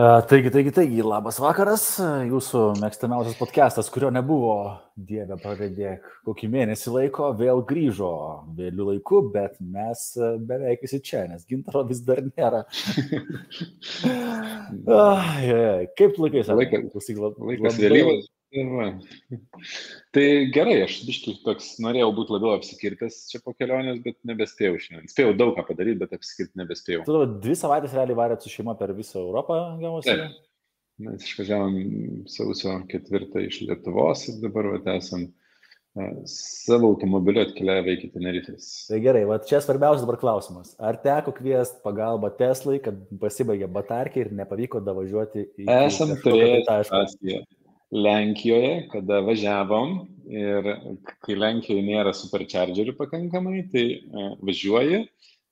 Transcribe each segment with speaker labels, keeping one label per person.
Speaker 1: Taigi, taigi, taigi, labas vakaras, jūsų mėgstamiausias podcastas, kurio nebuvo, Dieve, pradėk, kokį mėnesį laiko, vėl grįžo vėlių laiku, bet mes beveik visi čia, nes gintaro vis dar nėra. ah, yeah. Kaip laikais, ar
Speaker 2: laikas? Laikas vėlyvas. Tai gerai, aš biškai toks norėjau būti labiau apsikirtęs čia po kelionės, bet nebespėjau šiandien. Spėjau daug ką padaryti, bet apsikirti nebespėjau.
Speaker 1: Tu dvi savaitės realiai varėt su šeima per visą Europą, gavosi?
Speaker 2: Mes išvažiavom sausio ketvirtą iš Lietuvos ir dabar vat, esam e, savo automobiliu atkeliavę iki Tenerifės.
Speaker 1: Tai gerai, va čia svarbiausias dabar klausimas. Ar teko kviest pagalbą Teslai, kad pasibaigė batarkė ir nepavyko davažiuoti į...
Speaker 2: Esam turėję situaciją. Lenkijoje, kada važiavom ir kai Lenkijoje nėra superchargerių pakankamai, tai e, važiuoji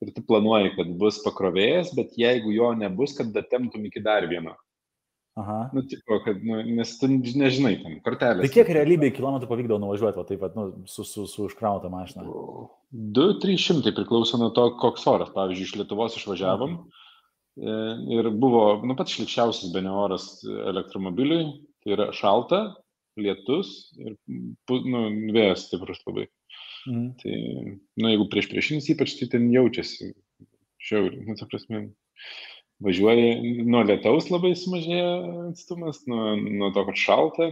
Speaker 2: ir tu planuoji, kad bus pakrovėjas, bet jeigu jo nebus, kad datemtum iki dar vieno. Aha. Nu, tipo, kad, nu, nes tu nežinai, ten kortelės.
Speaker 1: Tai kiek realybėje kilometrų pavykdavo nuvažiuoti, va, taip pat, nu, su, su, su užkrauta mašina?
Speaker 2: 2-300 priklauso nuo to, koks oras. Pavyzdžiui, iš Lietuvos išvažiavom mhm. ir buvo, nu, pats šlikščiausias be ne oras elektromobiliui, Tai yra šalta, lietus ir nu, vėjas stiprus labai. Mhm. Tai, nu, jeigu prieš priešinis ypač, tai ten jaučiasi šiauriai. Nu, ta prasme, važiuoji nuo lietaus labai sumažėja atstumas, nuo, nuo to, kad šalta.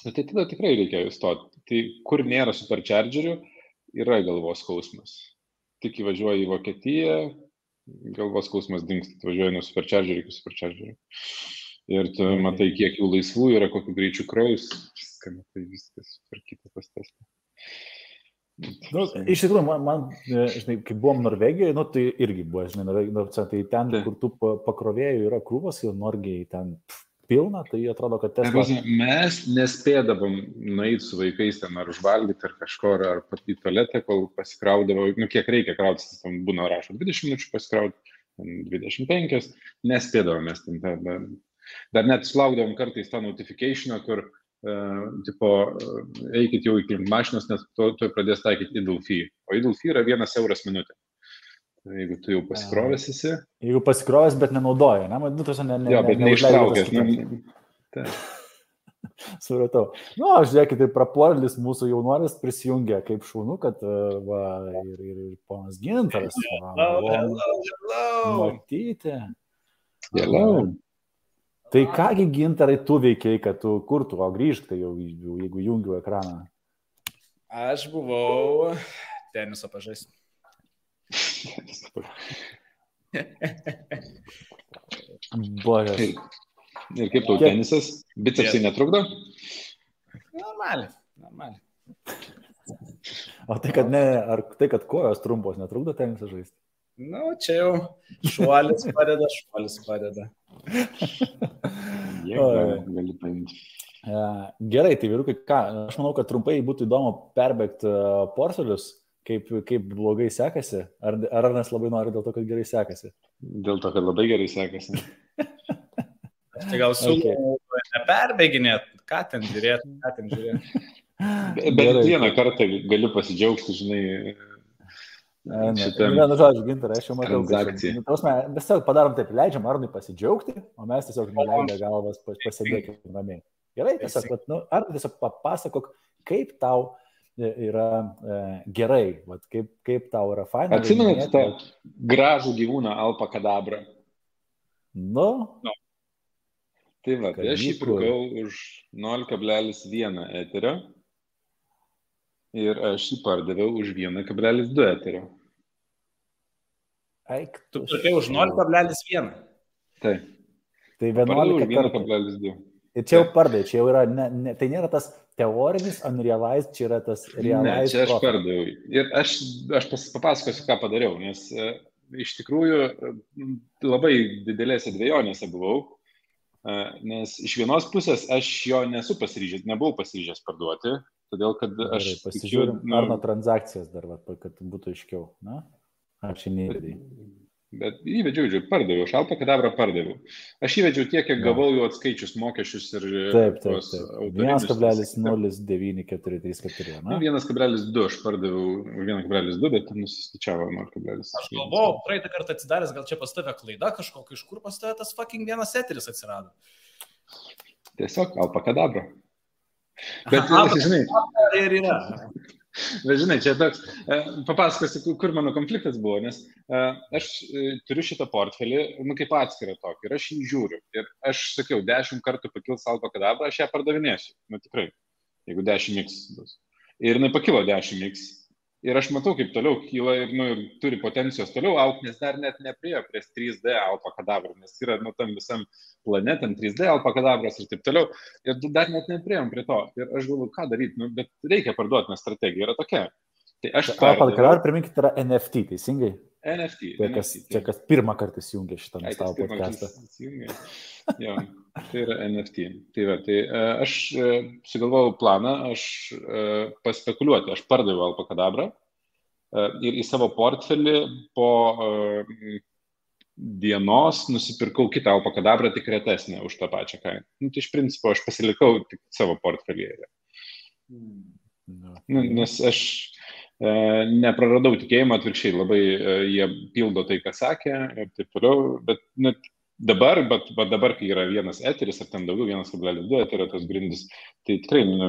Speaker 2: Nu, tai tada tikrai reikia įstoti. Tai kur nėra superchargerių, yra galvos skausmas. Tik įvažiuoji į Vokietiją, galvos skausmas dinksta, važiuoji nuo superchargerių iki superchargerių ir tu matai, kiek jų laisvų yra, kokiu greičiu kraus, viską matai, viskas tvarkyta pas testą.
Speaker 1: Nu, iš tikrųjų, man, man, e, žinai, kai buvom Norvegijoje, nu, tai irgi buvo, žinai, Norvegijoje, tai ten, tai. kur tų pakrovėjų yra krūvos, jau Norgiai ten pilna, tai atrodo, kad
Speaker 2: Tesla... Mes nespėdavom nueiti su vaikais ten ar užvalgyti ar kažko, ar į tualetą, kol pasikraudavo, nu, kiek reikia krautis, tam būna rašo 20 minučių pasikrauti, 25, nespėdavom mes ten, ten Dar net sulaukdavom kartais tą notificationą, kur, uh, tipo, uh, eikit jau iki mašinos, nes to, to pradės taikyti idle fee. O idle fee yra vienas euras minutė. Jeigu tu jau pasikrovęs esi.
Speaker 1: Jeigu pasikrovęs, bet nenaudoja, ne? Nu, tu ne, ne,
Speaker 2: jo, bet neištraukęs. Ne,
Speaker 1: tai. Supratau. Nu, žiūrėkit, tai prapuolis mūsų jaunuolis prisijungia kaip šaunu, kad va, ir, ir, ir ponas Gintaras.
Speaker 2: Hello, hello, hello.
Speaker 1: Matyti.
Speaker 2: Hello.
Speaker 1: Tai kągi gintarai tu veikiai, kad tu kurtų, o grįžk, tai jau, jeigu jungiu ekraną.
Speaker 3: Aš buvau teniso pažais.
Speaker 1: Bojas.
Speaker 2: Ir, ir kaip tau tenisas? Bicepsai netrukdo?
Speaker 3: Normaliai, normaliai.
Speaker 1: O tai, kad, ne, ar tai, kad kojos trumpos netrukdo tenisą žaisti?
Speaker 3: Nu, čia jau šuolis padeda, šuolis padeda.
Speaker 2: gali paimti.
Speaker 1: Gerai, tai vyrukai, ką, aš manau, kad trumpai būtų įdomu perbėgti e, portfelius, kaip, kaip blogai sekasi, ar, ar Arnas labai nori dėl to, kad gerai sekasi?
Speaker 2: Dėl to, kad labai gerai sekasi.
Speaker 3: tai gal siūlau okay. neperbėginėt, ką ten žiūrėti, ką ten žiūrėti.
Speaker 2: Bet vieną kartą galiu pasidžiaugti, žinai,
Speaker 1: Ne, vienu žodžiu, gintarai, aš jau matau. Transakcija. Nu, mes tiesiog padarom taip, leidžiam Arnui pasidžiaugti, o mes tiesiog nuleidę galvas pasėdėkime ramiai. Gerai, tiesiog, vat, nu, ar tiesiog papasakok, kaip tau e, yra e, gerai, vat, kaip, kaip tau yra faina.
Speaker 2: Atsimenat tą gražų gyvūną Alpa Kadabrą?
Speaker 1: Nu.
Speaker 2: no. Tai va, tai aš jį pirkau už 0,1 eterio ir aš jį pardaviau už 1,2 eterio.
Speaker 1: Eik,
Speaker 3: tu pirkai už 0,1.
Speaker 2: Taip.
Speaker 1: Tai 11,2. Ir čia jau pardai, čia jau yra, ne, ne, tai nėra tas teorinis unrealized, čia yra tas realized.
Speaker 2: Ne, čia aš pardaviau. Ir aš, aš pas, papasakosiu, ką padariau, nes e, iš tikrųjų labai didelėse dviejonėse buvau, e, nes iš vienos pusės aš jo nesu pasiryžęs, nebuvau pasiryžęs parduoti, Todėl, kad aš...
Speaker 1: Tikiu, nu, ar nuo transakcijas dar, va, kad būtų aiškiau. Na? Ar čia neįdėjai?
Speaker 2: Bet įvedžiau, žiūrėjau, pardaviau, šalpą kadabrą pardaviau. Aš įvedžiau tiek, kiek gavau jau atskaičius mokesčius ir...
Speaker 1: Taip, taip, taip. 1,094344.
Speaker 2: Nu, 1,2 aš pardaviau 1,2, bet nusiskaičiavo 0,1.
Speaker 3: Aš galvojau, praeitą kartą atsidaręs, gal čia pas tave klaida kažkokia, iš kur pas tave tas fucking vienas eteris atsirado.
Speaker 2: Tiesiog alpakadabra. Bet, Aha, žinai,
Speaker 3: ir yra.
Speaker 2: Bet žinai, čia toks, e, papasakosiu, kur mano konfliktas buvo, nes e, aš e, turiu šitą portfelį, nu kaip atskirą tokį, ir aš jį žiūriu. Ir aš sakiau, dešimt kartų pakils alko kadabrą, aš ją pardavinėsiu. Nu tikrai, jeigu 10x bus. Ir jinai pakilo 10x. Ir aš matau, kaip toliau kyla ir, nu, ir turi potencijos toliau aukti, nes dar net nepriejo prie 3D alfa kadabrų, nes yra nu, tam visam planetam 3D alfa kadabras ir taip toliau. Ir dar net neprieėjom prie to. Ir aš galvoju, ką daryti, nu, bet reikia parduoti, nes strategija yra tokia.
Speaker 1: Tai aš... Alfa kadabras, priminkit, yra NFT, teisingai?
Speaker 2: NFT.
Speaker 1: Tai kas,
Speaker 2: NFT,
Speaker 1: čia kas pirmą kartą įsijungia šitą stalo podcastą.
Speaker 2: Jo, tai yra NFT. Tai, va, tai uh, aš uh, sugalvojau planą, aš uh, paspekuliuoti, aš pardaviau Alpa Kadabrą uh, ir į savo portfelį po dienos nusipirkau kitą Alpa Kadabrą tik retesnę už tą pačią kainą. Nu, tai iš principo aš pasilikau tik savo portfelį. No. Nu, nes aš E, nepraradau tikėjimo, atvirkščiai labai e, jie pildo tai, ką sakė ir taip toliau, bet net dabar, bet, bet dabar, kai yra vienas eteris, ar ten daugiau, 1,2 eterio tos grindis, tai tikrai nu,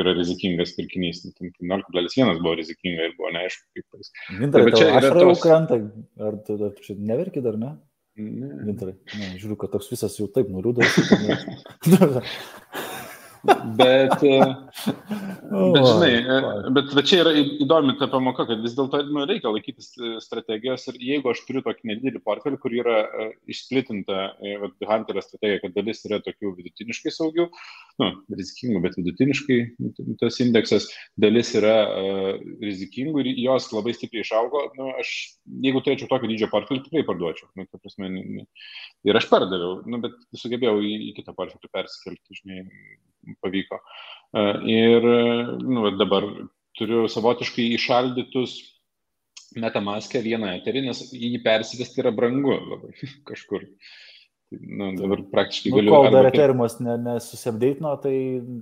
Speaker 2: yra rizikingas pirkinys. 0,1 tai buvo rizikinga ir buvo neaišku, kaip jis.
Speaker 1: Gintarai, čia yra tos... krantą, ar tu dar čia neverki dar, ne? Ne. Gintarai, ne, žiūriu, kad toks visas jau taip nuliūdęs.
Speaker 2: Bet, e, bet žinai, e, bet, bet čia yra įdomi ta pamoka, kad vis dėlto nu, reikia laikytis e, strategijos ir jeigu aš turiu tokį nedidelį portfelį, kur yra išsplitinta Hunterio strategija, kad dalis yra tokių vidutiniškai saugių, nu, rizikingų, bet vidutiniškai tas indeksas, dalis yra uh, rizikingų ir jos labai stipriai išaugo, nu, aš, jeigu turėčiau tokį dydžio portfelį, tikrai parduočiau. Nu, prasme, ir aš pardaviau, nu, bet sugebėjau į, į kitą portfelį persikelti, žinai pavyko. E, ir nu, dabar turiu savotiškai išaldytus metamaske vieną eterį, nes jį persivesti yra brangu labai kažkur. Tai, nu, dabar praktiškai
Speaker 1: nu,
Speaker 2: galiu.
Speaker 1: Kol dar eterimas nesusibdeitino, ne tai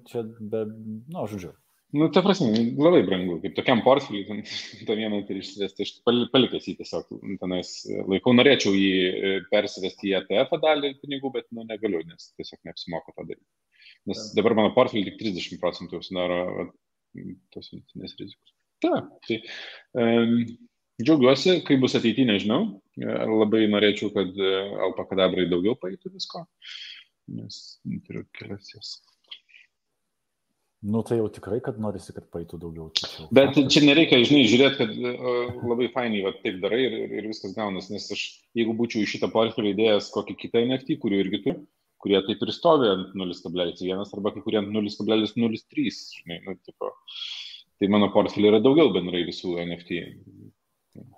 Speaker 1: čia, be, nu, žodžiu.
Speaker 2: Nu, ta prasme, labai brangu, kaip tokiam portfeliui, ten, tą vieną tai išsivesti, aš palikęs jį tiesiog tenais laikau, norėčiau jį e, persivesti į ETF dalį pinigų, bet, nu, negaliu, nes tiesiog neapsimoka tą daryti. Nes dabar mano portfelį tik 30 procentų sudaro tos vidutinės rizikos. Ta, tai um, džiaugiuosi, kai bus ateityje, nežinau. E, labai norėčiau, kad e, alpakadabrai daugiau paėtų visko, nes turiu kelias jas.
Speaker 1: Nu, tai jau tikrai, kad norisi, kad paėtų daugiau.
Speaker 2: Tačiau. Bet čia nereikia, žinai, žiūrėti, kad uh, labai fainai va, taip darai ir, ir, ir viskas gaunas, nes aš, jeigu būčiau į šitą portfelį įdėjęs kokį kitą NFT, kurių irgi turiu, kurie taip ir stovi ant 0,1 arba kai kurie ant 0,03. Žinai, nu, tipo, tai mano portfelį yra daugiau bendrai visų NFT.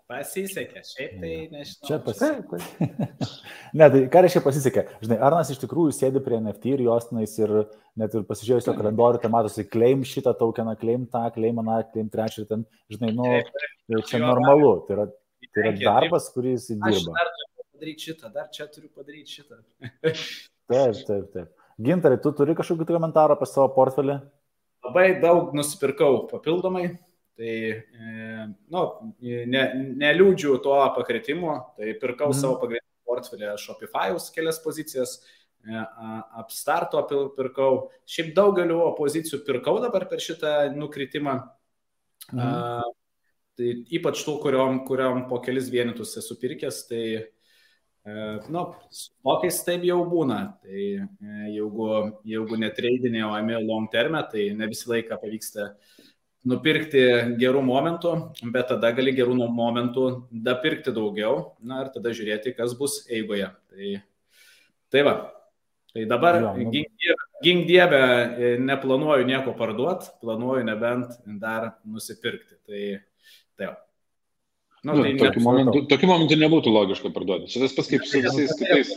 Speaker 3: Pasisekė, šiaip tai nežinau.
Speaker 1: Čia pasisekė. ne, tai ką reiškia pasisekė? Žinai, Arnas iš tikrųjų sėdi prie NFT ir jos nais ir net ir pasižiūrėjus jo kalendorių, tai matosi, claim šitą tokeną, claim tą, claim aną, claim trečią ir ten, žinai, nu, tai čia normalu. Tai yra, tai yra darbas, kuris įdirba.
Speaker 3: Aš dar turiu padaryti šitą, dar čia turiu padaryti šitą.
Speaker 1: Taip, taip, taip. Gintarai, tu turi kažkokį komentarą apie savo portfelį?
Speaker 3: Labai daug nusipirkau papildomai. Tai, e, nu, ne, neliūdžiu to pakritimo, tai pirkau mm. savo pagrindinį portfelį Shopify'us kelias pozicijas, e, Upstarto pirkau, šiaip daugeliu pozicijų pirkau dabar per šitą nukritimą. Mm. A, tai ypač tų, kuriuom, kuriuom po kelis vienetus esu pirkęs, tai nu, tokiais taip jau būna. Tai e, jeigu, jeigu netreidinė, o ėmė long terme, tai ne visą laiką pavyksta nupirkti gerų momentų, bet tada gali gerų momentų dapirkti daugiau, na ir tada žiūrėti, kas bus eigoje. Tai, tai va. Tai dabar, ja, nu... gink, dievę, gink dievę, e, neplanuoju nieko parduoti, planuoju nebent dar nusipirkti. Tai, tai va.
Speaker 2: Nu, nu, tai tokiu, momentu, tokiu momentu nebūtų logiška parduoti. Čia tas pats kaip su visais kitais.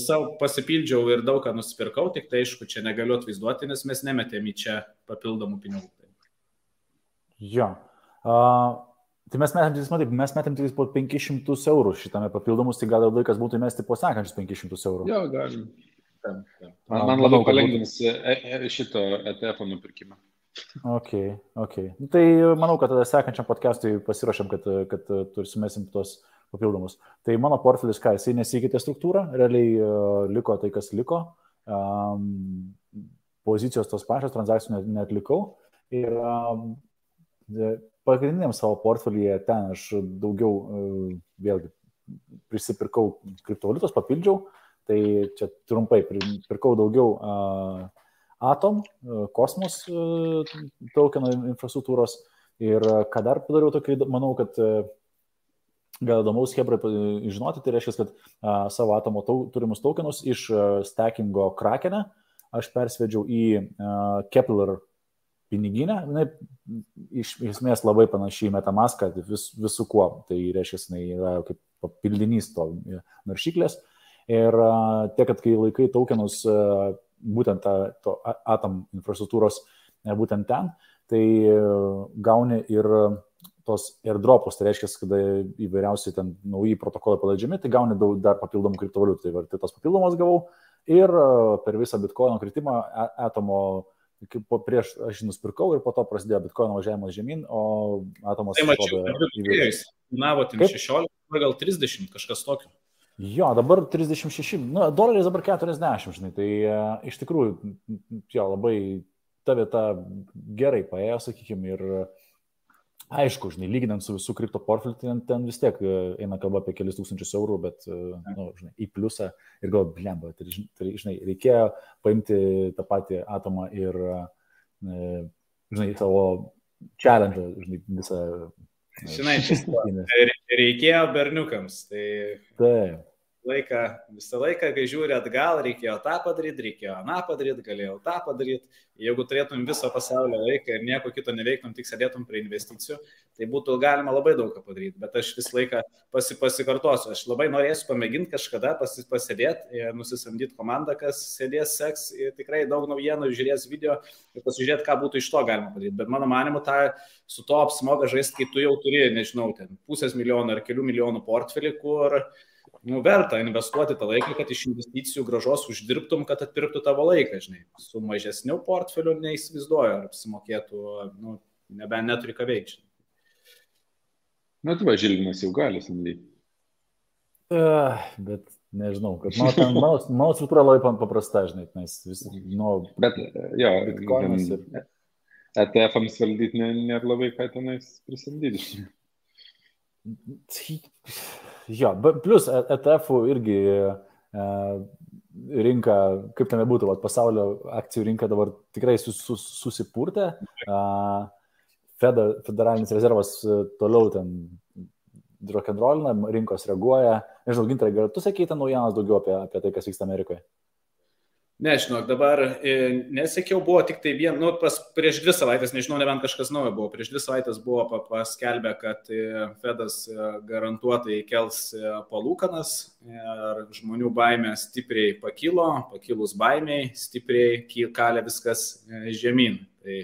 Speaker 3: Savo pasipildžiau ir daug ką nusipirkau, tik tai aišku, čia negaliu atvaizduoti, nes mes nemetėm į čia papildomų pinigų.
Speaker 1: Jo. Uh, Tai mes metėm, matai, mes metėm tik po 500 eurų šitame papildomus, tai gal laikas būtų įmesti po sekančius 500 eurų.
Speaker 2: Jo, galim. Man, man labiau palengvins e, e, šito ETF nupirkimą.
Speaker 1: Ok, ok. Nu, tai manau, kad tada sekančiam podcastui pasiruošiam, kad, kad turėsim tos papildomus. Tai mano portfelis, ką, jisai nesikeitė struktūrą, realiai uh, liko tai, kas liko. Um, pozicijos tos pačios, transakcijų net, netlikau. Ir um, pagrindiniam savo portfelyje ten aš daugiau uh, vėlgi prisipirkau kriptovaliutos, papildžiau. Tai čia trumpai pirkau daugiau uh, Atom, kosmos tokenų infrastruktūros. Ir ką dar padariau tokį, manau, kad gal įdomaus Hebra žinoti, tai reiškia, kad a, savo atomo tau, turimus tokenus iš a, stackingo krakenę aš persvedžiau į a, Kepler piniginę, jinai iš esmės labai panašiai į Metamaską vis, visų kuo, tai reiškia, jinai yra kaip papildinys to naršyklės. Ir a, tiek, kad kai laikai tokenus a, būtent tą, to atom infrastruktūros a, būtent ten, tai a, gauni ir tos airdropus, tai reiškia, kad įvairiausi ten nauji protokolai paleidžiami, tai gauni daug dar papildomų kriptovaliutų. Tai, tai tos papildomos gavau ir e, per visą bitkoino kritimą atomo, po, prieš aš nusipirkau ir po to prasidėjo bitkoino važiavimas žemyn, o atomas...
Speaker 3: Tai mačiau, kad kainavo 16, gal 30, kažkas tokio.
Speaker 1: Jo, dabar 36, nu, doleris dabar 40, žinai, tai uh, iš tikrųjų, jo, labai ta vieta gerai paėjo, sakykime, ir uh, Aišku, žinai, lyginant su visų kripto portfeliu, ten, ten vis tiek e, eina kalba apie kelius tūkstančius eurų, bet, e, na, nu, žinai, į pliusą ir gal blemba, tai, tai, žinai, reikėjo paimti tą patį atomą ir, e, žinai, savo challenge, žinai, visą.
Speaker 3: Žinai, reikėjo berniukams. Tai...
Speaker 1: Taip
Speaker 3: laiką, visą laiką, kai žiūri atgal, reikėjo tą padaryti, reikėjo aną padaryti, galėjau tą padaryti. Jeigu turėtum viso pasaulio laiką ir nieko kito neveiktum, tik sėdėtum prie investicijų, tai būtų galima labai daug ką padaryti. Bet aš visą laiką pasi, pasikartosiu, aš labai norėsiu pamėginti kažkada pasi, pasėdėti, nusisamdyti komandą, kas sėdės seks ir tikrai daug naujienų, žiūrės video ir pasižiūrėti, ką būtų iš to galima padaryti. Bet mano manimu, tą su to apsimoga žaisti, kai tu jau turi, nežinau, ten pusės milijono ar kelių milijonų portfelį, kur nu, verta investuoti tą laiką, kad iš investicijų gražos uždirbtum, kad atpirktų tavo laiką, žinai. Su mažesniu portfeliu neįsivaizduoju, ar apsimokėtų, nu, nebent neturi ką veikti.
Speaker 2: Na, tu važilinas jau gali samdyti.
Speaker 1: Uh, bet nežinau, kad mano, struktūra labai paprasta, žinai, nes vis, nu,
Speaker 2: bet, jo, bitkoinas ir... ETF-ams valdyti nėra labai ką tenais prisamdyti.
Speaker 1: Jo, plus ETF irgi e, rinka, kaip ten būtų, vat, pasaulio akcijų rinka dabar tikrai sus, sus, susipurtė. Feda, federalinis rezervas e, toliau ten rock'n'rollina, rinkos reaguoja. Nežinau, gintarai, gal tu sakei ten naujienas daugiau apie, apie tai, kas vyksta Amerikoje?
Speaker 3: Nežinau, dabar e, nesekiau, buvo tik tai vien, nu, pas, prieš dvi savaitės, nežinau, nebent kažkas naujo buvo, prieš dvi savaitės buvo paskelbę, kad e, Fedas e, garantuotai kels palūkanas ir žmonių baimė stipriai pakilo, pakilus baimiai stipriai kalė viskas žemyn. Tai,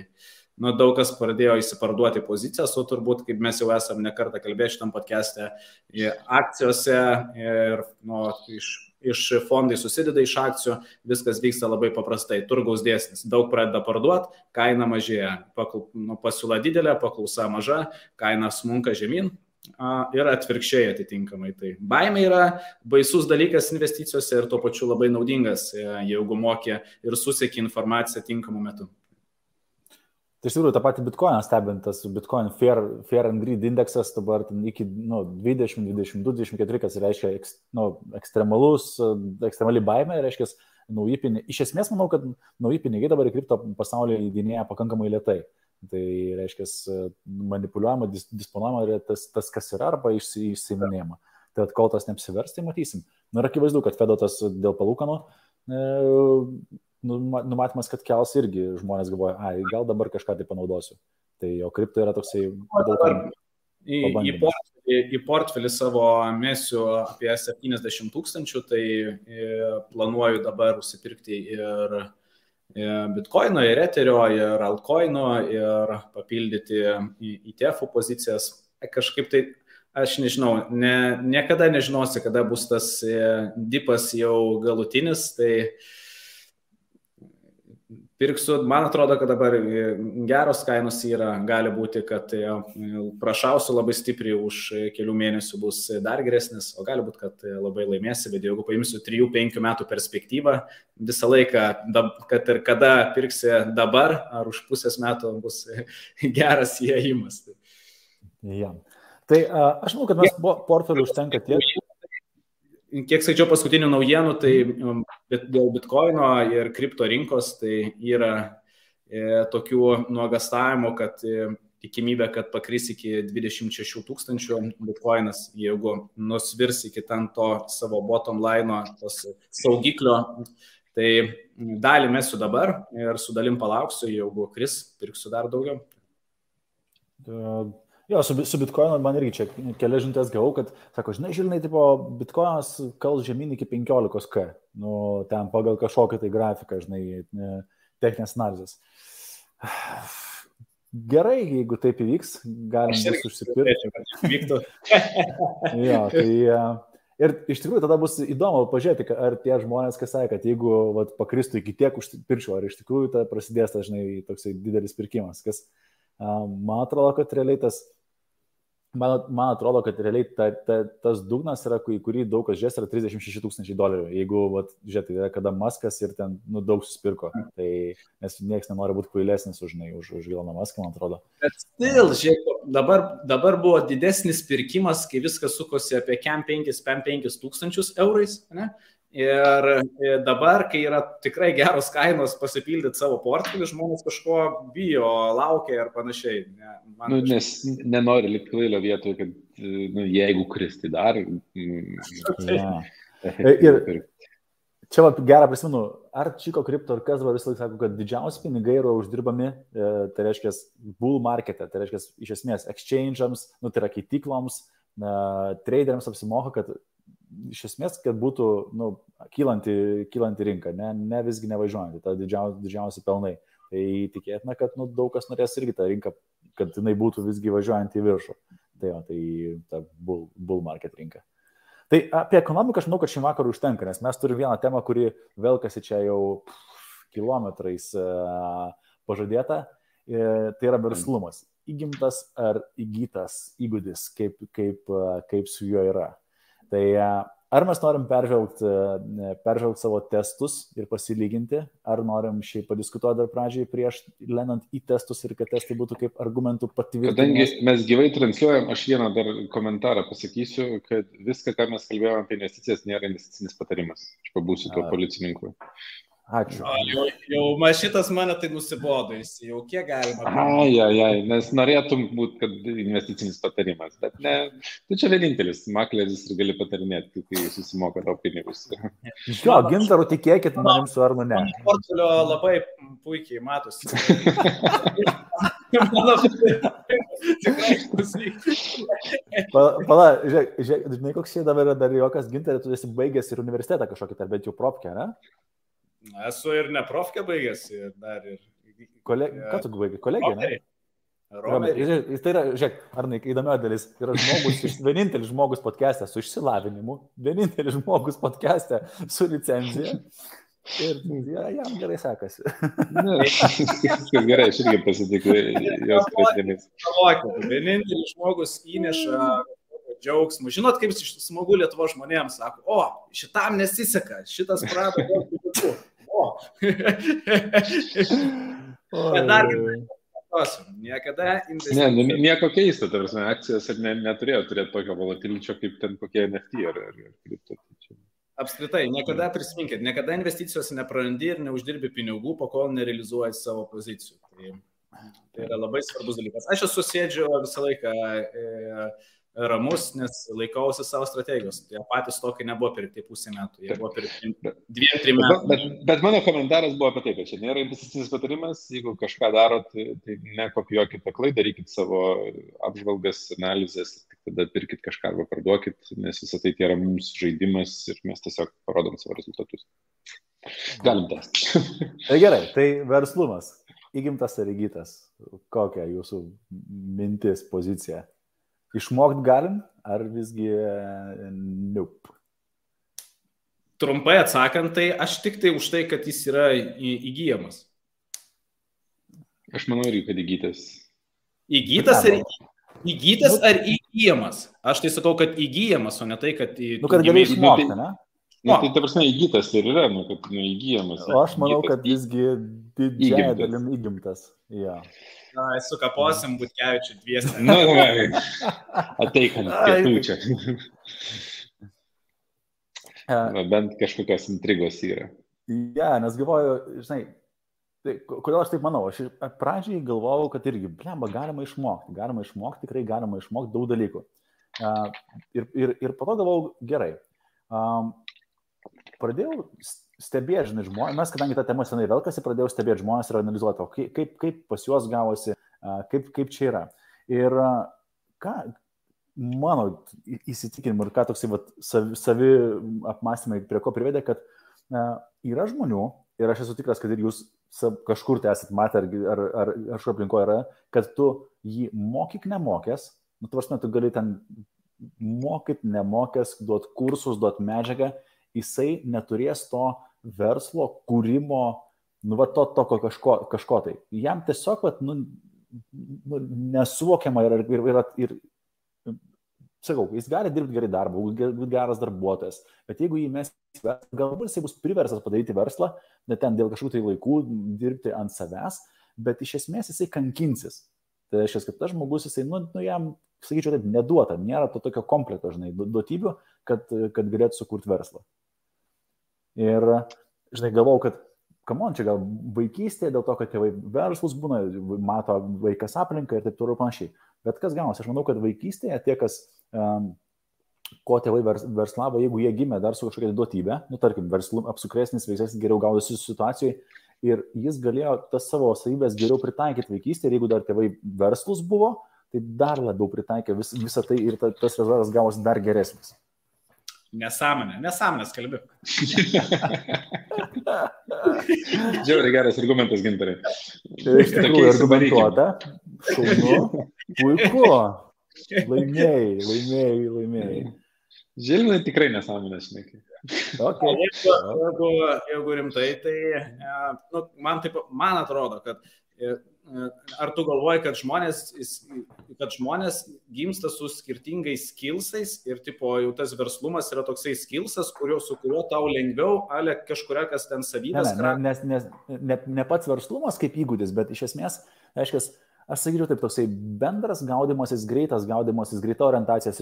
Speaker 3: nu, daug kas pradėjo įsiparduoti pozicijas, o turbūt, kaip mes jau esame nekartą kalbėję šitam podcast'e, akcijose ir nu, iš iš fondai susideda iš akcijų, viskas vyksta labai paprastai. Turgaus dėsnis. Daug pradeda parduoti, kaina mažėja. Pakl, nu, pasiūla didelė, paklausa maža, kaina smunka žemyn. Ir atvirkščiai atitinkamai. Tai baimė yra baisus dalykas investicijose ir tuo pačiu labai naudingas, e, jeigu mokė ir susiekė informaciją tinkamu metu.
Speaker 1: Tai iš tikrųjų tą patį bitkoiną stebintas, bitcoin fair, fair and greed indeksas dabar iki nu, 20, 22, 24, kas reiškia eks, nu, ekstremalus, ekstremali baime, reiškia nauji pinigai. Iš esmės manau, kad nauji pinigai dabar į kripto pasaulį įdinėja pakankamai lietai. Tai reiškia manipuliuojama, dis, disponuojama yra tas, tas, kas yra, arba išsiminėjama. Tai kol tas neapsivers, tai matysim. Nu ir akivaizdu, kad Fedotas dėl palūkanų e, numatymas, kad kels irgi žmonės galvoja, ai, gal dabar kažką tai panaudosiu. Tai jo kripto yra toksai...
Speaker 3: Į, į, portfelį, į portfelį savo mėsiu apie 70 tūkstančių, tai e, planuoju dabar užsipirkti ir bitkoino, ir eterio, ir altcoino, ir papildyti ETF pozicijas. kažkaip tai aš nežinau, ne, niekada nežinosi, kada bus tas dipas jau galutinis, tai uh, pirksiu, man atrodo, kad dabar e, geros kainos yra, gali būti, kad e, prašausiu labai stipriai už kelių mėnesių bus dar geresnis, o gali būti, kad labai laimėsi, bet jeigu paimsiu 3-5 metų perspektyvą, visą laiką, kad ir kada pirksi dabar ar už pusės metų bus geras įėjimas.
Speaker 1: Ja. Tai aš manau, kad mes portfelių užtenka tiek
Speaker 3: kiek skaičiau paskutinių naujienų, tai um, dėl bitkoino ir kripto rinkos tai yra e, tokių nuogastavimų, kad e, tikimybė, kad pakris iki 26 tūkstančių bitkoinas, jeigu nusvirs iki ten to savo bottom line, tos saugiklio, tai dalį mesiu dabar ir su dalim palauksiu, jeigu kris, pirksiu dar daugiau.
Speaker 1: Jo, su, su Bitcoinu man irgi čia kelias žinutės gavau, kad, sako, žinai, žilnai, tipo, Bitcoinas kal žemyn iki 15K, nu, ten pagal kažkokią tai grafiką, žinai, techninės analizės. Gerai, jeigu taip įvyks, galim vis užsipirkti. jo, tai ir iš tikrųjų tada bus įdomu pažiūrėti, ar tie žmonės, kas sakė, kad jeigu vat, pakristų iki tiek užpirčiau, ar iš tikrųjų ta prasidės, dažnai, toksai didelis pirkimas, kas man atrodo, kad realiai tas Man, man atrodo, kad realiai ta, ta, tas dugnas, yra, į kurį daug kas žies, yra 36 tūkstančiai dolerių. Jeigu, vat, žiūrėt, tai yra kada Maskas ir ten nu, daug susipirko. Tai, nes niekas nenori būti kvailesnis už, ne, už, už Iloną Maską, man atrodo.
Speaker 3: Bet still, žiūrėk, dabar, dabar buvo didesnis pirkimas, kai viskas sukosi apie KM 5, PM 5 tūkstančius eurais. Ne? Ir dabar, kai yra tikrai geros kainos pasipildyti savo portfelį, žmonės kažko bijo, laukia ir panašiai.
Speaker 2: Ne, nu, kažkaip... Nes nenori likti kvailio vietoje, kad nu, jeigu kristi dar.
Speaker 1: Ja. ir čia va, gerą prisimenu, ar Čiko kripto ir kas dabar visą laiką sako, kad didžiausi pinigai yra uždirbami, e, tai reiškia bull markete, tai reiškia iš esmės exchange'ams, nu, tai yra keitykloms, traderiams apsimoka, kad iš esmės, kad būtų nu, kylanti, kylanti rinka, ne, ne visgi nevažiuojanti, ta didžiausi, didžiausi pelnai. Tai tikėtina, kad nu, daug kas norės irgi tą rinką, kad jinai būtų visgi važiuojant į viršų. Tai, jo, tai ta bull, bull market rinka. Tai apie ekonomiką aš manau, kad šį vakarą užtenka, nes mes turime vieną temą, kuri velkasi čia jau pff, kilometrais uh, pažadėta. E, tai yra verslumas. Įgimtas ar įgytas įgūdis, kaip, kaip, uh, kaip su juo yra. Tai e, ar mes norim peržvelgti, e, peržvelgti savo testus ir pasilyginti, ar norim šiaip padiskutuoti dar pradžiai prieš lenant į testus ir kad testai būtų kaip argumentų patvirtinti.
Speaker 2: Kadangi mes gyvai transliuojam, aš vieną dar komentarą pasakysiu, kad viską, ką mes kalbėjome apie investicijas, nėra investicinis patarimas. Aš pabūsiu tuo policininku.
Speaker 1: Ačiū.
Speaker 3: O, jau, jau man šitas mane tai nusibodo, jis jau kiek galima.
Speaker 2: Ai, ai, ai, nes norėtum būti, kad investicinis patarimas, bet ne, tu čia vienintelis makleris ir gali patarinėti, kai susimoka tau pinigus.
Speaker 1: Jo, gintaru tikėkit manim su Arnu ne.
Speaker 3: Portfolio labai puikiai matosi.
Speaker 1: Pala, žiūrėk, žiūrėk, žinai, koks čia dabar yra dar jokas gintarė, tu esi baigęs ir universitetą kažkokį, ar bent jau propkę, ne?
Speaker 3: Esu ir neprofkę baigęs, ir dar ir.
Speaker 1: Kole... Ką tu baigai? Kolegija, ne? Jis tai yra, žiūrėk, ar ne, įdomioji dalis, yra žmogus, vienintelis žmogus podcast'e su išsilavinimu, vienintelis žmogus podcast'e su licenzija. Ir ja, jam gerai sekasi.
Speaker 2: Viskas gerai, aš irgi pasitikiu jos
Speaker 3: sprendimais. Vienintelis žmogus įneša džiaugsmų. Žinot, kaip smagu Lietuvo žmonėms, sako, o, šitam nesiseka, šitas prado daug O. dar Niekada
Speaker 2: investicijos. Ne, nu, nieko keisto, ta prasme, akcijos ir ne, neturėjo turėti tokio volatiličio kaip ten kokie NFT ar, ar, ar kripto. Tai
Speaker 3: Apskritai, niekada prisiminkit, niekada investicijos neprarandi ir neuždirbi pinigų, po kol nerealizuoji savo pozicijų. Tai, tai yra labai svarbus dalykas. Aš esu sėdžiu visą laiką. E, ramus, nes laikausi savo strategijos. Jie patys tokie nebuvo pirkti pusę metų, jie buvo pirkti dviem, trim metų.
Speaker 2: Bet, bet, bet mano komentaras buvo apie tai, kad čia nėra investicinis patarimas, jeigu kažką darot, tai, tai nekopijuokit aklai, darykit savo apžvalgas, analizės, tik tada pirkit kažką arba parduokit, nes visą tai yra mums žaidimas ir mes tiesiog parodom savo rezultatus. Galim tęsti.
Speaker 1: tai gerai, tai verslumas. Įgimtas ar įgytas? Kokia jūsų mintis, pozicija? Išmokti galim, ar visgi nope?
Speaker 3: Trumpai atsakant, tai aš tik tai už tai, kad jis yra įgyjamas.
Speaker 2: Aš manau irgi, kad įgytas.
Speaker 3: Įgytas ar įgytas nu, ar įgyjamas? Aš tai sakau, kad įgyjamas, o ne tai, kad...
Speaker 1: Nu, kad gali išmokti,
Speaker 2: ne? Nu, tai ta prasme įgytas ir yra, nu, kad nu, įgyjamas.
Speaker 1: O aš manau, kad visgi didžiąją dalim įgimtas. Ja.
Speaker 3: Na, su kaposim Butkevičiu dviesi.
Speaker 2: Na, na, ateik ant pietų čia. Na, bent kažkokios intrigos yra.
Speaker 1: Ja, nes galvoju, žinai, tai kodėl aš taip manau, aš pradžiai galvojau, kad irgi, blemba, galima išmokti, galima išmokti, tikrai galima išmokti daug dalykų. Uh, ir, ir, ir po to galvojau, gerai, um, pradėjau stebėti, žinai, žmonės, kadangi ta tema senai velkasi, pradėjau stebėti žmonės ir analizuoti, o kaip, kaip, pas juos gavosi, kaip, kaip čia yra. Ir ką, mano įsitikinimu ir ką toksai vat, savi, savi apmąstymai prie ko privedė, kad na, yra žmonių, ir aš esu tikras, kad ir jūs kažkur tai esate matę, ar, ar, ar kažkur aplinkoje yra, kad tu jį mokyk nemokęs, nu, tu prasme, tu gali ten mokyt nemokęs, duot kursus, duot medžiagą, jisai neturės to verslo kūrimo, nu, va, to tokio kažko, kažko tai. Jam tiesiog, va, nu, nu, nesuvokiama ir, ir, ir, ir, sakau, jis gali dirbti gerai darbą, būti geras darbuotojas, bet jeigu jį mes, galbūt jisai bus priversas padaryti verslą, net ten dėl kažkokių tai laikų dirbti ant savęs, bet iš esmės jisai kankinsis. Tai reiškia, kad tas žmogus, jisai, nu, nu jam, sakyčiau, taip, neduota, nėra to tokio komplekto, žinai, duotybių, kad, kad galėtų sukurti verslą. Ir, žinai, galvau, kad, kamon, čia gal vaikystėje, dėl to, kad tėvai verslus būna, mato vaikas aplinką ir taip toliau panašiai. Bet kas gaunas, aš manau, kad vaikystėje tie, kas um, ko tėvai vers, verslavo, jeigu jie gimė dar su kažkokia duotybė, nu, tarkim, verslu, apsukresnis, veiksesnis, geriau gaudasi situacijoje ir jis galėjo tas savo savybės geriau pritaikyti vaikystėje ir jeigu dar tėvai verslus buvo, tai dar labiau pritaikė vis, visą tai ir ta, tas rezultatas gavosi dar geresnis.
Speaker 3: Nesąmonė, nesąmonės kalbė.
Speaker 2: Žiauriai geras argumentas, gintarai.
Speaker 1: Iš tikrųjų argumentuota. Šaunu. Puiku. Laimėjai, laimėjai, laimėjai.
Speaker 2: Žilvinai tikrai nesąmonės, žinai.
Speaker 3: Okay. Jeigu, jeigu, jeigu rimtai, tai e, nu, man, taip, man atrodo, kad e, ar tu galvoji, kad žmonės, kad žmonės gimsta su skirtingais skilsais ir tipo, jau tas verslumas yra toksai skilsas, kurio, su kuriuo tau lengviau, ale kažkuria kas ten savybės.
Speaker 1: Ne, ne, nes, nes, ne, ne pats verslumas kaip įgūdis, bet iš esmės, reiškia, aš sakyčiau taip, toksai bendras gaudimasis, greitas gaudimasis, greita orientacija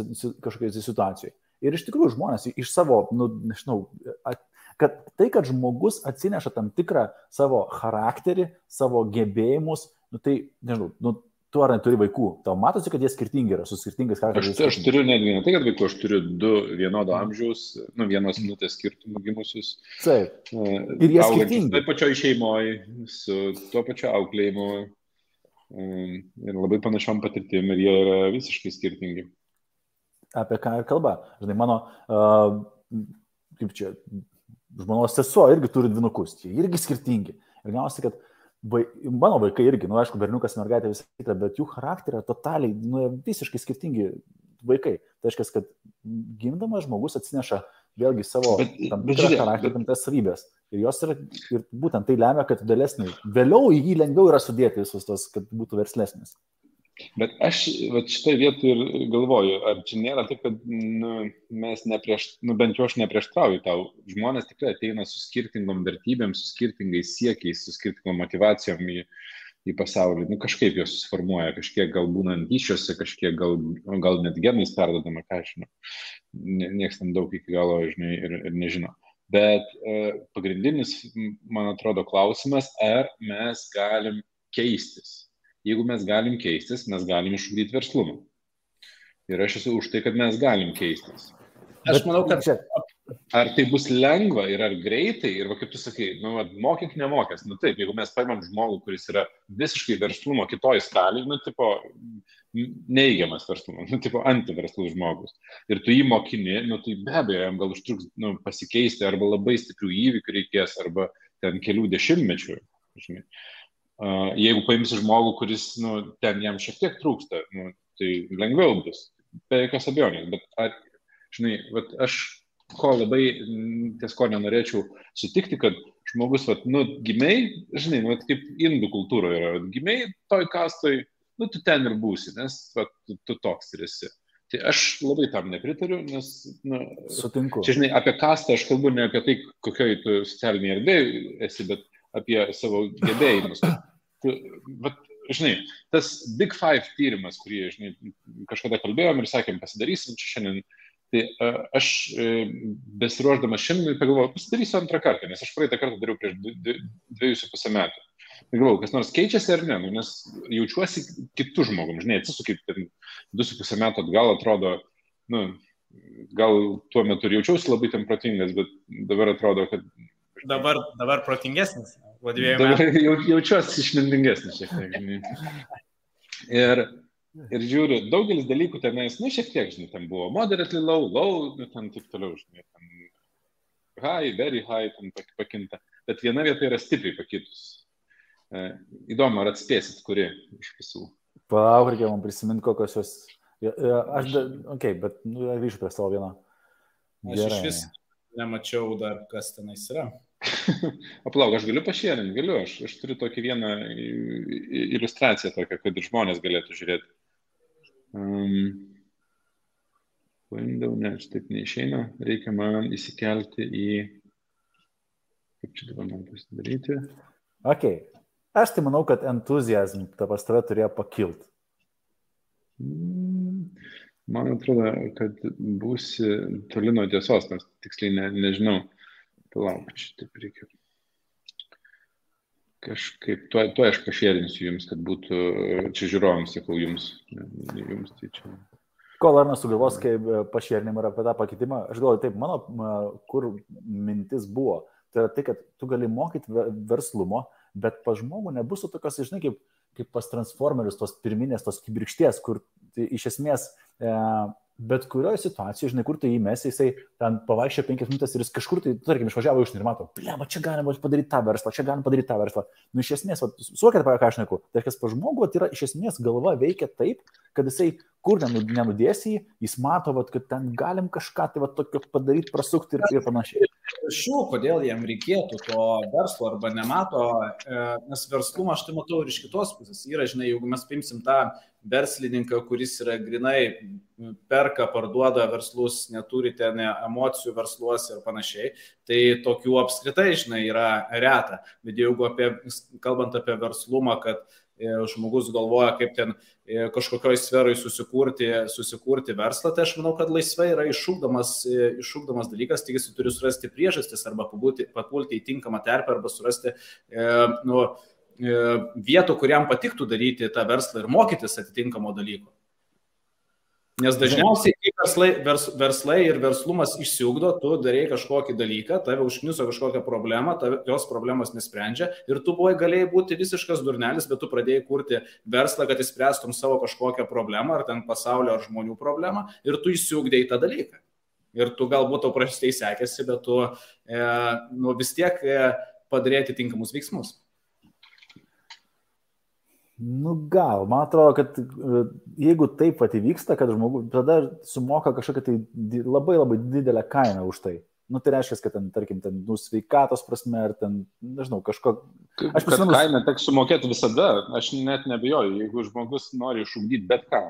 Speaker 1: kažkokioje situacijoje. Ir iš tikrųjų žmonės iš savo, nu, nežinau, kad tai, kad žmogus atsineša tam tikrą savo charakterį, savo gebėjimus, nu, tai, nežinau, nu, tu ar neturi vaikų, tau matosi, kad jie skirtingi yra, su skirtingais charakteriais.
Speaker 2: Aš, aš turiu netgi ne tai, kad vaikų, aš turiu du vienodo amžiaus, nu, vienos minutės skirtumų gimusius.
Speaker 1: Taip. Ir jie skirtingi.
Speaker 2: Taip pačioj šeimoje, su tuo pačiu auklėjimu, ir labai panašiom patirtim ir jie yra visiškai skirtingi.
Speaker 1: Apie ką ir kalba. Žinai, mano, uh, kaip čia, žmonos sesuo irgi turi dvinukus, jie irgi skirtingi. Ir gausi, kad vai, mano vaikai irgi, nu aišku, berniukas, mergaitė, visą kitą, bet jų charakterio totaliai, nu, visiškai skirtingi vaikai. Tai reiškia, kad gimdamas žmogus atsineša vėlgi savo bet, tam tikrą charakterį, tam tas savybės. Ir jos yra, ir būtent tai lemia, kad vėlesnį, vėliau į jį lengviau yra sudėti visus tos, kad būtų verslesnis.
Speaker 2: Bet aš šitoje vietoje ir galvoju, ar čia nėra taip, kad nu, mes neprieš, nu, bent jau aš neprieštrauju tau. Žmonės tikrai ateina su skirtingom vertybėm, su skirtingais siekiais, su skirtingom motivacijom į, į pasaulį. Nu, kažkaip jos susiformuoja, kažkiek gal būnant ryšiuose, kažkiek gal, gal net genais perdodama, ką aš žinau. Niekas tam daug iki galo, žinai, ir, ir nežino. Bet e, pagrindinis, man atrodo, klausimas, ar mes galim keistis. Jeigu mes galim keistis, mes galim išugdyti verslumą. Ir aš esu už tai, kad mes galim keistis.
Speaker 3: Aš manau, kad čia.
Speaker 2: Ar tai bus lengva ir ar greitai, ir va, kaip tu sakai, nu, mokyk nemokęs. Nu taip, jeigu mes paimam žmogų, kuris yra visiškai verslumo kitoj skalėje, nu, tipo, neįgiamas verslumas, nu, tipo, antiverslus žmogus. Ir tu jį mokini, nu, tai be abejo, jam gal užtruks nu, pasikeisti, arba labai stiprių įvykių reikės, arba ten kelių dešimtmečių. Žinai. Uh, jeigu paimsi žmogų, kuris, nu, ten jam šiek tiek trūksta, nu, tai lengviau bus. be jokios abejonės, bet ar, žinai, vat, aš ko labai ties ko nenorėčiau sutikti, kad žmogus, vat, nu, gimiai, žinai, nu, vat, kaip indų kultūroje yra, gimiai toj kastoj, nu, tu ten ir būsi, nes vat, tu, tu toks ir esi. Tai aš labai tam nepritariu, nes, nu,
Speaker 1: sutinku.
Speaker 2: Čia, žinai, apie kastą aš kalbu ne apie tai, kokioje tu socialinėje erdvėje esi, bet apie savo gebėjimus. Vat, žinai, tas Big Five tyrimas, kurį, žinai, kažkada kalbėjom ir sakėm, pasidarysim čia šiandien, tai uh, aš uh, besiruoždamas šiandien pagalvojau, pasidarysiu antrą kartą, nes aš praeitą kartą dariau prieš dviejus su pusę metų. Galvoju, kas nors keičiasi ar ne, nu, nes jaučiuosi kitų žmogum, žinai, atsisukit, du su pusę metų atgal atrodo, nu, gal tuo metu jaučiausi labai ten protingas, bet dabar atrodo, kad...
Speaker 3: Dabar, dabar protingesnis.
Speaker 2: Dabar jau, jaučiuosi išmintingesnis šiek tiek. Ir, ir žiūriu, daugelis dalykų tenais, nu, šiek tiek, žinai, ten buvo moderately low, low, nu, ten taip toliau, žinai, ten high, very high, ten pakinta, bet viena vieta yra stipriai pakitus E, įdomu, ar atspėsit, kuri iš visų.
Speaker 1: Palauk, reikia man prisiminti, kokios jos. Aš, da, ok, bet nu, grįšiu prie savo vieno.
Speaker 3: Aš Gerai. iš vis nemačiau dar, kas tenais yra.
Speaker 2: Aplauk, aš galiu pašėrinti, galiu, aš, aš turiu tokį vieną iliustraciją tokią, kad ir žmonės galėtų žiūrėti. Um, window, ne, šitaip neišeina, reikia man įsikelti į, kaip čia dabar man pasidaryti.
Speaker 1: Ok, Aš tai manau, kad entuzijazm ta pas tave turėjo pakilti.
Speaker 2: Mm, man atrodo, kad būsi toli nuo tiesos, nes tiksliai ne, nežinau. Palauk, šitaip reikia. Kažkaip, tuo, tuo aš pašėrinsiu jums, kad būtų, čia žiūrovams sakau jums, jums tai čia.
Speaker 1: Kol ar nesugalvos, kai pašėrinim ir apie tą pakeitimą, aš galvoju, taip, mano, kur mintis buvo, tai yra tai, kad tu gali mokyti verslumo, bet pa žmogų nebus to tokios, žinai, kaip, kaip pas transformerius, tos pirminės, tos kibirkšties, kur tai, iš esmės e, bet kurioje situacijoje, žinai, kur tai įmesi, jisai ten pavaišė penkias minutės ir jis kažkur tai, tarkim, išvažiavo iš ir mato, ble, čia galima padaryti tą verslą, čia galima padaryti tą verslą. Nu, iš esmės, suokėt, apie ką aš neku, tai kas pa žmogų, tai yra iš esmės galva veikia taip, kad jisai kur nenudėsi, jis mato, vat, kad ten galim kažką tai vat, tokio padaryti, prasukti ir, ir panašiai.
Speaker 3: Šių, kodėl jam reikėtų to verslo arba nemato, e, nes verslumą aš tai matau ir iš kitos pusės. Yra, žinai, jeigu mes paimsim tą verslininką, kuris yra grinai perka, parduoda verslus, neturi ten emocijų versluose ir panašiai, tai tokių apskritai, žinai, yra reta. Bet jeigu apie, kalbant apie verslumą, kad e, žmogus galvoja, kaip ten e, kažkokioj sferoj susikurti, susikurti verslą, tai aš manau, kad laisvai yra iššūkdamas, e, iššūkdamas dalykas, tik jis turi surasti priežastis arba papulti, papulti į tinkamą terpę arba surasti, e, nu, E, vietų, kuriam patiktų daryti tą verslą ir mokytis atitinkamo dalyko. Nes dažniausiai verslai, vers, verslai ir verslumas išsiugdo, tu darai kažkokį dalyką, tave užkniso kažkokią problemą, tave, jos problemos nesprendžia ir tu buvai galėjai būti visiškas durnelis, bet tu pradėjai kurti verslą, kad įspręstum savo kažkokią problemą ar ten pasaulio ar žmonių problemą ir tu išsiugdėjai tą dalyką. Ir tu galbūt tau prastai sekėsi, bet tu e, nu, vis tiek e, padarėjai atitinkamus veiksmus.
Speaker 1: Nu gal, man atrodo, kad e, jeigu taip pat įvyksta, kad žmogus tada sumoka kažkokią tai labai labai didelę kainą už tai. Nu, tai reiškia, kad ten, tarkim, ten, nu, sveikatos prasme, ar ten, nežinau, kažko.
Speaker 2: Aš prisimenu. Kainą teks sumokėti visada, aš net nebejoju, jeigu žmogus nori išugdyti bet ką,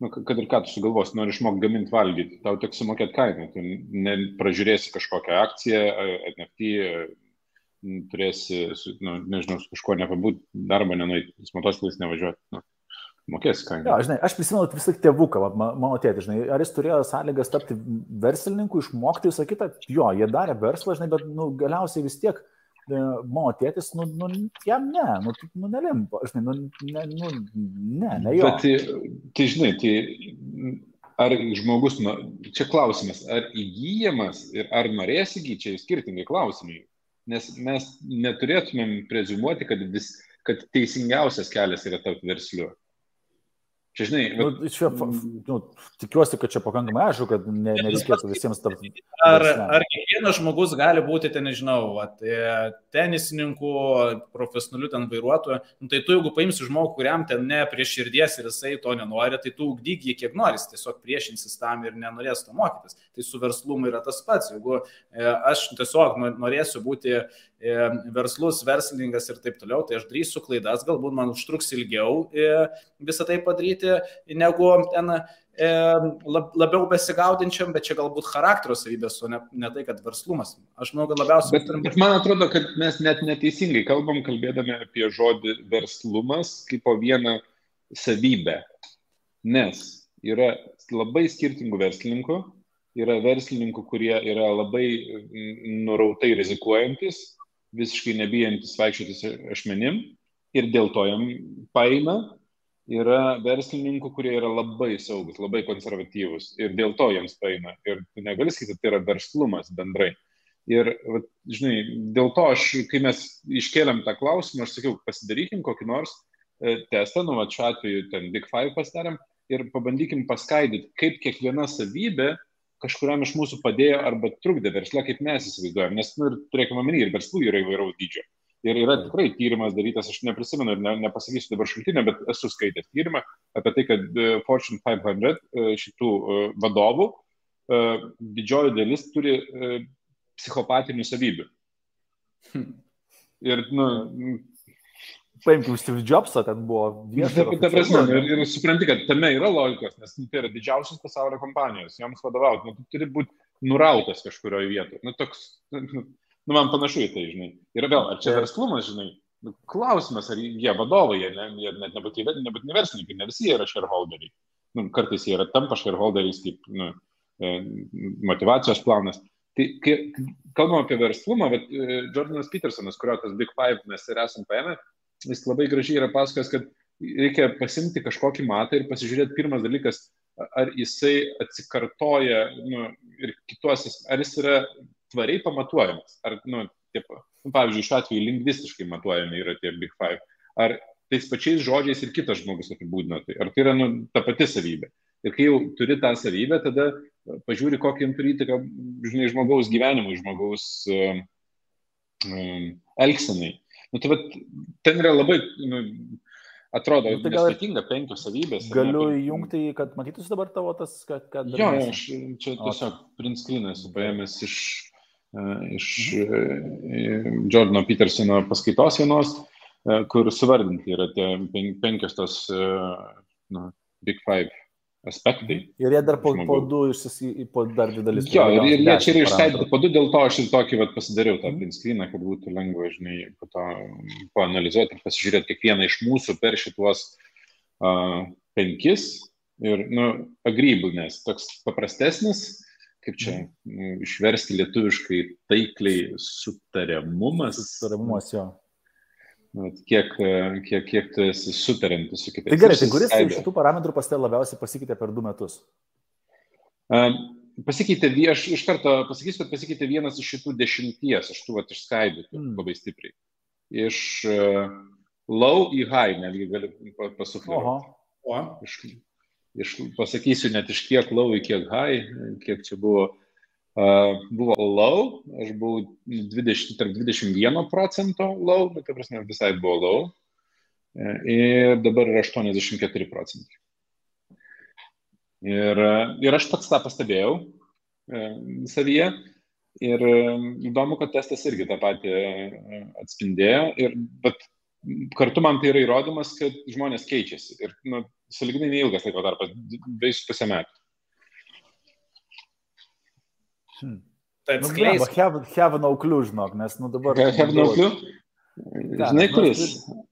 Speaker 2: nu, kad ir ką tu sugalvos, nori išmokti gaminti valgyti, tau teks sumokėti kainą, tu nepražiūrėsi kažkokią akciją, NFT, turėsi, nu, nežinau, su kažkuo nepabūt, darbą nenuėti, motociklais nevažiuoti. Nu, mokės kainą.
Speaker 1: Ja, žinai, aš prisimenu vis tik tėvuką, mano tėtį, žinai, ar jis turėjo sąlygas tapti verslininku, išmokti visą kitą, jo, jie darė verslą, žinai, bet nu, galiausiai vis tiek e, mano tėtis, nu, nu jam ne, nu, nu nelimpo, žinai, nu, ne, nu, ne, ne jo.
Speaker 2: Bet tai, tai žinai, tai ar žmogus, nu, čia klausimas, ar įgyjamas ir ar norės įgyti, čia skirtingi klausimai. Nes mes neturėtumėm prezumuoti, kad, vis, kad teisingiausias kelias yra tapti versliu. Čia, žinai,
Speaker 1: nu, čia, nu, tikiuosi, kad čia pakankamai aišku, kad ne, nereikėtų visiems tapti.
Speaker 3: Ar, ar kiekvienas vienas žmogus gali būti, ten nežinau, at, e, tenisininkų, profesionalių ten vairuotojų, nu, tai tu jeigu paimsi žmogų, kuriam ten ne prie širdies ir jisai to nenori, tai tu ugdyk jį kiek nori, tiesiog priešinsis tam ir nenorės to mokytis. Tai su verslumu yra tas pats. Jeigu e, aš tiesiog norėsiu būti e, verslus, verslininkas ir taip toliau, tai aš darysiu klaidas, galbūt man užtruks ilgiau visą tai padaryti, negu ten E, labiau besigaudinčiam, bet čia galbūt charakterio savybės, o ne, ne tai, kad verslumas. Aš manau, kad labiausiai.
Speaker 2: Bet, bet man atrodo, kad mes net neteisingai kalbam, kalbėdami apie žodį verslumas kaip po vieną savybę. Nes yra labai skirtingų verslininkų, yra verslininkų, kurie yra labai nurautai rizikuojantis, visiškai nebijantis vaikščiotis ašmenim ir dėl to jam paima yra verslininkų, kurie yra labai saugus, labai konservatyvus ir dėl to jiems paina. Ir tu negali sakyti, tai yra verslumas bendrai. Ir, žinai, dėl to aš, kai mes iškėlėm tą klausimą, aš sakiau, pasidarykim kokį nors e, testą, nu, va, šiuo atveju ten Big Five pasidarėm ir pabandykim paskaidyti, kaip kiekviena savybė kažkuriam iš mūsų padėjo arba trukdė verslą, kaip mes įsivaizduojam. Nes, nu, ir turėkime omeny, ir verslų yra įvairaus dydžio. Ir yra tikrai tyrimas darytas, aš neprisimenu ir ne, nepasakysiu dabar šaltinio, bet esu skaitęs tyrimą apie tai, kad e, Fortune 500 e, šitų e, vadovų didžioji dalis turi psichopatinių savybių.
Speaker 1: Hm. Ir, nu, paimkim Steve Jobsą, ten buvo
Speaker 2: vienas. Ta, ta prasme, ir, ir supranti, kad tame yra logikos, nes nu, tai yra didžiausios pasaulio kompanijos, joms vadovauti, nu, tu turi būti nurautas kažkurioje vietoje. Nu, toks, nu, Nu, man panašu į tai, žinai. Ir vėl, ar čia verslumas, žinai, nu, klausimas, ar jie vadovai, jie, ne, jie net nebūtinai nebūt verslininkai, ne visi jie yra shareholderiai. Nu, kartais jie yra tampa shareholderiais kaip nu, e, motivacijos planas. Tai kai kalbam apie verslumą, bet e, Jordanas Petersonas, kurio tas Big Five mes ir esam paėmę, jis labai gražiai yra pasakojęs, kad reikia pasimti kažkokį matą ir pasižiūrėti pirmas dalykas, ar jisai atsikartoja nu, ir kituose, ar jis yra tvariai pamatuojamas. Ar, nu, taip, nu, pavyzdžiui, šiuo atveju lingvistiškai matuojami yra tie Big Five. Ar tais pačiais žodžiais ir kitas žmogus apibūdina tai. Ar tai yra nu, ta pati savybė. Ir kai jau turi tą savybę, tada pažiūri, kokią turi įtaką, žinai, žmogaus gyvenimui, žmogaus um, um, elgsenai. Nu, tai vat, ten yra labai, nu, atrodo, nu, tai gal sudėtinga penkios savybės.
Speaker 1: Galiu ne, įjungti, kad matytųsi dabar tavo tas, kad... kad
Speaker 2: jo, aš čia tiesiog print screen esu paėmęs iš iš mhm. Jordano Petersono paskaitos vienos, kur suvardinti yra tie penkios tos nu, Big Five aspektai.
Speaker 1: Mhm. Ir jie dar po, žmogų. po du išsisį, po dar dvi dalis.
Speaker 2: Jo, ir, ir jie čia yra išskaidyti po du, dėl to aš ir tokį vat, pasidariau tą print screeną, kad būtų lengva, žinai, po to paanalizuoti ir pasižiūrėti kiekvieną iš mūsų per šituos uh, penkis. Ir, nu, agrybulnės, toks paprastesnis, kaip čia nu, išversti lietuviškai taikliai sutariamumas.
Speaker 1: Sutariamumas jo.
Speaker 2: Kiek, kiek, kiek tu esi sutarantis su kitais.
Speaker 1: Tai gerai, tai kuris iš šitų parametrų pas te labiausiai pasikeitė per du metus?
Speaker 2: Um, pasikeitė, aš iš karto pasakysiu, kad pasikeitė vienas iš šitų dešimties, aš tų vat išskaidytų mm. labai stipriai. Iš uh, low į high netgi galiu pasufleruoti. Iš, iš, pasakysiu net iš kiek low į kiek high, kiek čia buvo. Uh, buvo low, aš buvau 20, tarp 21 procento low, bet tai prasme visai buvo low. Ir dabar yra 84 procentai. Ir, ir aš pats tą pastebėjau uh, savyje. Ir įdomu, kad testas irgi tą patį atspindėjo. Ir, bet kartu man tai yra įrodymas, kad žmonės keičiasi. Ir nu, saliginai neilgas laiko tarpas, dviejus pusę metų.
Speaker 1: Hmm. Tai atskleisk. Nu, have, have no clue, žinok, nes nu dabar...
Speaker 2: Have no clue? Žinai, kuris?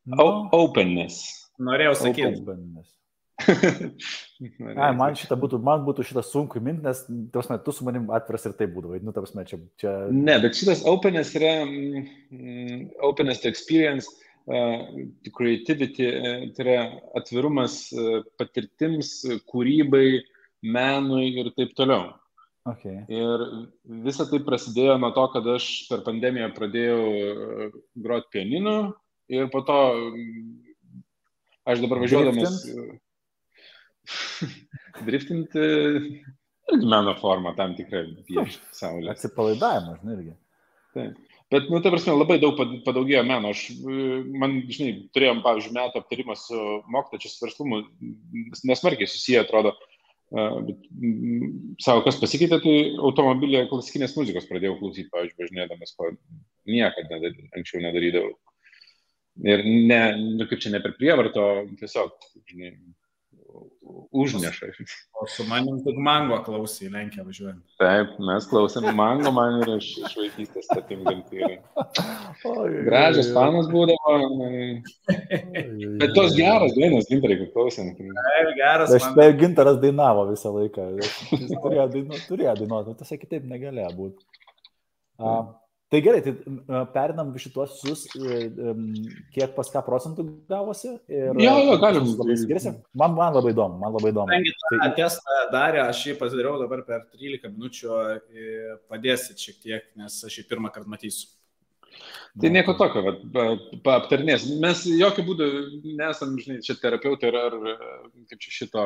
Speaker 2: No. Openness.
Speaker 3: Norėjau sakyti. Openness.
Speaker 1: Ai, man šitą būtų, man būtų šitą sunku minti, nes tos metu su manim atviras ir tai būdavo. Nu, prasme, čia, čia...
Speaker 2: Ne, bet šitas openness yra mm, openness to experience creativity, e, tai yra atvirumas e, patirtims, kūrybai, menui ir taip toliau.
Speaker 1: Okay.
Speaker 2: Ir visa tai prasidėjo nuo to, kad aš per pandemiją pradėjau e, groti pianinu ir po to aš dabar važiuodamas.
Speaker 1: Driftinti?
Speaker 2: Meno forma tam tikrai piešti saulė.
Speaker 1: Atsipalaidavimas, irgi.
Speaker 2: Taip. Bet, nu, ta prasme, labai daug padaugėjo meno. Aš, man, žinai, turėjom, pavyzdžiui, metų aptarimą su moktačius verslumu, nesmarkiai susiję, atrodo, bet savo, kas pasikeitė, tai automobilėje klasikinės muzikos pradėjau klausyti, pavyzdžiui, važinėdamas, ko niekada nedar, anksčiau nedarydavau. Ir ne, nu, kaip čia ne per prievarto, tiesiog, žinai, užneša.
Speaker 3: O su manim tik mango klausai, Lenkija važiuojant.
Speaker 2: Taip, mes klausėm mango, man yra iš, iš vaikystės statim gimtai. Gražios panas būdavo. Bet tos geros dainos, gintarai, kaip klausėm.
Speaker 3: Taip, geras.
Speaker 1: Aš tai gintaras dainavo visą laiką. Jis turėjo dainuoti, turėjo dainuoti, nu, tiesiog kitaip negalėjo būti. Uh, Tai gerai, tai perinam šitos visus, e, kiek pas ką procentų gavosi. Ir,
Speaker 2: jo, jo, galim.
Speaker 1: Skiriasi. Man, man labai įdomu, man labai įdomu.
Speaker 3: Kadangi tą tai... testą darė, aš jį pasidariau dabar per 13 minučių, padėsit šiek tiek, nes aš jį pirmą kartą matysiu.
Speaker 2: Tai nieko tokio, paaptarnės. Mes jokių būdų nesam, žinai, čia terapeutai ar, ar kaip čia šito,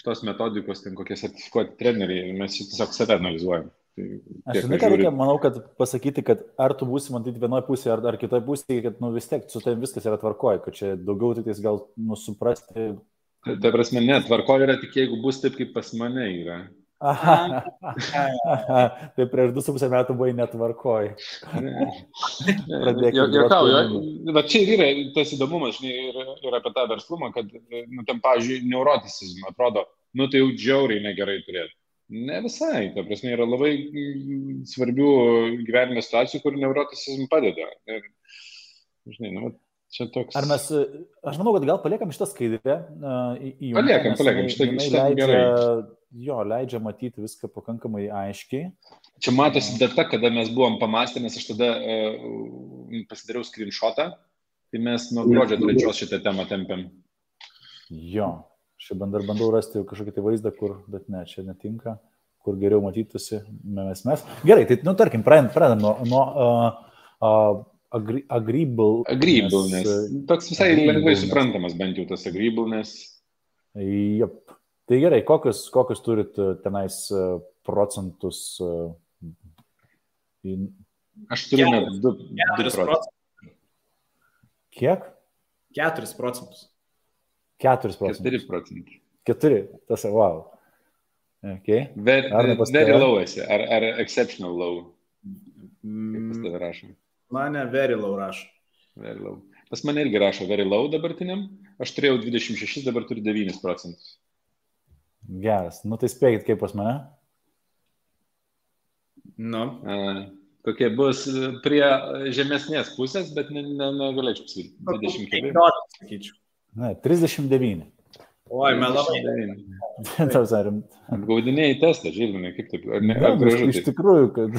Speaker 2: šitos metodikos, ten kokie sertifikuoti treneriai, mes tiesiog save analizuojam.
Speaker 1: Tai aš žinai, ką reikia, manau, kad pasakyti, kad ar tu būsi matyti vienoje pusėje ar, ar kitoje pusėje, kad nu, vis tiek su tavim viskas yra tvarkoje, kad čia daugiau tik tais gal nusuprasti.
Speaker 2: Ta, ta prasme, ne, tvarkoje yra tik jeigu bus taip, kaip pas mane yra.
Speaker 1: Aha, aha, tai prieš 2,5 metų buvai netvarkoj.
Speaker 2: Jokauju, bet čia ir yra tas įdomumas, žinai, ir, ir apie tą verslumą, kad, nu, tam, pavyzdžiui, neuroticizmą atrodo, nu, tai jau džiauriai negerai turėti. Ne visai, ta prasme, yra labai mm, svarbių gyvenime situacijų, kur neuroticizm padeda. Ir, žinai, nu, čia toks.
Speaker 1: Ar mes, aš manau, kad gal paliekam šitą skaidrę į jų.
Speaker 2: Paliekam, paliekam, šitą, gerai.
Speaker 1: Jo, leidžia matyti viską pakankamai aiškiai.
Speaker 2: Čia matosi data, kada mes buvom pamastę, nes aš tada uh, pasidariau screenshotą, tai mes nuo gruodžio trečios šitą temą tempiam.
Speaker 1: Jo, Aš dar bandau rasti kažkokį tai vaizdą, kur, bet ne, čia netinka, kur geriau matytųsi mes mes. Gerai, tai, nu, tarkim, pradedam nuo, nuo uh, uh, agri, agreeable.
Speaker 2: Agreeable, nes toks visai lengvai suprantamas bent jau tas agreeable, nes.
Speaker 1: Jop. Tai gerai, kokius, kokius turit tenais procentus?
Speaker 2: In... Aš turiu net 2 procentus.
Speaker 1: Kiek?
Speaker 3: 4 procentus.
Speaker 1: 4 procentus.
Speaker 2: 4 procentai.
Speaker 1: 4, tas, wow. Okay.
Speaker 2: Very, very low esi, ar, ar exceptional low? Kaip pas tave rašo?
Speaker 3: Mane very low rašo.
Speaker 2: Very low. Pas mane irgi rašo very low dabartiniam. Aš turėjau 26, dabar turiu 9 procentus.
Speaker 1: Geras. Nu tai spėkit, kaip pas mane?
Speaker 3: Nu.
Speaker 2: A, kokie bus prie žemesnės pusės, bet negalėčiau ne, ne, pasakyti. 20 keli.
Speaker 3: Sakyčiau.
Speaker 1: Ne, 39.
Speaker 3: Oi, melavai.
Speaker 1: Tas ar...
Speaker 2: Gaudiniai testą, žinai, kaip taip. Ar
Speaker 1: ne, ar gražu, iš tikrųjų, kad...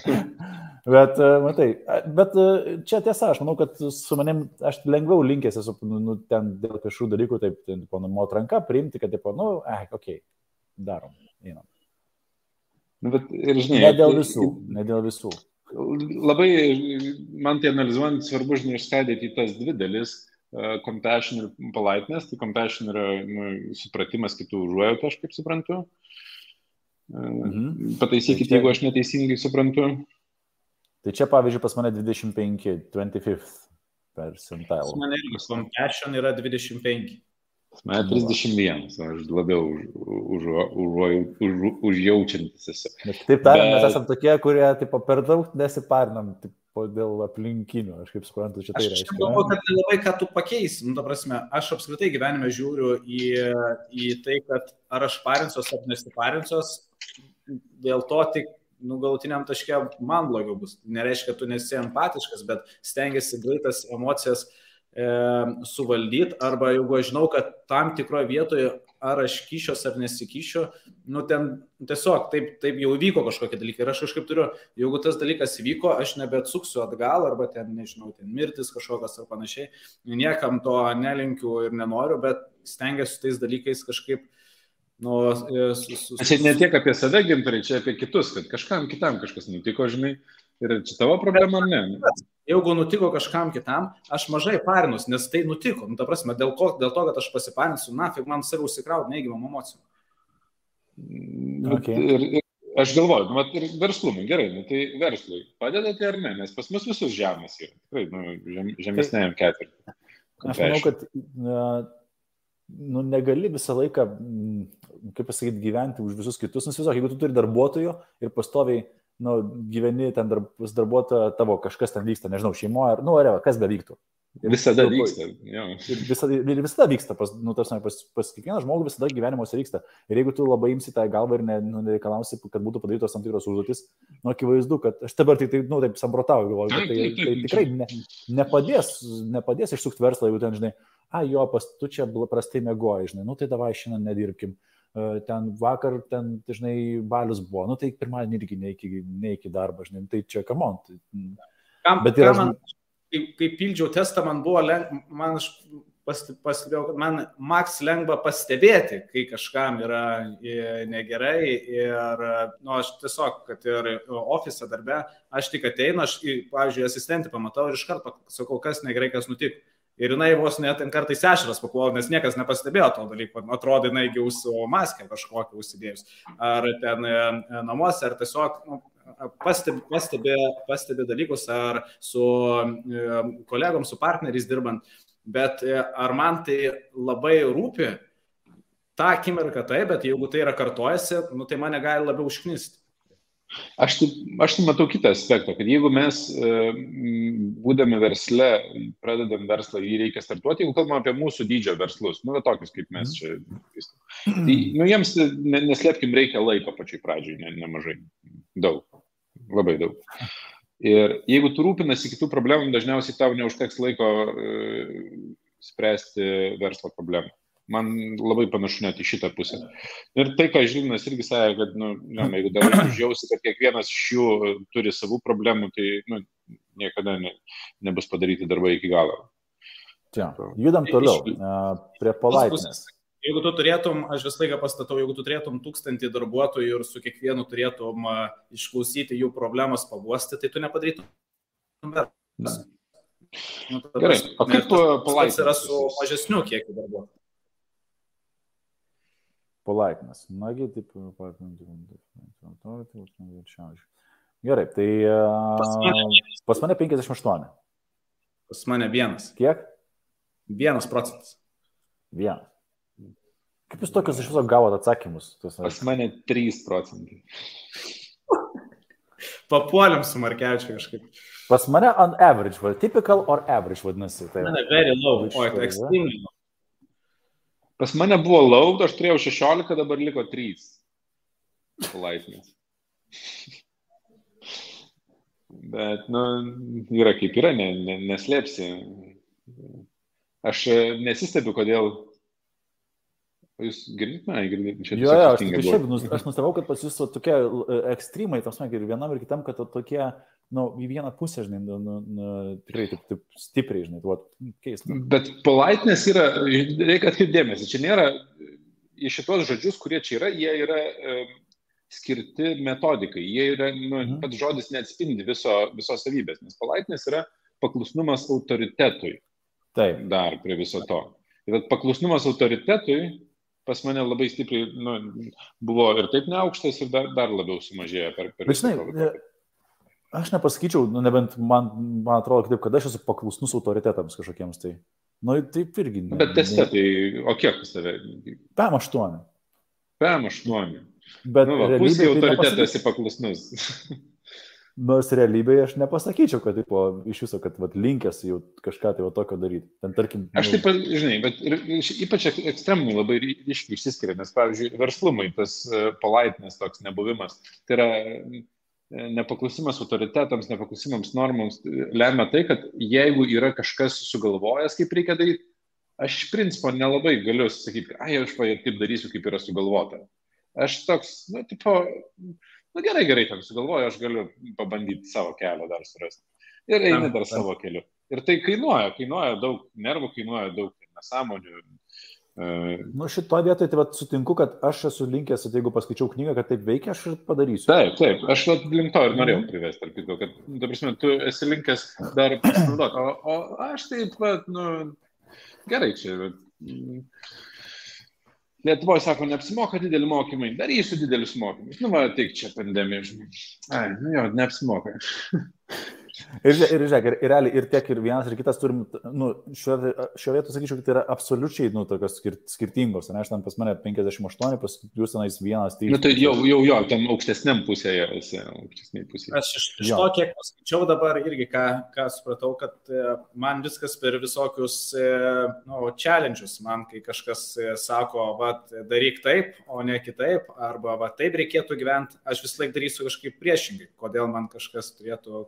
Speaker 1: bet, e, matai, bet e, čia tiesa, aš manau, kad su manim aš lengviau linkęs esu, nu, nu, ten dėl kažkokių dalykų, taip, ten, po numot ranką, priimti, kad, tipo, nu, eh, okei, okay, darom, einam.
Speaker 2: Nu, bet, ir, žinai,
Speaker 1: ne dėl visų, ne dėl visų.
Speaker 2: Labai, man tai analizuojant, svarbu, žinai, išskaidyti tas dvi dalis compassion ir politeness, tai compassion yra nu, supratimas kitų užuojautų, aš kaip suprantu. Mhm. Pataisykit, tai čia... jeigu aš neteisingai suprantu.
Speaker 1: Tai čia, pavyzdžiui, pas mane 25, 25 percentile. Pas
Speaker 3: mane irgi compassion yra 25.
Speaker 2: Pas mane 31, aš labiau užjaučiantis už, už, už esu.
Speaker 1: Bet taip tariant, Bet... mes esame tokie, kurie taip, per daug nesiparinam. Taip dėl aplinkinių, aš kaip suprantu, čia tai reiškia.
Speaker 3: Aš galvoju, kad labai ką tu pakeisi. Nu, ta prasme, aš apskritai gyvenime žiūriu į, į tai, kad ar aš parinsiuos ar nesiparinsiuos, dėl to tik nu, galutiniam taške man blogiau bus. Nereiškia, kad tu nesi empatiškas, bet stengiasi greitas emocijas e, suvaldyti, arba jeigu aš žinau, kad tam tikroje vietoje ar aš kyšios ar nesikyšiu, nu ten tiesiog taip, taip jau vyko kažkokie dalykai. Ir aš kažkaip turiu, jeigu tas dalykas vyko, aš nebeatsuksiu atgal arba ten, nežinau, ten mirtis kažkokios ar panašiai, niekam to nelinkiu ir nenoriu, bet stengiuosi tais dalykais kažkaip Nu,
Speaker 2: su, su, su... Čia ne tiek apie save gintarai, čia apie kitus, kad kažkam kitam kažkas nutiko, žinai, ir čia tavo problema ar ne?
Speaker 3: Jeigu nutiko kažkam kitam, aš mažai parinus, nes tai nutiko. Nu, ta prasme, dėl, ko, dėl to, kad aš pasiparinsiu, na, fig man save užsikraut neigiamam emocijom.
Speaker 2: Okay. Ir, ir aš galvoju, nu, ir verslumui, gerai, nu, tai verslui padedate ar ne, nes pas mus visus žemės yra, tikrai, nu, žem, žemesnėjom ketvirtį.
Speaker 1: Aš manau, kad nu, negali visą laiką, kaip pasakyti, gyventi už visus kitus. Nes viso, jeigu tu turi darbuotojų ir pastoviai nu, gyveni ten darb, darbuotojo, tavo kažkas ten vyksta, nežinau, šeimoje, ar, nu, ar kas be vyktų.
Speaker 2: Visada vyksta.
Speaker 1: Ir visada, ir visada vyksta, pas, nu, tarsi, pas, pas kiekvieną žmogų visada gyvenimuose vyksta. Ir jeigu tu labai imsi tą galvą ir ne, nu, nereikalausi, kad būtų padarytos tam tikros užduotis, nu, akivaizdu, kad aš dabar tik tai, nu, taip samprotauju, galvoju, kad tai, tai tikrai ne, nepadės, nepadės išsukti verslą, jeigu ten, žinai, a, jo, pas tu čia prastai mėgoji, žinai, nu, tai davai šiandien nedirbkim ten vakar, ten dažnai balius buvo, nu tai pirmadienį irgi ne iki, ne iki darbo, žinai, tai čia kamon. Tai,
Speaker 3: kam, bet yra, man, kai, kai pildžiau testą, man buvo lengva, man aš pastebėjau, kad man maks lengva pastebėti, kai kažkam yra negerai ir, nu, aš tiesiog, kad ir ofise darbe, aš tik ateinu, aš, pavyzdžiui, asistentį pamatau ir iš karto sakau, kas negerai, kas nutiko. Ir jinai vos net kartais ešeras papuola, nes niekas nepastebėjo to dalyko. Atrodo, jinai jau su maskę kažkokią užsidėjus. Ar ten e, namuose, ar tiesiog nu, pastebi, pastebi, pastebi dalykus, ar su e, kolegom, su partneriais dirbant. Bet e, ar man tai labai rūpi, tą akimirką tai, bet jeigu tai yra kartojasi, nu, tai mane gali labiau užknisti.
Speaker 2: Aš tai, aš tai matau kitą aspektą, kad jeigu mes, būdami versle, pradedam verslą, jį reikia startuoti, jeigu kalbam apie mūsų dydžio verslus, nu, tokius kaip mes čia, tai, nu, jiems, neslėpkim, reikia laiko pačiai pradžiai, ne, nemažai, daug labai daug. Ir jeigu tu rūpinasi kitų problemų, dažniausiai tau neužteks laiko e, spręsti verslo problemą. Man labai panašu net į šitą pusę. Ir tai, ką Žilinas irgi sakė, kad, nu, ne, jeigu dar žiausi, kad kiekvienas iš jų turi savų problemų, tai nu, niekada ne, nebus padaryti darbai iki galo.
Speaker 1: Čia, judam toliau. Prie palaipsnės.
Speaker 3: Jeigu tu turėtum, aš visą laiką pastatau, jeigu tu turėtum tūkstantį darbuotojų ir su kiekvienu turėtum uh, išklausyti jų problemas, paguosti, tai tu nepadarytum. Na. Nu,
Speaker 2: Gerai, o kaip
Speaker 3: palaikyti? yra su mažesniu kiekiu darbuotojų.
Speaker 1: Politeness. Nagi, taip, Gerai, tai pas mane, pas mane 58.
Speaker 3: Pas mane vienas.
Speaker 1: Kiek?
Speaker 3: Vienas procentas.
Speaker 1: Vienas. Kaip jūs tokius iš viso gavote atsakymus?
Speaker 2: Pas mane 3 procentai.
Speaker 3: Papuoliam su Markevičiu kažkaip.
Speaker 1: Pas mane on average, va, typical or average vadinasi.
Speaker 3: Tai mane very low, o tai extremely low.
Speaker 2: Pas mane buvo low, aš turėjau 16, dabar liko 3. Laipsnis. Bet, nu, yra kaip yra, ne, ne, neslėpsi. Aš nesistebiu, kodėl Jūs girdite mane, girdite čia?
Speaker 1: Jo, jo, aš, šiaip, aš nustebau, kad pas jūs tokie e, ekstremai, tos man ir vienam ir kitam, kad tokie, na, nu, į vieną pusę, žinai, nu, nu, nu, tikrai taip, taip stipriai, žinai, tuo keista.
Speaker 2: Bet politeness yra, reikia atkreipdėmėsi, čia nėra, į šitos žodžius, kurie čia yra, jie yra e, skirti metodikai, jie yra, nu, mhm. pats žodis neatspindi viso, visos savybės, nes politeness yra paklusnumas autoritetui.
Speaker 1: Taip.
Speaker 2: Dar prie viso to. Tai paklusnumas autoritetui pas mane labai stipriai nu, buvo ir taip neaukštas, ir dar, dar labiau sumažėjo per, per
Speaker 1: laiką. Aš nepasakyčiau, nu, nebent man, man atrodo, taip, kad aš esu paklusnus autoritetams kažkokiems tai. Nu, taip irgi.
Speaker 2: Ne, Bet teste, tai o kiek pas tave?
Speaker 1: PM8.
Speaker 2: PM8. Bet nu, va, pusė tai autoritetas esi paklusnus.
Speaker 1: Nors realybėje aš nepasakyčiau, kad tipo, iš viso, kad vat, linkęs jau kažką tai tokio daryti. Ten, tarkim,
Speaker 2: aš nu... taip, žinai, bet ir, ypač ekstremumai labai ryškiai išsiskiria, nes, pavyzdžiui, verslumai, tas uh, polaitinės toks nebuvimas, tai yra e, nepaklusimas autoritetams, nepaklusimams normams lemia tai, kad jeigu yra kažkas sugalvojęs, kaip reikia daryti, aš iš principo nelabai galiu sakyti, ai, aš taip darysiu, kaip yra sugalvota. Aš toks, nu, tipo, nu, gerai, gerai, ten sugalvoju, aš galiu pabandyti savo kelią dar surasti. Ir eini dar savo keliu. Ir tai kainuoja, kainuoja daug nervų, kainuoja daug nesąmonių.
Speaker 1: Uh, nu, šitoje vietoje tai vat, sutinku, kad aš esu linkęs, jeigu paskaičiau knygą, kad taip veikia, aš ir padarysiu.
Speaker 2: Taip, taip, aš vat, link to ir norėjau mhm. privesti, ar kito, kad, ta prasme, tu esi linkęs dar pasinaudoti, o, o aš taip, vat, nu, gerai čia. Bet, Lietuvoje sako, neapsimoka dideli mokymai, darysiu didelius mokymus. Nu, va, tik čia pandemija, žinai. Ai, nu jo, neapsimoka.
Speaker 1: Ir, ir žiūrėk, ir, ir realiai ir tiek ir vienas, ir kitas turim, nu, šioje šio vietoje sakyčiau, kad tai yra absoliučiai, nu, tokios skir, skirtingos. Ne, aš ten pas mane 58, pas jūs tenais vienas.
Speaker 2: Tai, nu, tai jau, jau, jo, tam aukštesniam pusėje aukštesniai pusėje.
Speaker 3: Aš iš, iš to, kiek paskaičiau dabar irgi, ką, ką supratau, kad e, man viskas per visokius, e, nu, challenge'us, man kai kažkas e, sako, va, daryk taip, o ne kitaip, arba va, taip reikėtų gyventi, aš vis laik darysiu kažkaip priešingai, kodėl man kažkas turėtų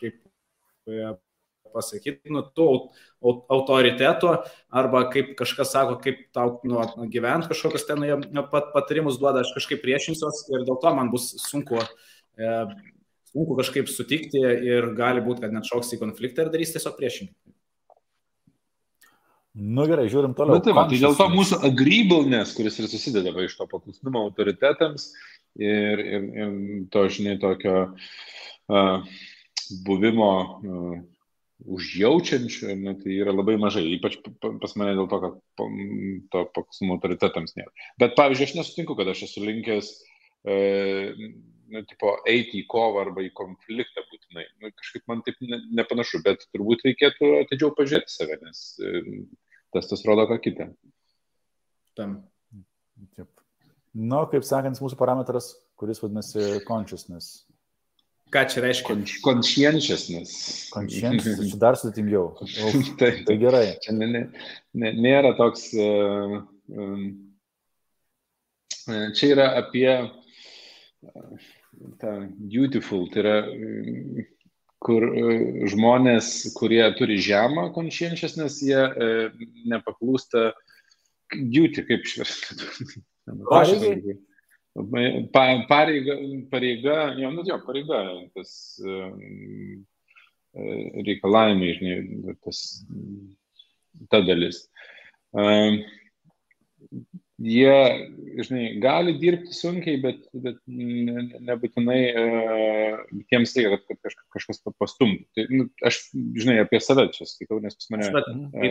Speaker 3: kaip e, pasakyti, nu, tų autoritetų, arba kaip kažkas sako, kaip tau nu, gyventi kažkokius ten nu, pat, patarimus duoda, aš kažkaip priešinsiuos ir dėl to man bus sunku, e, sunku kažkaip sutikti ir gali būti, kad net šoks į konfliktą ir darys tiesiog priešingai.
Speaker 1: Nu gerai, žiūrim toliau.
Speaker 2: Na, tai, va, tai dėl to mūsų agreeableness, kuris ir susideda va, iš to paklusnumo autoritetams ir, ir, ir to, žinai, tokio uh, buvimo uh, užjaučiančių, ne, tai yra labai mažai, ypač pas mane dėl to, kad to paksumo autoritetams nėra. Bet pavyzdžiui, aš nesutinku, kad aš esu linkęs, e, nu, tipo, eiti į kovą arba į konfliktą būtinai. Nu, kažkaip man taip ne, nepanašu, bet turbūt reikėtų atidžiau pažiūrėti save, nes e, tas tas rodo ką kitą.
Speaker 3: Tam.
Speaker 1: Taip. Nu, kaip sakant, mūsų parametras, kuris vadinasi consciousness.
Speaker 3: Ką čia reiškia?
Speaker 2: Conscientiousness.
Speaker 1: Conscientiousness, čia dar sudėtingiau.
Speaker 2: tai,
Speaker 1: tai gerai.
Speaker 2: Čia ne, ne, nėra toks. Uh, um, čia yra apie uh, tą beautiful, tai yra uh, kur uh, žmonės, kurie turi žemą conscientiousness, jie uh, nepaklūsta duty, kaip išversti. Pareiga, pareiga, jo, nu, jo, pareiga, tas um, reikalavimai, žinai, tas, ta dalis. Jie, žinai, gali dirbti sunkiai, bet, bet nebūtinai uh, tiems reikia, kad, kad kažkas pastumtų. Tai, nu, aš, žinai, apie save čia skaitau, nes pas mane uh,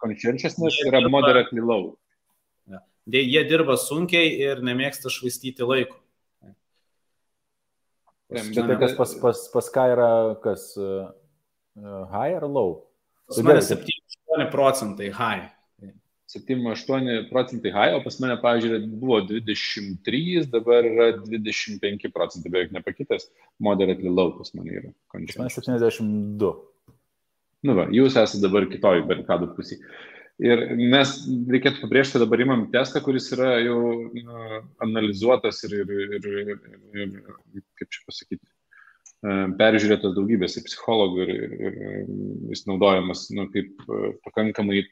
Speaker 2: conscientiousness yra moderately low
Speaker 3: jie dirba sunkiai ir nemėgsta švaistyti laiko.
Speaker 1: Bet tai kas pas, pas, pas ką yra, kas uh, high ar low?
Speaker 3: Pas mane 7-8 procentai high.
Speaker 2: 7-8 procentai high, o pas mane, pavyzdžiui, buvo 23, dabar yra 25 procentai, beveik nepakitęs, moderately low pas mane yra.
Speaker 1: Pas mane 72.
Speaker 2: Nu va, jūs esate dabar kitoj barikadų pusėje. Ir mes reikėtų pabrėžti, dabar imam testą, kuris yra jau na, analizuotas ir, ir, ir, ir, ir, kaip čia pasakyti, e, peržiūrėtas daugybės ir psichologų ir, ir, ir jis naudojamas nu, kaip e, pakankamai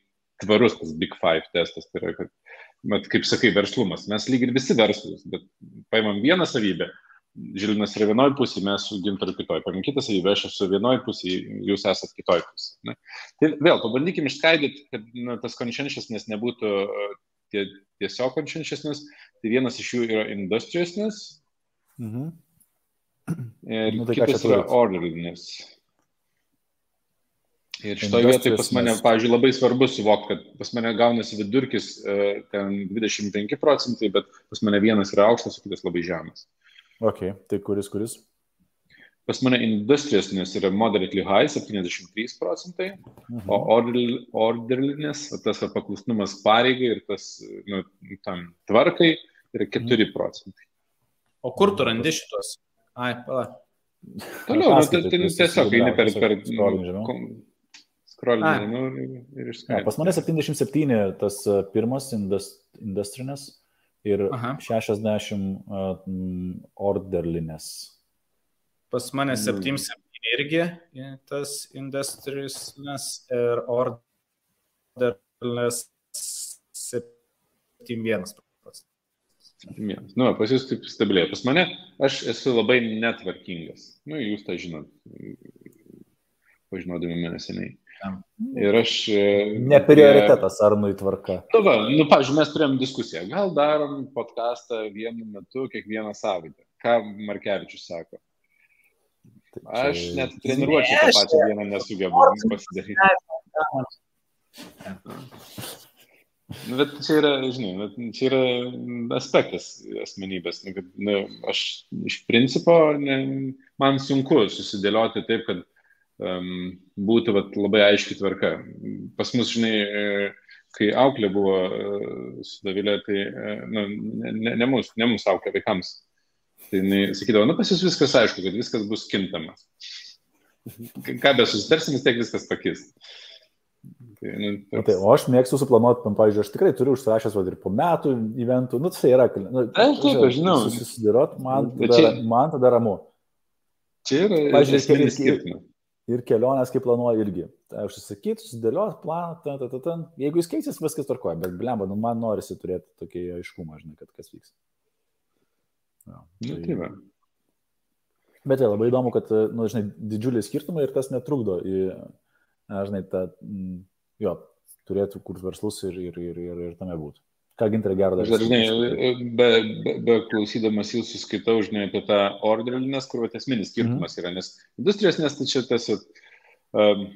Speaker 2: tvarus tas Big Five testas. Tai yra, kad, mat, kaip sakai, verslumas. Mes lyg ir visi verslus, bet paimam vieną savybę Žilinas yra vienoje pusėje, mes su gintaru kitoje. Paminkite savybę, aš esu vienoje pusėje, jūs esate kitoje pusėje. Ne? Tai vėl, pabandykime išskaidyti, kad na, tas conscientiousness nebūtų tie, tiesiog conscientiousness. Tai vienas iš jų yra industriousness. Mhm. Ir nu, tai kitas yra orderliness. Ir šitoje vietoje pas mane, pavyzdžiui, labai svarbu suvokti, kad pas mane gaunasi vidurkis ten 25 procentai, bet pas mane vienas yra aukštas, o kitas labai žemas.
Speaker 1: Ok, tai kuris, kuris?
Speaker 2: Pas mane industriousness yra moderately high, 73 procentai, mhm. o orderliness, tas paklusnumas pareigai ir tas nu, tam tvarkai yra 4 mhm. procentai.
Speaker 3: O kur tu randi šitos? Ai, pala.
Speaker 2: Toliau, nu, tai, tai tiesiog eini per... per Skrolinį, nu, ir išskaityti.
Speaker 1: Pas mane 77 tas pirmas industrinės ir Aha. 60 uh, orderlinės.
Speaker 3: Pas mane 7-7 irgi tas industriesnės ir orderlinės 7-1.
Speaker 2: Nu, pas jūs taip stabiliai. Pas mane aš esu labai netvarkingas. Nu, jūs tą žinot, pažinodami mane seniai. Ir aš.
Speaker 1: E, ne prioritetas ar nuitvarka.
Speaker 2: Nu, va, nu, pažiūrėjau, mes turėjom diskusiją. Gal darom podcastą vienu metu kiekvieną savaitę. Ką Markevičius sako? Aš net treniruočiau tą pačią dieną nesugebu pasidaryti. Nu, bet čia yra, žinai, čia yra aspektas asmenybės. Nu, kad, nu, aš iš principo, ne, man sunku susidėlioti taip, kad um, būtų vat, labai aiški tvarka. Pas mus, žinai, e, kai auklė buvo uh, su Davilė, tai uh, nu, ne, ne, ne, mums, ne mums auklė, vaikams. Tai jinai sakydavo, nu pas jūs viskas aišku, kad viskas bus kintama. Ką be susitarsim, vis tiek viskas pakis.
Speaker 1: Tai, nu, toks... tai, o aš mėgstu suplanuoti, man, pavyzdžiui, aš tikrai turiu užsirašęs va, ir po metų eventų, nu tai yra, nu,
Speaker 2: aš taip, aš žinau.
Speaker 1: Susidėrot, man, tada, čia... man tada ramu.
Speaker 2: Čia yra, pavyzdžiui, skirtumas.
Speaker 1: Ir kelionės, kaip planuoju, irgi. Tai užsisakyti, susidėlioti planą, ten, ten, ten, ten. jeigu jis keisis, viskas tvarkoja, bet blemba, nu, man norisi turėti tokį aiškumą, žinai, kad kas vyks.
Speaker 2: Ja, nu, tai, tai
Speaker 1: bet tai labai įdomu, kad, nu, žinai, didžiuliai skirtumai ir tas netrukdo į, žinai, tą jo, turėtų kur verslus ir, ir, ir, ir, ir tame būtų. Ką gintarė gero
Speaker 2: dar? Žinai, be, be, be klausydamas jūsų skaitau, žinai, apie tą orderlinės, kur esminis skirtumas mm -hmm. yra, nes industrijos nestačia tas, um,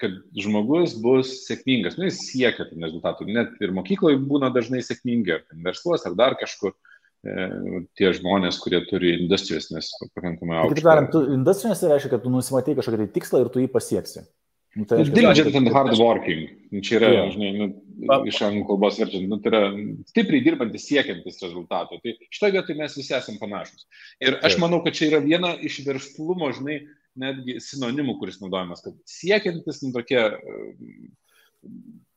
Speaker 2: kad žmogus bus sėkmingas, nu, jis siekia tų rezultatų, net ir mokykloje būna dažnai sėkmingi, ar versluos, ar dar kažkur e, tie žmonės, kurie turi industrijos, nes pakankamai aukštas.
Speaker 1: Kitaip tariant, industrijos tai reiškia, kad tu nusimatai kažkokį tai tikslą ir tu jį pasieksi.
Speaker 2: Nu, tai Diligent and hard working. Nu, čia yra, yeah. žinai, nu, iš anglų kalbos verčiant, nu, tai yra stipriai dirbantis siekiantis rezultatų. Tai šitoje vietoje mes visi esame panašus. Ir aš manau, kad čia yra viena iš verslumo, žinai, netgi sinonimų, kuris naudojamas, kad siekiantis, nu, tokie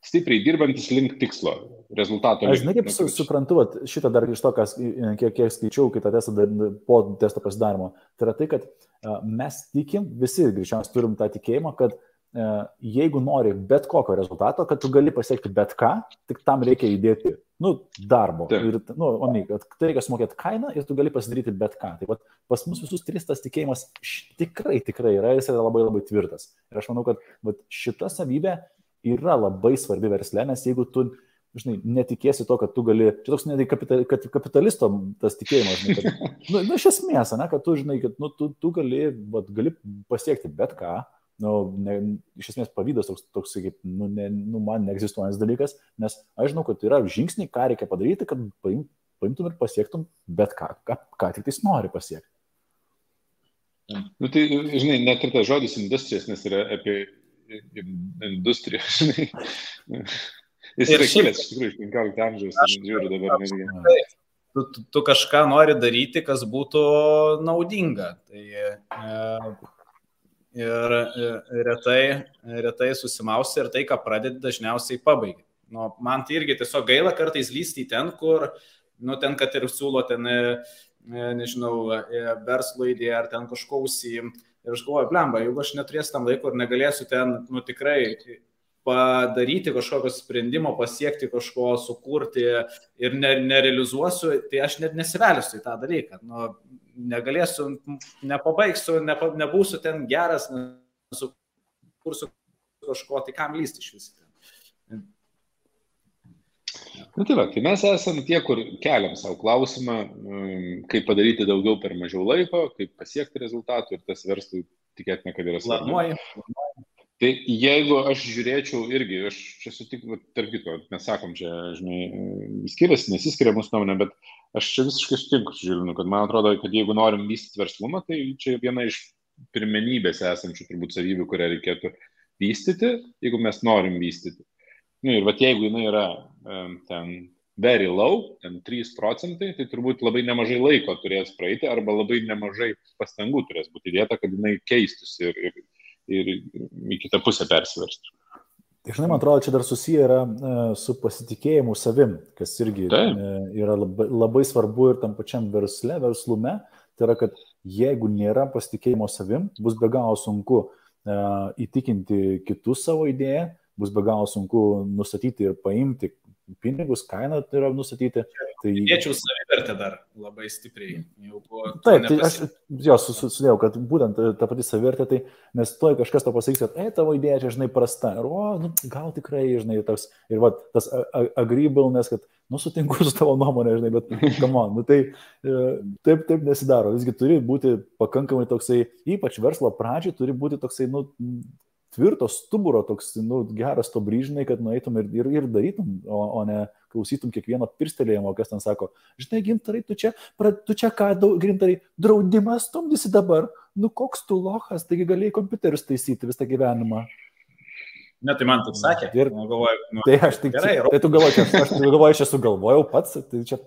Speaker 2: stipriai dirbantis link tikslo, rezultato.
Speaker 1: Aš žinai, kaip su, suprantu, vat, šitą dar iš to, kas, kiek, kiek skaičiau kitą testą po testo pasidarimo, tai yra tai, kad uh, mes tikim, visi greičiausiai turim tą tikėjimą, kad uh, jeigu nori bet kokio rezultato, kad tu gali pasiekti bet ką, tik tam reikia įdėti, nu, darbo. Taip. Ir, nu, omeny, kad tai reikia sumokėti kainą ir tu gali pasidaryti bet ką. Tai vat, pas mus visus tris tas tikėjimas tikrai, tikrai yra, jis yra labai labai tvirtas. Ir aš manau, kad vat, šita savybė yra labai svarbi versle, nes jeigu tu, žinai, netikėsi to, kad tu gali, čia toks netgi kapital, kapitalisto tas tikėjimas, žinai, kad, nu, nu, iš esmės, ne, kad tu, žinai, kad nu, tu, tu gali, vat, gali pasiekti bet ką, nu, ne, iš esmės pavydas toks, toks kaip, nu, ne, nu, man neegzistuojantis dalykas, nes aš žinau, kad yra žingsniai, ką reikia padaryti, kad paim, paimtum ir pasiektum bet ką, ką, ką tik tais nori pasiekti.
Speaker 2: Nu, tai, žinai, net ir tas žodis industrijos, nes yra apie industrija, žinai. Jis ir yra kilęs iš tikrųjų iš 15 amžiaus, aš žiūriu dabar netgi.
Speaker 3: Tu, tu, tu kažką nori daryti, kas būtų naudinga. Tai, e, ir e, retai, retai susimausi ir tai, ką pradedi, dažniausiai pabaigi. Nu, man tai irgi tiesiog gaila kartais lysti ten, kur, nu, ten, kad ir siūlo ten, e, nežinau, verslo idėją ar ten kažko užsiimti Ir aš galvoju, blemba, jeigu aš neturėsiu tam laiko ir negalėsiu ten, nu tikrai padaryti kažkokio sprendimo, pasiekti kažko, sukurti ir ne, nerealizuosiu, tai aš net nesivelsiu į tą dalyką. Nu, negalėsiu, nepabaigsiu, nepa, nebūsiu ten geras, nesukursiu kažko, tai kam lysti iš visų.
Speaker 2: Na tai va, tai mes esame tie, kur keliam savo klausimą, mm, kaip padaryti daugiau per mažiau laiko, kaip pasiekti rezultatų ir tas verslui tikėtina, kad yra svarbu. Tai jeigu aš žiūrėčiau irgi, aš čia sutikiu, tarp kitko, mes sakom, čia, žinai, skiriasi, nesiskiria mūsų nuomonė, bet aš čia visiškai sutinku su Žilinu, kad man atrodo, kad jeigu norim vystyti verslumą, tai čia viena iš pirmenybės esančių turbūt savybių, kurią reikėtų vystyti, jeigu mes norim vystyti. Nu, ir va jeigu jinai yra um, ten very low, ten 3 procentai, tai turbūt labai nemažai laiko turės praeiti arba labai nemažai pastangų turės būti įdėta, kad jinai keistųsi ir, ir, ir į kitą pusę persiverstų.
Speaker 1: Tai žinai, man atrodo, čia dar susiję yra e, su pasitikėjimu savim, kas irgi Taip. E, yra labai, labai svarbu ir tam pačiam versle, verslume. Tai yra, kad jeigu nėra pasitikėjimo savim, bus be galo sunku uh, įtikinti kitus savo idėją, bus be galo sunku nustatyti ir paimti pinigus, kainą tai yra nustatyti. Tai...
Speaker 3: Dėčiau savivertę dar labai stipriai.
Speaker 1: Taip, tai aš jo susidėjau, kad būtent ta pati savivertė, tai nes toj kažkas to pasakys, kad, e, tavo idėja čia, žinai, prasta. Ir, o, nu, gal tikrai, žinai, tas, ir va, tas agreeableness, kad, nu, sutinku su tavo nuomonė, žinai, bet, come on, nu, tai e, taip, taip nesidaro. Visgi turi būti pakankamai toksai, ypač verslo pradžiai, turi būti toksai, nu, tvirto stuburo, toks, nu, geras to bryžnai, kad nueitum ir, ir, ir darytum, o, o ne klausytum kiekvieno pirstelėjimo, kas ten sako, žinai, gintarai, tu čia, pra, tu čia ką, gintarai, draudimas stumdysi dabar, nu koks tu lohas, taigi galėjai kompiuterius taisyti visą gyvenimą.
Speaker 3: Ne, tai man taip sakė.
Speaker 1: Ir nu, galvoju, nu, tai aš tik gerai. Tai tu galvoji, aš, aš galvoju, aš esu galvojau pats, tai čia,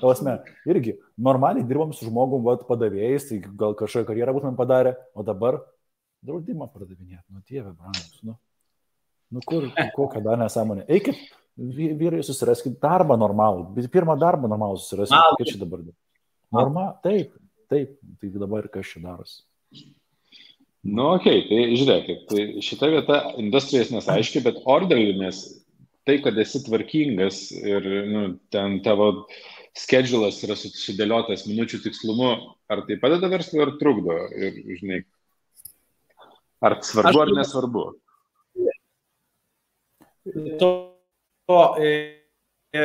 Speaker 1: tausme, irgi, normaliai dirbam su žmogum, vad, padavėjais, tai gal kažkokią karjerą būtumėm padarę, o dabar draudimą pardavinėti, nu dieve, brangus, nu. Nu kur, kokią dar nesąmonę. Eikit, vyrai, susiraskit darbą normalų, pirmą darbą normalų susiraskit, kaip čia dabar. Norma, taip, taip, tai dabar kas čia darosi.
Speaker 2: Nu, okei, okay, tai žiūrėkit, tai šita vieta industrijas nesaiški, bet orderlinės, tai, kad esi tvarkingas ir nu, ten tavo schedulas yra sudėliotas minučių tikslumu, ar tai padeda verslui, ar trukdo? Ir, žinai, ar svarbu, Aš, ar nesvarbu?
Speaker 3: To, to e, e,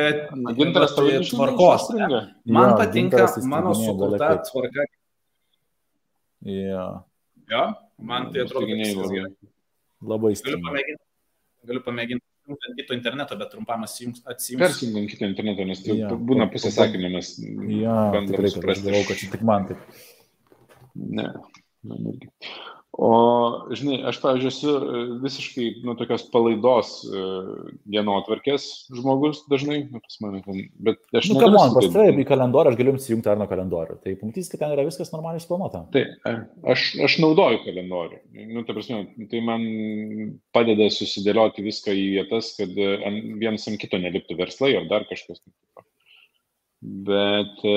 Speaker 2: Gintaras tavo
Speaker 3: tvarkos. Man ja, patinka mano sukurta tvarka.
Speaker 1: Ja.
Speaker 3: Jo, man tai atrodo
Speaker 2: geniai.
Speaker 1: Labai
Speaker 3: stipriai. Galiu pamėginti, galiu pamėginti ant kito interneto, bet trumpam atsijungs.
Speaker 2: Persijungi ant kito interneto, nes tai ja, būna pusę sakinio, mes
Speaker 1: ja, bandome suprasti. Aš galvoju, kad čia tik man taip.
Speaker 2: Ne, man irgi. O, žinai, aš, pavyzdžiui, esu e, visiškai, nu, tokios palaidos e, dienotvarkės žmogus dažnai, nu, pas mane bet aš...
Speaker 1: Nu, kam man, pas tave į kalendorių, aš galiu jums įjungti ar nuo kalendorių, tai pamatys, kad ten yra viskas normaliai suplanuota.
Speaker 2: Tai, aš, aš naudoju kalendorių, nu, ta prasme, tai man padeda susidėlioti viską į vietas, kad vienas ant kito neliptų verslai ar dar kažkas. Tai Bet e,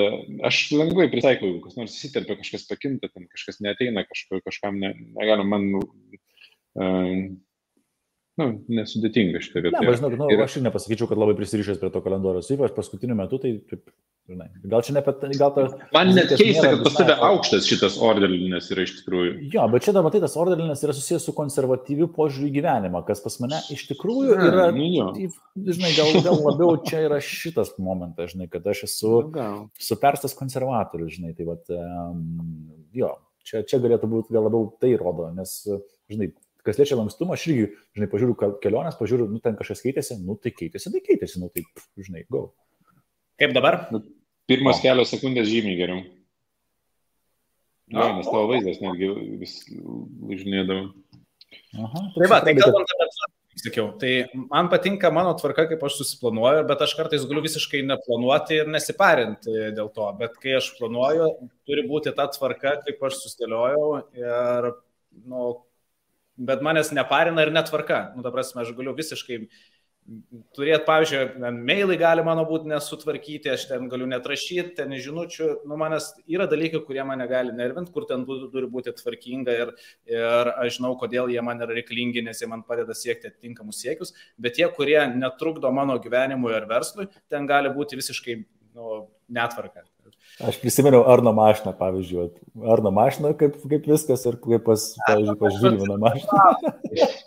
Speaker 2: aš lengvai pritaikau, jeigu kas nors įsiterpia, kažkas pakinta, ten kažkas neteina, kažko, kažkam ne, negalim man, uh, nu, nesudėtinga šitą vietą.
Speaker 1: Ne, bet žinok, nu, ir... aš ir nepasakyčiau, kad labai prisirišęs prie to kalendoriaus, ypač paskutiniu metu, tai taip, Žinai, gal čia ne apie gal ta...
Speaker 2: Man net keista, kad pas tave aukštas šitas orderlinės yra iš tikrųjų.
Speaker 1: Jo, bet čia dar matai, tas orderlinės yra susijęs su konservatyviu požiūriu į gyvenimą, kas pas mane iš tikrųjų yra... Nu, žinai, gal, gal labiau čia yra šitas momentas, žinai, kad aš esu nu, superstas konservatorius, žinai, tai um, jo, čia, čia galėtų būti gal labiau tai rodo, nes, žinai, kas liečia lankstumą, aš irgi, žinai, pažiūriu kelionės, pažiūriu, nu ten kažkas keitėsi, nu tai keitėsi, tai keitėsi, nu tai, žinai, go.
Speaker 3: Kaip dabar? Nu,
Speaker 2: pirmas kelios sekundės žymiai geriau. Na, nes tavo vaizdas netgi vis lūžinėdavo.
Speaker 3: Tai va, tai kalbant apie sakiau, tai man patinka mano tvarka, kaip aš susiplanuoju, bet aš kartais galiu visiškai neplanuoti ir nesiparinti dėl to, bet kai aš planuoju, turi būti ta tvarka, kaip aš susidėliojau ir, nu, bet manęs neparina ir netvarka. Nu, ta prasme, aš galiu visiškai turėti, pavyzdžiui, mailai gali mano būti nesutvarkyti, aš ten galiu netrašyti, ten žinučių, nu manęs yra dalykai, kurie mane gali nervinti, kur ten turi būti tvarkinga ir, ir aš žinau, kodėl jie man yra reikalingi, nes jie man padeda siekti atitinkamus siekius, bet tie, kurie netrukdo mano gyvenimui ar verslui, ten gali būti visiškai nu, netvarka.
Speaker 1: Aš prisimenu Arno mašiną, pavyzdžiui, Arno mašiną, kaip, kaip viskas ir kaip pas, pavyzdžiui, pas Žilvino mašiną.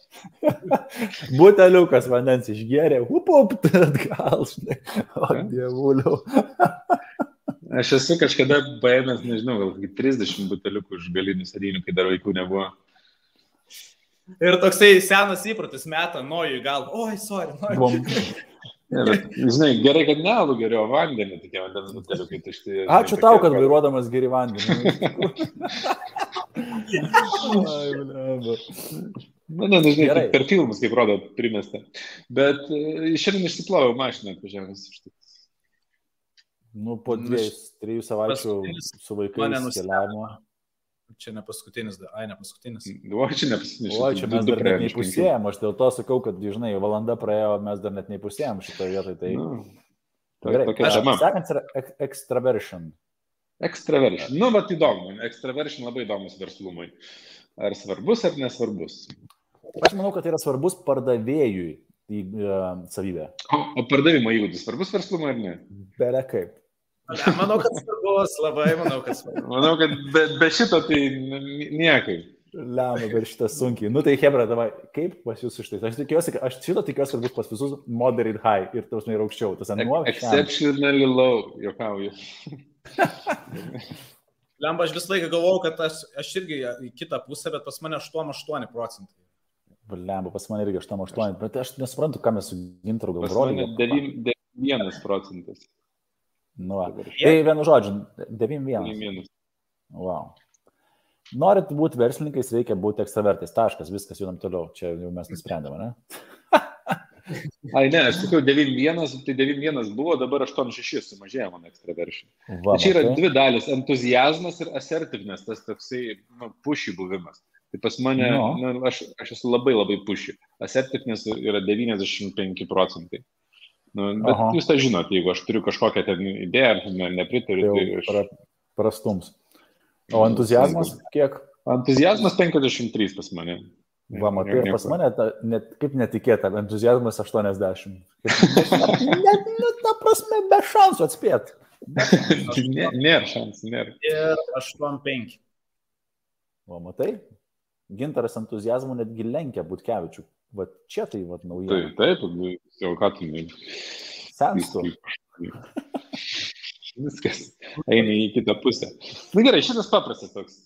Speaker 1: Buteliukas vandens išgėrė, up, up, atgal, žinai, o dievuliau.
Speaker 2: Aš esu kažkada paėmęs, nežinau, gal 30 buteliukų iš galinių sadinių, kai dar vaikų nebuvo.
Speaker 3: Ir toksai senas įprotis meta nojų į galvą. Oi, sorry, nojų.
Speaker 2: Ne, bet, žinai, gerai, kad ne alų geriau vandenį, tokie vandens buteliukai tušti.
Speaker 1: Ačiū tau, kad vairuodamas geri vandenį.
Speaker 2: Mane dažnai Gerai. per filmus, kaip rodo, primesta. Bet e, šiandien išsiploviau mašiną atvažiavęs iš tai.
Speaker 1: Nu, po dviejų, trijų savaičių su vaikais keliavimo.
Speaker 3: Čia ne paskutinis, ai, ne paskutinis.
Speaker 2: O, čia ne paskutinis.
Speaker 1: O, čia mes dar net neįpusėjom, aš dėl to sakau, kad, žinai, valanda praėjo, mes dar net neįpusėjom šitoje vietoje. Tai... Nu, Gerai, tokia tema. Sekantis yra extraversion.
Speaker 2: Extraversion. Nu, bet įdomu. Extraversion labai įdomus verslumui. Ar svarbus, ar nesvarbus?
Speaker 1: Aš manau, kad tai yra svarbus pardavėjui į uh, savybę.
Speaker 2: O, o pardavimo įgūdis svarbus verslumui ar ne?
Speaker 1: Bele kaip.
Speaker 3: Manau, kad svarbus, labai manau, kad svarbus.
Speaker 2: Manau, kad be, be šito tai niekai.
Speaker 1: Lemia, bet šitas sunkiai. Nu tai Hebra, davai, kaip pas jūs iš tai? Aš tikiuosi, kad aš šito tikiuosi, kad bus pas visus moderate high ir tas ir aukščiau. Tas nuo.
Speaker 2: Exceptionally low, jokauju.
Speaker 3: Lemba, aš visą laiką galvojau, kad aš, aš irgi į kitą pusę, bet pas mane 8-8 procentai.
Speaker 1: Lemba, pas mane irgi 8-8, bet aš nesuprantu, ką mes su Gintaru
Speaker 2: galvojame. 9 procentas.
Speaker 1: Nu, va. tai vienu žodžiu, 9-1. Wow. Norit būti verslininkais, reikia būti ekstravertais. Taškas, viskas, judam toliau. Čia jau mes nusprendėme, ne?
Speaker 2: Ai, ne, aš sakiau 9-1, tai 9-1 buvo, dabar 8-6 sumažėjo mano ekstraveršin. Tai čia yra tai. dvi dalis - entuzijazmas ir assertiveness, tas toksai nu, pušy buvimas. Tai pas mane, no. nu, aš, aš esu labai labai pušy. Assertiveness yra 95 procentai. Nu, bet Aha. jūs tą žinot, jeigu aš turiu kažkokią ten idėją ne, nepritariu, tai aš... Pra,
Speaker 1: prastums. O entuzijazmas kiek?
Speaker 2: Entuzijazmas 53 pas mane.
Speaker 1: Va, matai, pas mane, ta, net, kaip netikėta, entuzijazmas 80. Net, nu, ta prasme, be šansų atspėti.
Speaker 2: Nėra šansų, nėra.
Speaker 3: Ir 8-5.
Speaker 1: O matai, gintaras entuzijazmų netgi lenkia Butkevičių. Va čia tai, va, nauja.
Speaker 2: Taip, taip, jau ką tu mėgai.
Speaker 1: Senstu.
Speaker 2: Viskas eina į kitą pusę. Na gerai, šitas paprastas toks.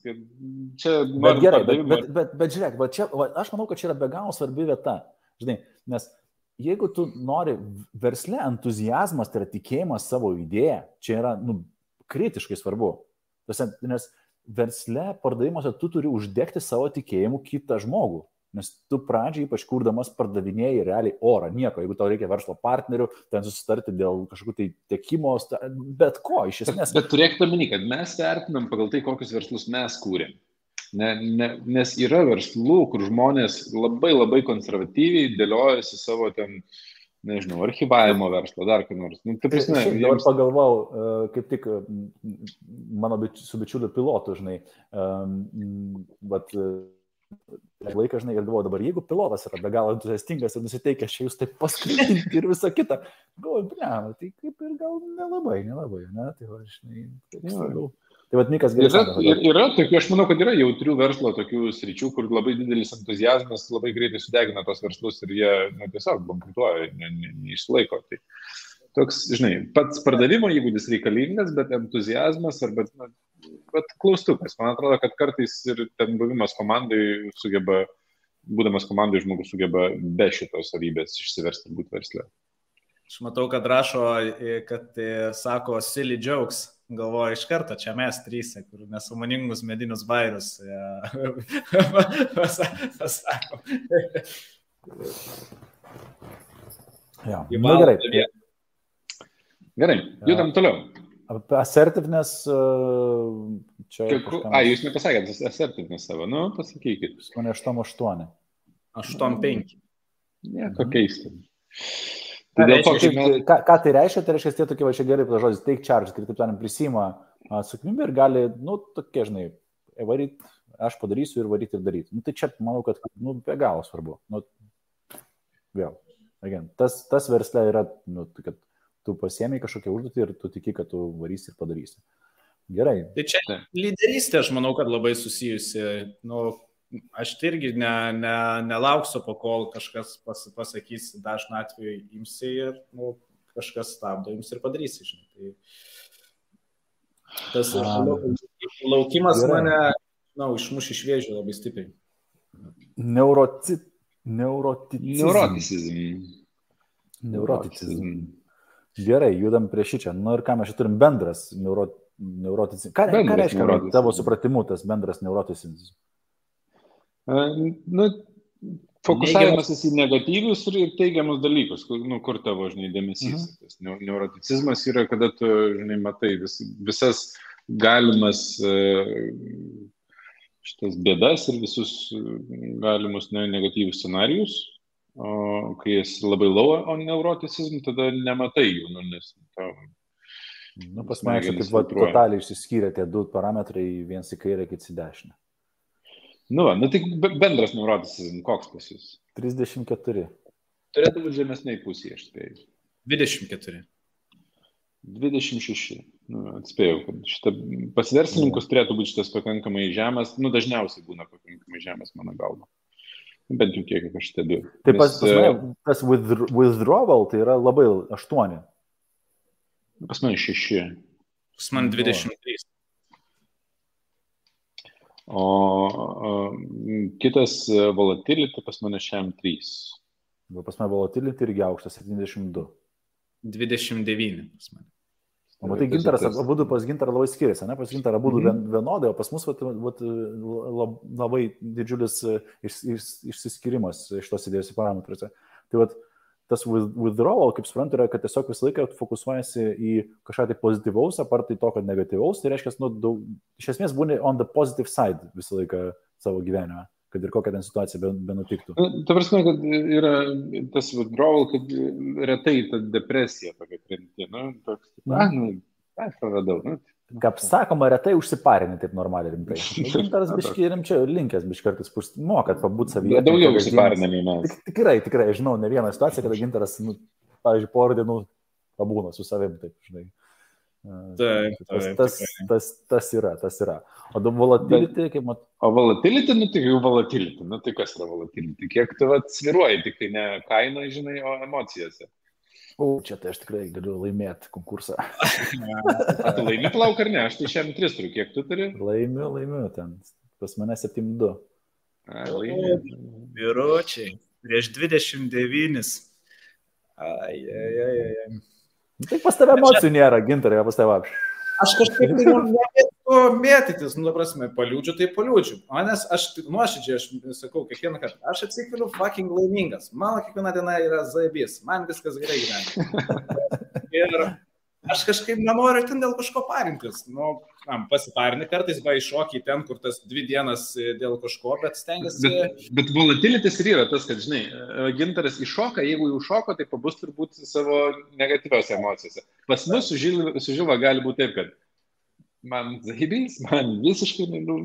Speaker 2: Čia
Speaker 1: bet gerai, bet, bet, bet, bet žiūrėk, va čia, va, aš manau, kad čia yra be galo svarbi vieta. Žinai, nes jeigu tu nori versle entuzijazmas, tai yra tikėjimas savo idėją, čia yra nu, kritiškai svarbu. Nes versle, pardavimuose tu turi uždegti savo tikėjimu kitą žmogų. Nes tu pradžiai, ypač kurdamas, pardavinėjai realiai orą, nieko. Jeigu tau reikia verslo partnerių, ten susitarti dėl kažkokių tai tiekimo, bet ko iš esmės.
Speaker 2: Bet, bet turėkite omeny, kad mes vertinam pagal tai, kokius verslus mes kūrėm. Ne, ne, nes yra verslų, kur žmonės labai labai konservatyviai dėliojasi savo ten, nežinau, archivavimo verslo, dar ką nors. Nu,
Speaker 1: tai prasme, Šiaip, dabar jiems... pagalvojau, e, kaip tik mano bič, su bičiuliu pilotu, žinai, um, bet laiką, žinai, ir galvoju dabar, jeigu pilotas yra be galo entuziastingas ir nusiteikęs čia jūs taip paskrydinti ir visą kitą, galvoju, ne, tai kaip ir gal nelabai, nelabai, ne, tai va, žinai, taip svarbu. Tai vad Mikas gerai.
Speaker 2: Yra, yra, yra tokių, aš manau, kad yra jautrių verslo tokių sričių, kur labai didelis entuzijazmas labai greitai sudegina tos verslus ir jie nu, tiesiog bankrutuoja, neišlaiko. Ne, ne, tai toks, žinai, pats pardavimo įgūdis reikalingas, bet entuzijazmas arba nu, bet klaustukas. Man atrodo, kad kartais ir ten buvimas komandai sugeba, būdamas komandai žmogus sugeba be šitos savybės išsiversti ir būti versle.
Speaker 3: Aš matau, kad rašo, kad sako silly jokes. Galvoju iš karto, čia mes trys, kur nesąmoningus medinius bairius pasako.
Speaker 1: Ja, nu, gerai.
Speaker 2: Gerai, judam toliau.
Speaker 1: Assertiveness
Speaker 2: čia. Kažkam... A, jūs nepasakėte assertiveness savo, nu, pasakykit.
Speaker 1: Mane 8-8.
Speaker 3: 8-5.
Speaker 2: Nieko keista.
Speaker 1: Tai dėl to, kaip, ką, ką tai reiškia, tai reiškia tie tokie va čia gerai žodis, take charge, kitaip tariant, prisima atsakomybę ir gali, nu, tokie, žinai, varyti, aš padarysiu ir varyti ir daryti. Nu, tai čia, manau, kad, nu, be galo svarbu. Nu, vėl, again, tas, tas versle yra, nu, kad tu pasiemi kažkokią užduotį ir tu tiki, kad tu varysi ir padarysi. Gerai.
Speaker 3: Tai čia lyderystė, aš manau, kad labai susijusi. Nu, aš tai irgi ne, ne, nelauksiu, po kol kažkas pas, pasakys, dažnu atveju imsi ir nu, kažkas stabdo, jums ir padarysi. Žinai. Tai tas laukimas Gerai. mane, na, nu, išmuš iš vėžių labai stipriai.
Speaker 1: Neurocit, neuroticizm.
Speaker 2: Neuroticizm.
Speaker 1: Neuroticizm. Gerai, judam prie šį čia. Nu ir ką mes čia turim bendras neuro, neuroticizmas. Ką, ką reiškia neuroticizm. tavo supratimu tas bendras neuroticizmas?
Speaker 2: Nu, fokusavimasis į negatyvius ir teigiamus dalykus, kur, nu, kur tavo, žinai, dėmesys. Mhm. Tas neuroticizmas yra, kada tu, žinai, matai vis, visas galimas šitas bėdas ir visus galimus ne, negatyvius scenarius o kai esi labai low on neuroticizm, tada nematai jų, nu, nes tau.
Speaker 1: Nu, pas mane kaip va, totaliai išsiskyrė tie du parametrai, vienas į kairę, kitas į dešinę.
Speaker 2: Nu, va, nu tai bendras neuroticizm, koks pas jūs?
Speaker 1: 34.
Speaker 2: Turėtų būti žemesniai pusėje, aš spėjau.
Speaker 3: 24.
Speaker 2: 26. Nu, atspėjau, kad šitą pasverslininkus turėtų būti šitas pakankamai žemas, nu dažniausiai būna pakankamai žemas mano galva. Bent jau kiek aš stebiu.
Speaker 1: Taip pat pas mane, e, tas withdrawal tai yra labai 8.
Speaker 2: Pas mane 6.
Speaker 3: Pas man 23.
Speaker 2: O, o kitas volatility pas mane šiam 3.
Speaker 1: Pas mane volatility irgi aukštas 72.
Speaker 3: 29 pas mane.
Speaker 1: O matai, gintaras, abu pas gintarą labai skiriasi, ne? Pas gintarą abu mm. vienodai, o pas mus vat, vat, labai didžiulis iš, iš, išsiskirimas iš tos idėjos parametruose. Tai vat, tas withdrawal, kaip suprantu, yra, kad tiesiog visą laiką fokusuojasi į kažką tai pozityvaus, apart tai to, kad negatyvaus, tai reiškia, nu, daug, iš esmės būni on the positive side visą laiką savo gyvenime kad ir kokia ten situacija benutiktų.
Speaker 2: Nu, ta prasme, kad yra tas withdrawal, kad retai ta depresija tokia krenti, nu, toks, na, nu, aš praradau, nu,
Speaker 1: Kaip sakoma, retai užsiparinė taip normaliai rimtai. Gintaras biški rimčiau linkęs biški kartais mokat pabūti savyje.
Speaker 2: Daugiau užsiparinė nei mes.
Speaker 1: Tik, tikrai, tikrai, žinau, ne vieną situaciją, kada gintaras, nu, pavyzdžiui, porą dienų pabūna su savim, taip, žinai.
Speaker 3: Taip,
Speaker 1: tas, tas, tas, tas yra, tas yra. O du volatility, kaip mat...
Speaker 2: O volatility, nu tai jau volatility, nu tai kas yra volatility? Kiek tu atsviruoji, tik tai ne kaina, žinai, o emocijose.
Speaker 1: O, čia tai aš tikrai galiu laimėti konkursą.
Speaker 2: A, tu laimi plauk ar ne? Aš tai šiandien 3 turiu. Kiek tu turi?
Speaker 1: Laimiu, laimiu ten. Pas mane 7-2.
Speaker 3: Laimiu. Vyručiai. Prieš 29. Ai, ai, ai, ai.
Speaker 1: Nu, tai pas tave emocijų nėra, gintarai, pas tave apš.
Speaker 3: Aš kažkaip tai nemėgstu mėtytis, nu, prasme, paliūdžiu, tai paliūdžiu. Manęs, aš nuoširdžiai, aš sakau, kiekvieną kartą, aš atsikeliu fucking laimingas. Mano kiekviena diena yra zaibys, man viskas gerai gyvena. Ir aš kažkaip nenoriu ten dėl kažko parintis. Nu, am, pasiparini kartais, va, iššokiai ten, kur tas dvi dienas e, dėl kažko, bet stengiasi.
Speaker 2: Bet, bet volatilitis ir yra tas, kad, žinai, e, gintaras iššoka, jeigu jau šoko, tai pabus turbūt savo negatyvios emocijose. Pas mus su žilva gali būti taip, kad man zaibys, man visiškai nu,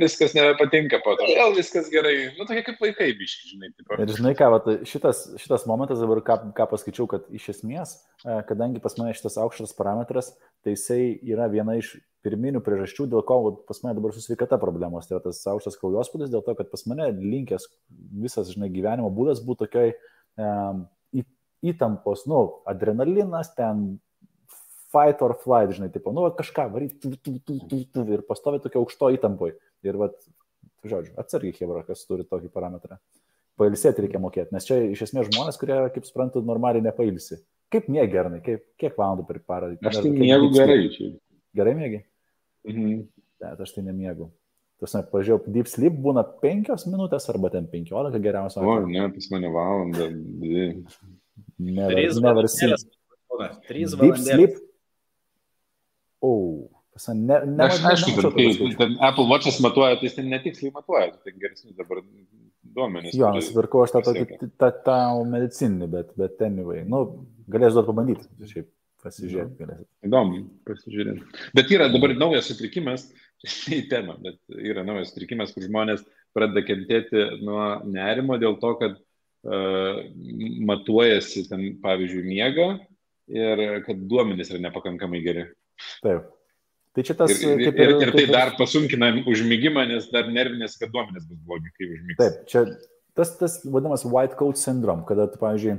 Speaker 2: viskas nebepatinka, po to vėl viskas gerai, nu tokie kaip vaikai biški, žinai. Tipo.
Speaker 1: Ir žinai ką, vat, šitas, šitas momentas dabar, ką, ką paskaičiau, kad iš esmės, e, kadangi pas mane šitas aukštas parametras, tai jisai yra viena iš pirminių priežasčių, dėl ko pas mane dabar susveikata problemos, tai yra tas aukštas kraujospūdis, dėl to, kad pas mane linkęs visas, žinai, gyvenimo būdas būtų tokioj um, įtampos, nu, adrenalinas, ten fight or flight, žinai, tipo, nu, kažką varyti ir pastovi tokia aukšto įtampoj. Ir, vat, žodžiu, atsargiai, Hebra, kas turi tokį parametrą. Pailsėti reikia mokėti, nes čia iš esmės žmonės, kurie, kaip suprantu, normaliai nepailsi. Kaip mėgi, Gernai, kaip, kiek valandų per parą?
Speaker 2: Aš tai mėgau gerai. Čia.
Speaker 1: Gerai mėgi?
Speaker 2: Mhm.
Speaker 1: Ne, aš tai nemėgau. Tas, ne, pažiūrėjau, deep sleep būna penkios minutės arba ten penkiolika geriausia.
Speaker 2: O, ne, pas mane valanda.
Speaker 1: Nevarsi.
Speaker 3: Trys valandos. Deep sleep
Speaker 1: O, ne, ne,
Speaker 2: aš, aišku, kad kai ten Apple Watch'as matuoja, tai jis ten netiksliai matuoja, tai geresni dabar duomenys.
Speaker 1: Jo, nusipirkau aš tą tokį, tą, tą medicininį, bet, bet anyway, nu, galės duoti pabandyti, šiaip pasižiūrėti galėsit.
Speaker 2: Įdomu, pasižiūrėti. Bet yra dabar naujas sutrikimas, į temą, bet yra naujas sutrikimas, kur žmonės pradeda kentėti nuo nerimo dėl to, kad uh, matuojasi ten, pavyzdžiui, miega ir kad duomenys yra nepakankamai geri.
Speaker 1: Taip. Tai čia tas.
Speaker 2: Ir, ir, ir, ir tai dar pasunkina užmygimą, nes dar nervinės, kad duomenės bus blogi, kai užmygs.
Speaker 1: Taip, čia tas, tas vadinamas white coat syndrome, kada, tu, pavyzdžiui,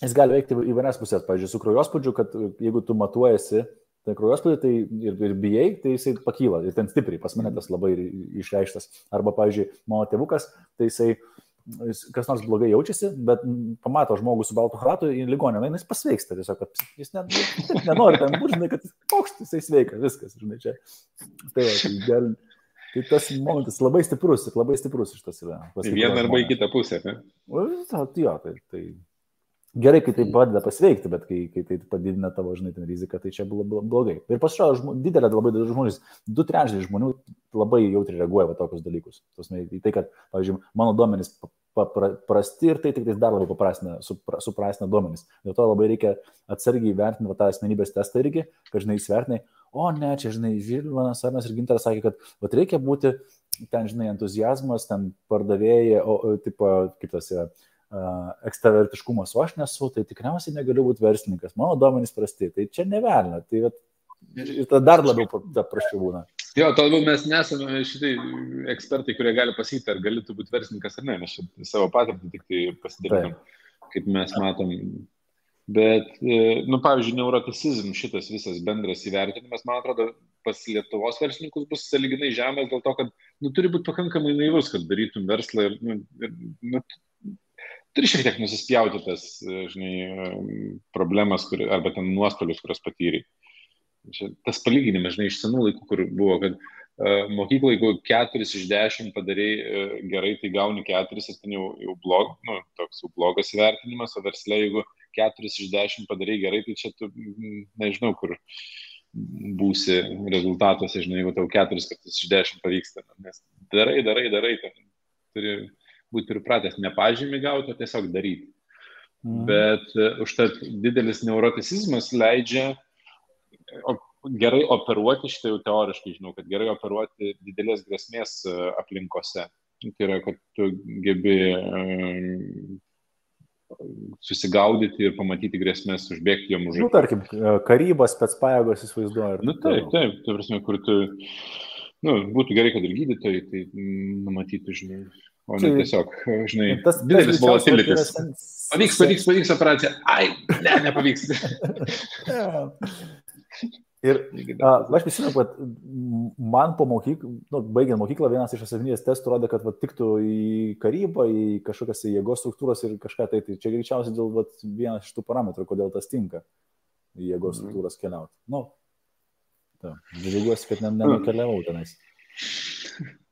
Speaker 1: jis gali veikti įvairias pusės. Pavyzdžiui, su kraujospūdžiu, kad jeigu tu matuojasi tai kraujospūdį tai ir, ir bijai, tai jisai pakyla ir ten stipriai, pas mane tas labai išreikštas. Arba, pavyzdžiui, mano tėvukas, tai jisai uh, kas nors blogai jaučiasi, bet pamato žmogų su baltu halatu į ligoninę, jis pasveiksta tiesiog, kad jis net, nenori ten būti, žinai, kad koks jisai sveikas, viskas, žinai, čia. Tai, va, tai, gal, tai tas momentas labai stiprus ir labai stiprus iš tas yra.
Speaker 2: Vieną arba į kitą pusę, ne?
Speaker 1: O, jo, tai, tai gerai, kai tai padeda pasveikti, bet kai, kai tai padidina tavo, žinai, ten riziką, tai čia blogai. Ir pasirodo, didelė labai daug žmonės, du trečdaliai žmonių labai jautriai reaguoja va tokius dalykus. Tasme, į tai, kad, pavyzdžiui, mano duomenys prasti ir tai tik dar labiau paprastina, suprastina duomenys. Dėl to labai reikia atsargiai vertinti va, tą asmenybės testą irgi, kad, žinai, įsvertinai, o ne, čia, žinai, Žilvanas Arnas ir Gintaras sakė, kad va, reikia būti ten, žinai, entuzijazmas, ten pardavėjai, o, o tipo, kaip tas yra. Ja, ekstravertiškumas, o aš nesu, tai tikriausiai negaliu būti verslininkas, mano duomenys prasti, tai čia nevelna, tai vat, ir tada dar labiau praščiau būna.
Speaker 2: Jo, to labiau mes nesame šitai ekspertai, kurie gali pasakyti, ar galėtų būti verslininkas ar ne, mes savo patirtį tik tai pasidalinam, kaip mes matom. Bet, e, nu, pavyzdžiui, neuroticizm šitas visas bendras įvertinimas, man atrodo, pas Lietuvos verslininkus bus saliginai žemės dėl to, kad nu, turi būti pakankamai naivus, kad darytum verslą ir, nu, ir nu, turi šiek tiek nusispjauti tas, žinai, problemas, kur, arba ten nuostolius, kurias patyrė. Tas palyginimas, žinai, iš senų laikų, kur buvo, kad uh, mokykloje, jeigu 4 iš 10 padarai uh, gerai, tai gauni 4, ir ten jau, jau blog, nu, toks jau blogas įvertinimas, o verslė, jeigu 4 iš 10 padarai gerai, tai čia tu nežinau, kur būsi rezultatuose, žinai, jeigu tau 4 kartus iš 10 pavyksta. Nes darai, darai, darai, ten turi būti pripratęs ne pažymį gauti, o tiesiog daryti. Mhm. Bet uh, užtat didelis neuroticizmas leidžia gerai operuoti, štai jau teoriškai žinau, kad gerai operuoti didelės grėsmės uh, aplinkose. Tai yra, kad tu gebi uh, susigaudyti ir pamatyti grėsmės, užbėgti jom už
Speaker 1: akių. Nu, tarkim, karybos, spets pajėgos įsivaizduoju.
Speaker 2: Nu, taip, taip, tai prasme, kur tu, nu, būtų gerai, kad ir gydytojai tai numatytų, žinai, o ne tiesiog, žinai, tas didelis volatilitis. Pavyks, pavyks, pavyks operacija. Ai, ne, nepavyks.
Speaker 1: Ir a, aš prisimenu, kad man po mokyklą, nu, baigiant mokyklą, vienas iš asmeninės testų rodė, kad va, tiktų į karybą, į kažkokias jėgos struktūras ir kažką tai. Tai čia greičiausiai dėl va, vienas iš tų parametrų, kodėl tas tinka į jėgos mhm. struktūras keliauti. Nu, džiaugiuosi, kad ne, nenukeliavau tenais.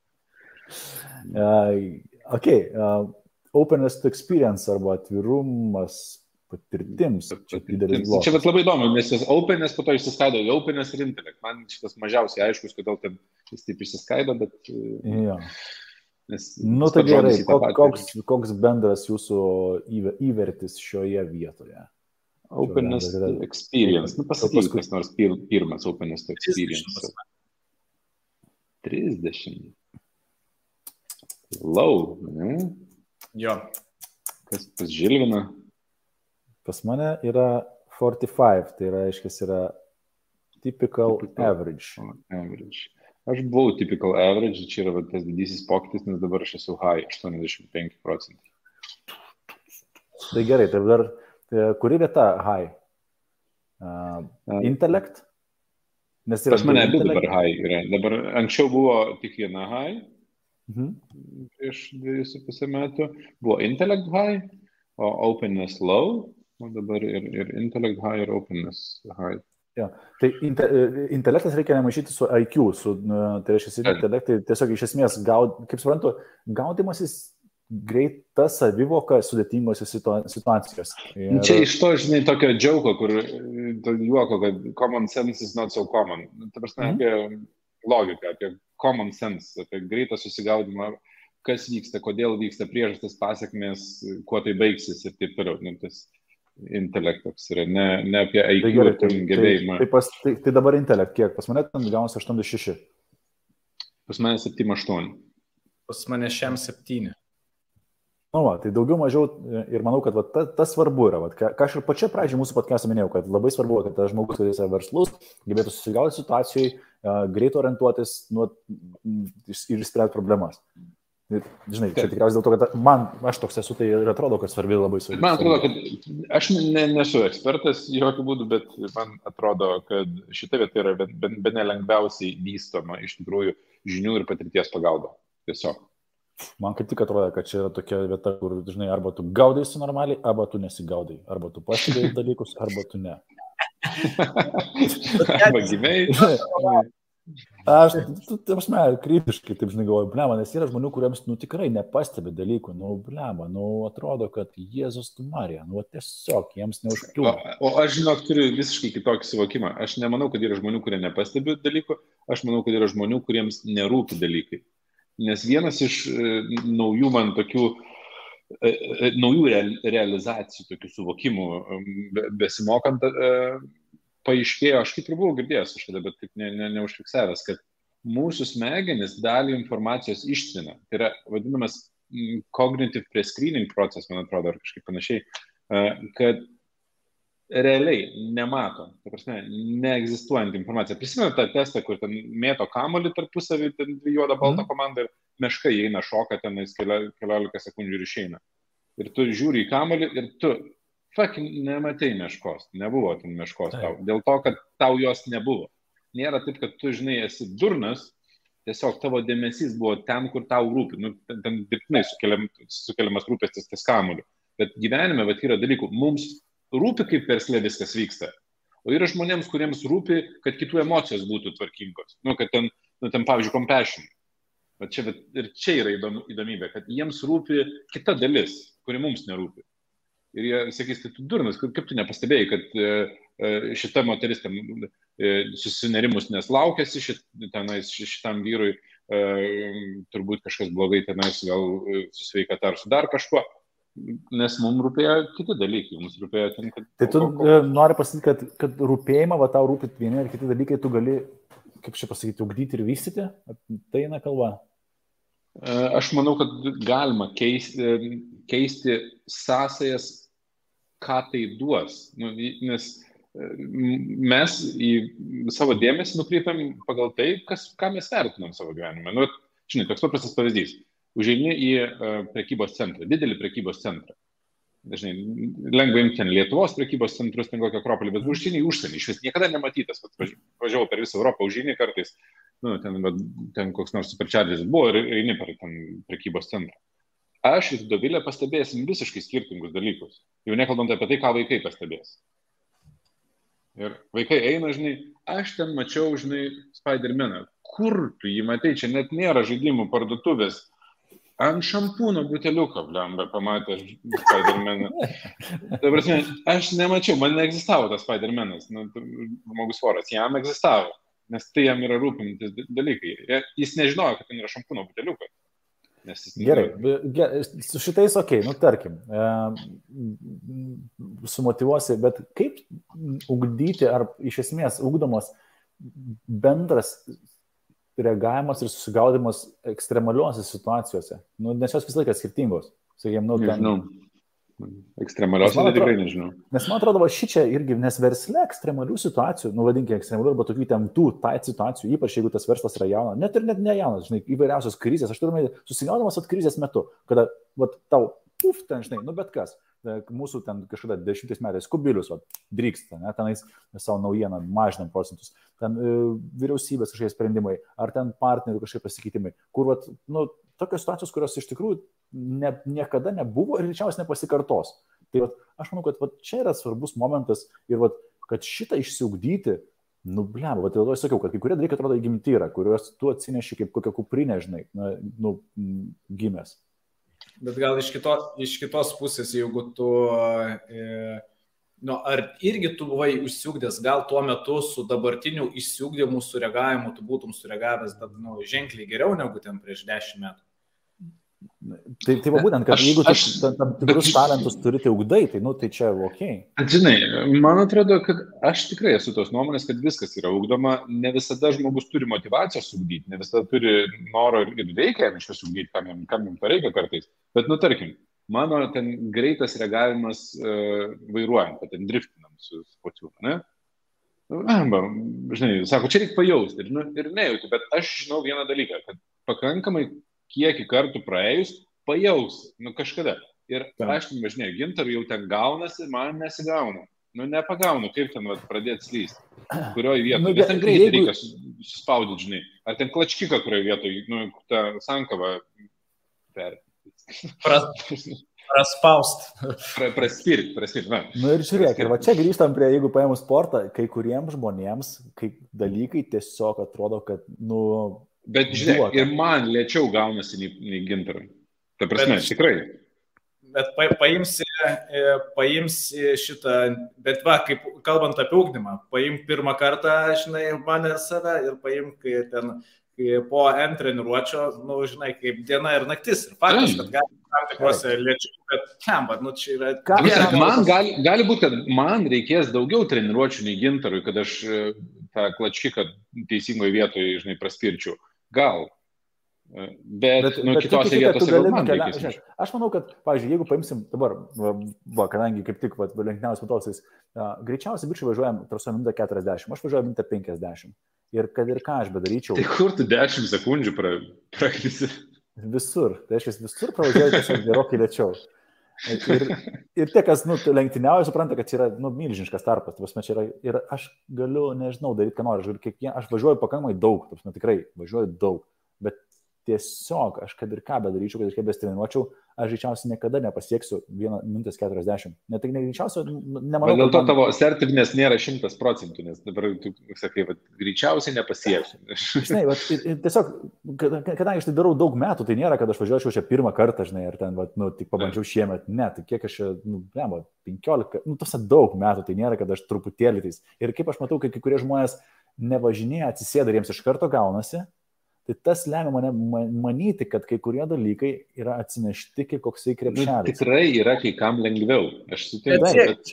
Speaker 1: Uh, ok, uh, openness to experience arba atvirumas patirtims.
Speaker 2: Čia didelis blogis. Čia bet labai įdomu, nes jis openas po to išsiskaido į openas ir intelekt. Man šitas mažiausiai aiškus, kodėl ten jis taip išsiskaido, bet...
Speaker 1: Jo. Nes, nu tai gerai, koks, koks, koks bendras jūsų įvertis šioje vietoje?
Speaker 2: Openness to experience. Nu, pasakyk, kas nors pir, pirmas openness to experience. 30. Low, ne?
Speaker 3: Jo.
Speaker 2: Kas pas Žilvina?
Speaker 1: Pas mane yra 45, tai reiškia, yra typical, typical average.
Speaker 2: average. Aš buvau typical average, čia yra tas didysis pokytis, nes dabar aš esu high, 85 procentai.
Speaker 1: Tai gerai, tai dar tai kuri vieta high? Uh, intellect?
Speaker 2: Nes yra. Pas mane abi dabar high yra. Dabar anksčiau buvo tik viena high. Mhm. Prieš dviejus ir pusę metų buvo intellect high, o openness low O dabar ir, ir intellect high, ir openness high.
Speaker 1: Ja. Tai inte, intelektas reikia nemaišyti su IQ, su, tai reiškia, intelektai tiesiog iš esmės, gaud, kaip suprantu, gaudimasis greita savivoka sudėtingose situacijose.
Speaker 2: Ir... Čia iš to, žinai, tokio džiaugo, kur juoko, kad common sense is not so common. Tai prasme, mm -hmm. Logiką, apie common sense, apie greitą susigaudimą, kas vyksta, kodėl vyksta, priežastis, pasiekmes, kuo tai baigsis ir taip toliau. Nu, tas, intelektas yra, ne, ne apie IQ tai gerai, tai, gebėjimą.
Speaker 1: Tai, tai, pas, tai, tai dabar intelekt kiek? Pas mane ten gaunasi 86.
Speaker 2: Pas mane 78.
Speaker 3: Pas mane šiam 7.
Speaker 1: Nu, va, tai daugiau mažiau ir manau, kad va, ta, tas svarbu yra. Va, ką, ką aš ir pačia pradžioje mūsų podcast'o minėjau, kad labai svarbu, kad tas žmogus, kuris yra verslus, gebėtų susigauti situacijai, uh, greit orientuotis nu, ir išspręsti problemas. Ir, žinai, čia tikriausiai dėl to, kad man, aš toks esu, tai ir atrodo, kad svarbi labai svarbi.
Speaker 2: Man atrodo, kad aš ne, nesu ekspertas jokių būdų, bet man atrodo, kad šita vieta yra be, be nelengviausiai vystoma iš tikrųjų žinių ir patirties pagalba. Tiesiog.
Speaker 1: Man kaip tik atrodo, kad čia yra tokia vieta, kur, žinai, arba tu gaudaisi normaliai, arba tu nesigaudai. Arba tu pastebėjai dalykus, arba tu ne.
Speaker 2: arba gimiai.
Speaker 1: Aš, tu, prasme, kritiškai, taip žinai, galvoju, blema, nes yra žmonių, kuriems, nu, tikrai nepastebi dalykų, nu, blema, nu, atrodo, kad Jėzus tu Marija, nu, tiesiog jiems neužkliūva.
Speaker 2: O, o aš, žinok, turiu visiškai kitokį suvokimą. Aš nemanau, kad yra žmonių, kurie nepastebi dalykų, aš manau, kad yra žmonių, kuriems nerūpi dalykai. Nes vienas iš e, naujų man tokių, e, e, naujų real, realizacijų, tokių suvokimų, be, besimokant, paaiškėjo, aš kaip ir buvau girdėjęs kažkada, bet taip ne, ne, neužfiksavęs, kad mūsų smegenis dalį informacijos ištrina. Tai yra vadinamas mm, cognitive prescreening procesas, man atrodo, ar kažkaip panašiai, kad realiai nemato, ta prasme, neegzistuojant informacija. Prisimenu tą testą, kur ten mėto kamolį tarpusavį, ten juoda balta mm. komanda ir meška įeina šoka tenais keliolika sekundžių ir išeina. Ir tu žiūri į kamolį ir tu fucking nematei meškos, nebuvo ten meškos tau, dėl to, kad tau jos nebuvo. nėra taip, kad tu, žinai, esi durnas, tiesiog tavo dėmesys buvo ten, kur tau rūpi, nu, ten, ten dirbtinai sukeliam, sukeliamas rūpestis ties kamuliu. Bet gyvenime, bet yra dalykų, mums rūpi, kaip versle viskas vyksta. O yra žmonėms, kuriems rūpi, kad kitų emocijos būtų tvarkingos. Nu, kad ten, nu, ten pavyzdžiui, compassion. Bet čia, bet ir čia yra įdom, įdomybė, kad jiems rūpi kita dalis, kuri mums nerūpi. Ir jie sakys, tai tu durnas, kaip tu nepastebėjai, kad e, e, šita moteris ten e, susinerimus nes laukėsi, šit, tenais, šitam vyrui turbūt kažkas blogai tenais gal su sveikata ar su dar kažkuo nes mums rūpėjo kiti dalykai, mums rūpėjo ten, kad...
Speaker 1: Tai tu ko... nori pasakyti, kad, kad rūpėjimą, va tau rūpit vieni ar kiti dalykai, tu gali, kaip čia pasakyti, ugdyti ir vystyti, tai eina kalba.
Speaker 2: Aš manau, kad galima keisti, keisti sąsajas, ką tai duos. Nu, nes mes į savo dėmesį nukreipiam pagal tai, kas, ką mes vertinam savo gyvenime. Nu, žinai, toks paprastas pavyzdys. Užeini į prekybos centrą, didelį prekybos centrą. Dažnai lengva imti ten Lietuvos prekybos centrus, ten kokią akropolį, bet užsienį užsienį, iš vis niekada nematytas, važiavau per visą Europą, užeini kartais, nu, ten, ten koks nors superčadis buvo ir eini per ten prekybos centrą. Aš ir Dovilė pastebėsim visiškai skirtingus dalykus. Jau nekalbant apie tai, ką vaikai pastebės. Ir vaikai eina, žinai, aš ten mačiau, žinai, Spider-Maną. Kur tu jį matai, čia net nėra žaidimų parduotuvės. Ant šampūno buteliuko, blemba, pamatė Spider-Maną. Dabar, aš nemačiau, man neegzistavo tas Spider-Manas, nu, žmogus voras, jam egzistavo nes tai jam yra rūpintis dalykai. Jis nežinojo, kad ten yra šampūno buteliukas.
Speaker 1: Gerai, gerai, su šitais ok, nu tarkim, e, sumotivuosi, bet kaip ugdyti, ar iš esmės ugdomas bendras reagavimas ir susigaudimas ekstremaliuose situacijose, nu, nes jos visą laiką skirtingos. Sakykime, nu, ten,
Speaker 2: Ekstremalios tai tikrai nežinau.
Speaker 1: Nes man atrodo, ši čia irgi, nes versle ekstremalių situacijų, nu vadinkime ekstremalių arba tokių temtų, tai situacijų, ypač jeigu tas verslas yra jaunas, net ir net ne jaunas, žinai, įvairiausios krizės, aš turiu susigaudamas at krizės metu, kada, va, tau, puf, ten, žinai, nu bet kas, mūsų ten kažkada dešimtais metais kubilius, va, dryksta, ne, tenais savo naujieną mažinam procentus, ten e, vyriausybės kažkokie sprendimai, ar ten partnerių kažkokie pasikeitimai, kur, va, nu, tokios situacijos, kurios iš tikrųjų ne, niekada nebuvo ir greičiausiai nepasikartos. Tai vat, aš manau, kad vat, čia yra svarbus momentas ir vat, kad šitą išsiugdyti, nu, blem, vat, dėl to aš sakiau, kad kai kurie dalykai atrodo įgimti yra, kuriuos tu atsineši kaip kokią kuprinę, žinai, na, nu, gimęs.
Speaker 3: Bet gal iš kitos, iš kitos pusės, jeigu tu, e, nu, ar irgi tu buvai užsiugdęs, gal tuo metu su dabartiniu išsiugdymu, sureagavimu, tu būtum sureagavęs nu, ženkliai geriau negu ten prieš dešimt metų.
Speaker 1: Tai, tai va būtent, kad aš, jeigu tu tam, tikrus talentus turi, tai ugdai, tai, nu, tai čia ok.
Speaker 2: Žinai, man atrodo, kad aš tikrai esu tos nuomonės, kad viskas yra ugdoma, ne visada žmogus turi motivacijos ugdyti, ne visada turi noro ir, ir reikia jam iš viso ugdyti, kam jam, kam jam to reikia kartais. Bet, nu, tarkim, mano ten greitas reagavimas uh, vairuojant, ten driftinam su spociūnu, ne? Amba, žinai, sako, čia reikia pajausti ir, nu, ir nejauti, bet aš žinau vieną dalyką, kad pakankamai kiekį kartų praėjus, pajaus, nu kažkada. Ir aš važinėjau, gintarų jau ten gaunasi, man nesigauna. Nu, nepagaunu, kaip ten vat, pradėti slysti. Kurioje vietoje. Nu, Nes ten greitai jeigu... reikia suspaudyti, žinai. Ar ten klačkiką, kurioje vietoje, nu, ta sankava per.
Speaker 3: Pras, praspaust.
Speaker 2: Pra, praspirt, praspirt. Na.
Speaker 1: Nu ir žiūrėk, praspirt. ir va čia grįžtam prie, jeigu paėmus sportą, kai kuriems žmonėms, kai dalykai tiesiog atrodo, kad, nu,
Speaker 2: Bet žiūrėk, duota. ir man lėčiau gaunasi nei, nei gintarai. Ta prasme, bet, tikrai.
Speaker 3: Bet pa, paimsi, e, paimsi šitą, bet va, kaip kalbant apie ūkdymą, paimk pirmą kartą, žinai, mane save ir paimk ten kai po N treniruočio, nu, žinai, kaip diena ir naktis. Ir faktas, kad gali tam tikrose lėčiau, bet tam, bet, nu, čia yra...
Speaker 2: Ką, man gali, gali būti, kad man reikės daugiau treniruočių nei gintarui, kad aš e, tą klačkiką teisingoje vietoje, žinai, praspirčiau. Gal. Bet, bet nu, bet kitose vietose gali
Speaker 1: nukeliauti. Aš manau, kad, pavyzdžiui, jeigu paimsim dabar, va, va kadangi kaip tik lenktyniausias motocais, uh, greičiausiai bičiai važiuojam traso minutę 40, aš važiuoju minutę 50. Ir kad ir ką aš bedaryčiau.
Speaker 2: Tai kur tu 10 sekundžių pra, prakysi?
Speaker 1: Visur. Tai reiškia, visur pravažiuoju tiesiog gerokai lėčiau. Ir, ir tie, kas nu, lenktyniauja, supranta, kad čia yra nu, milžiniškas tarpas. Prasme, yra, ir aš galiu, nežinau, daryti, ką noriu. Aš, kiekvien, aš važiuoju pakankamai daug, prasme, tikrai važiuoju daug. Bet tiesiog aš kad ir ką bedaryčiau, kad ir kaip bestinuočiau, aš greičiausiai niekada nepasieksiu 1 minutės 40. Net tai greičiausiai, nemanau.
Speaker 2: Bet dėl to man... tavo sertifinės nėra 100 procentų, nes dabar tu sakai, kad greičiausiai nepasieksiu.
Speaker 1: žinai, bet, tiesiog, kadangi aš tai darau daug metų, tai nėra, kad aš važiuočiau čia pirmą kartą, žinai, ir ten, vat, nu, tik pabandžiau šiemet, ne, tai kiek aš nu, ne, 15, nu, tos daug metų, tai nėra, kad aš truputėlį tais. Ir kaip aš matau, kai kurie žmonės nevažinėja, atsisėda ir jiems iš karto gaunasi, Tai tas lemia mane manyti, kad kai kurie dalykai yra atsinešti kaip koksai krepšelis.
Speaker 2: Nu, tikrai yra kai kam lengviau. Aš sutinku. Bet...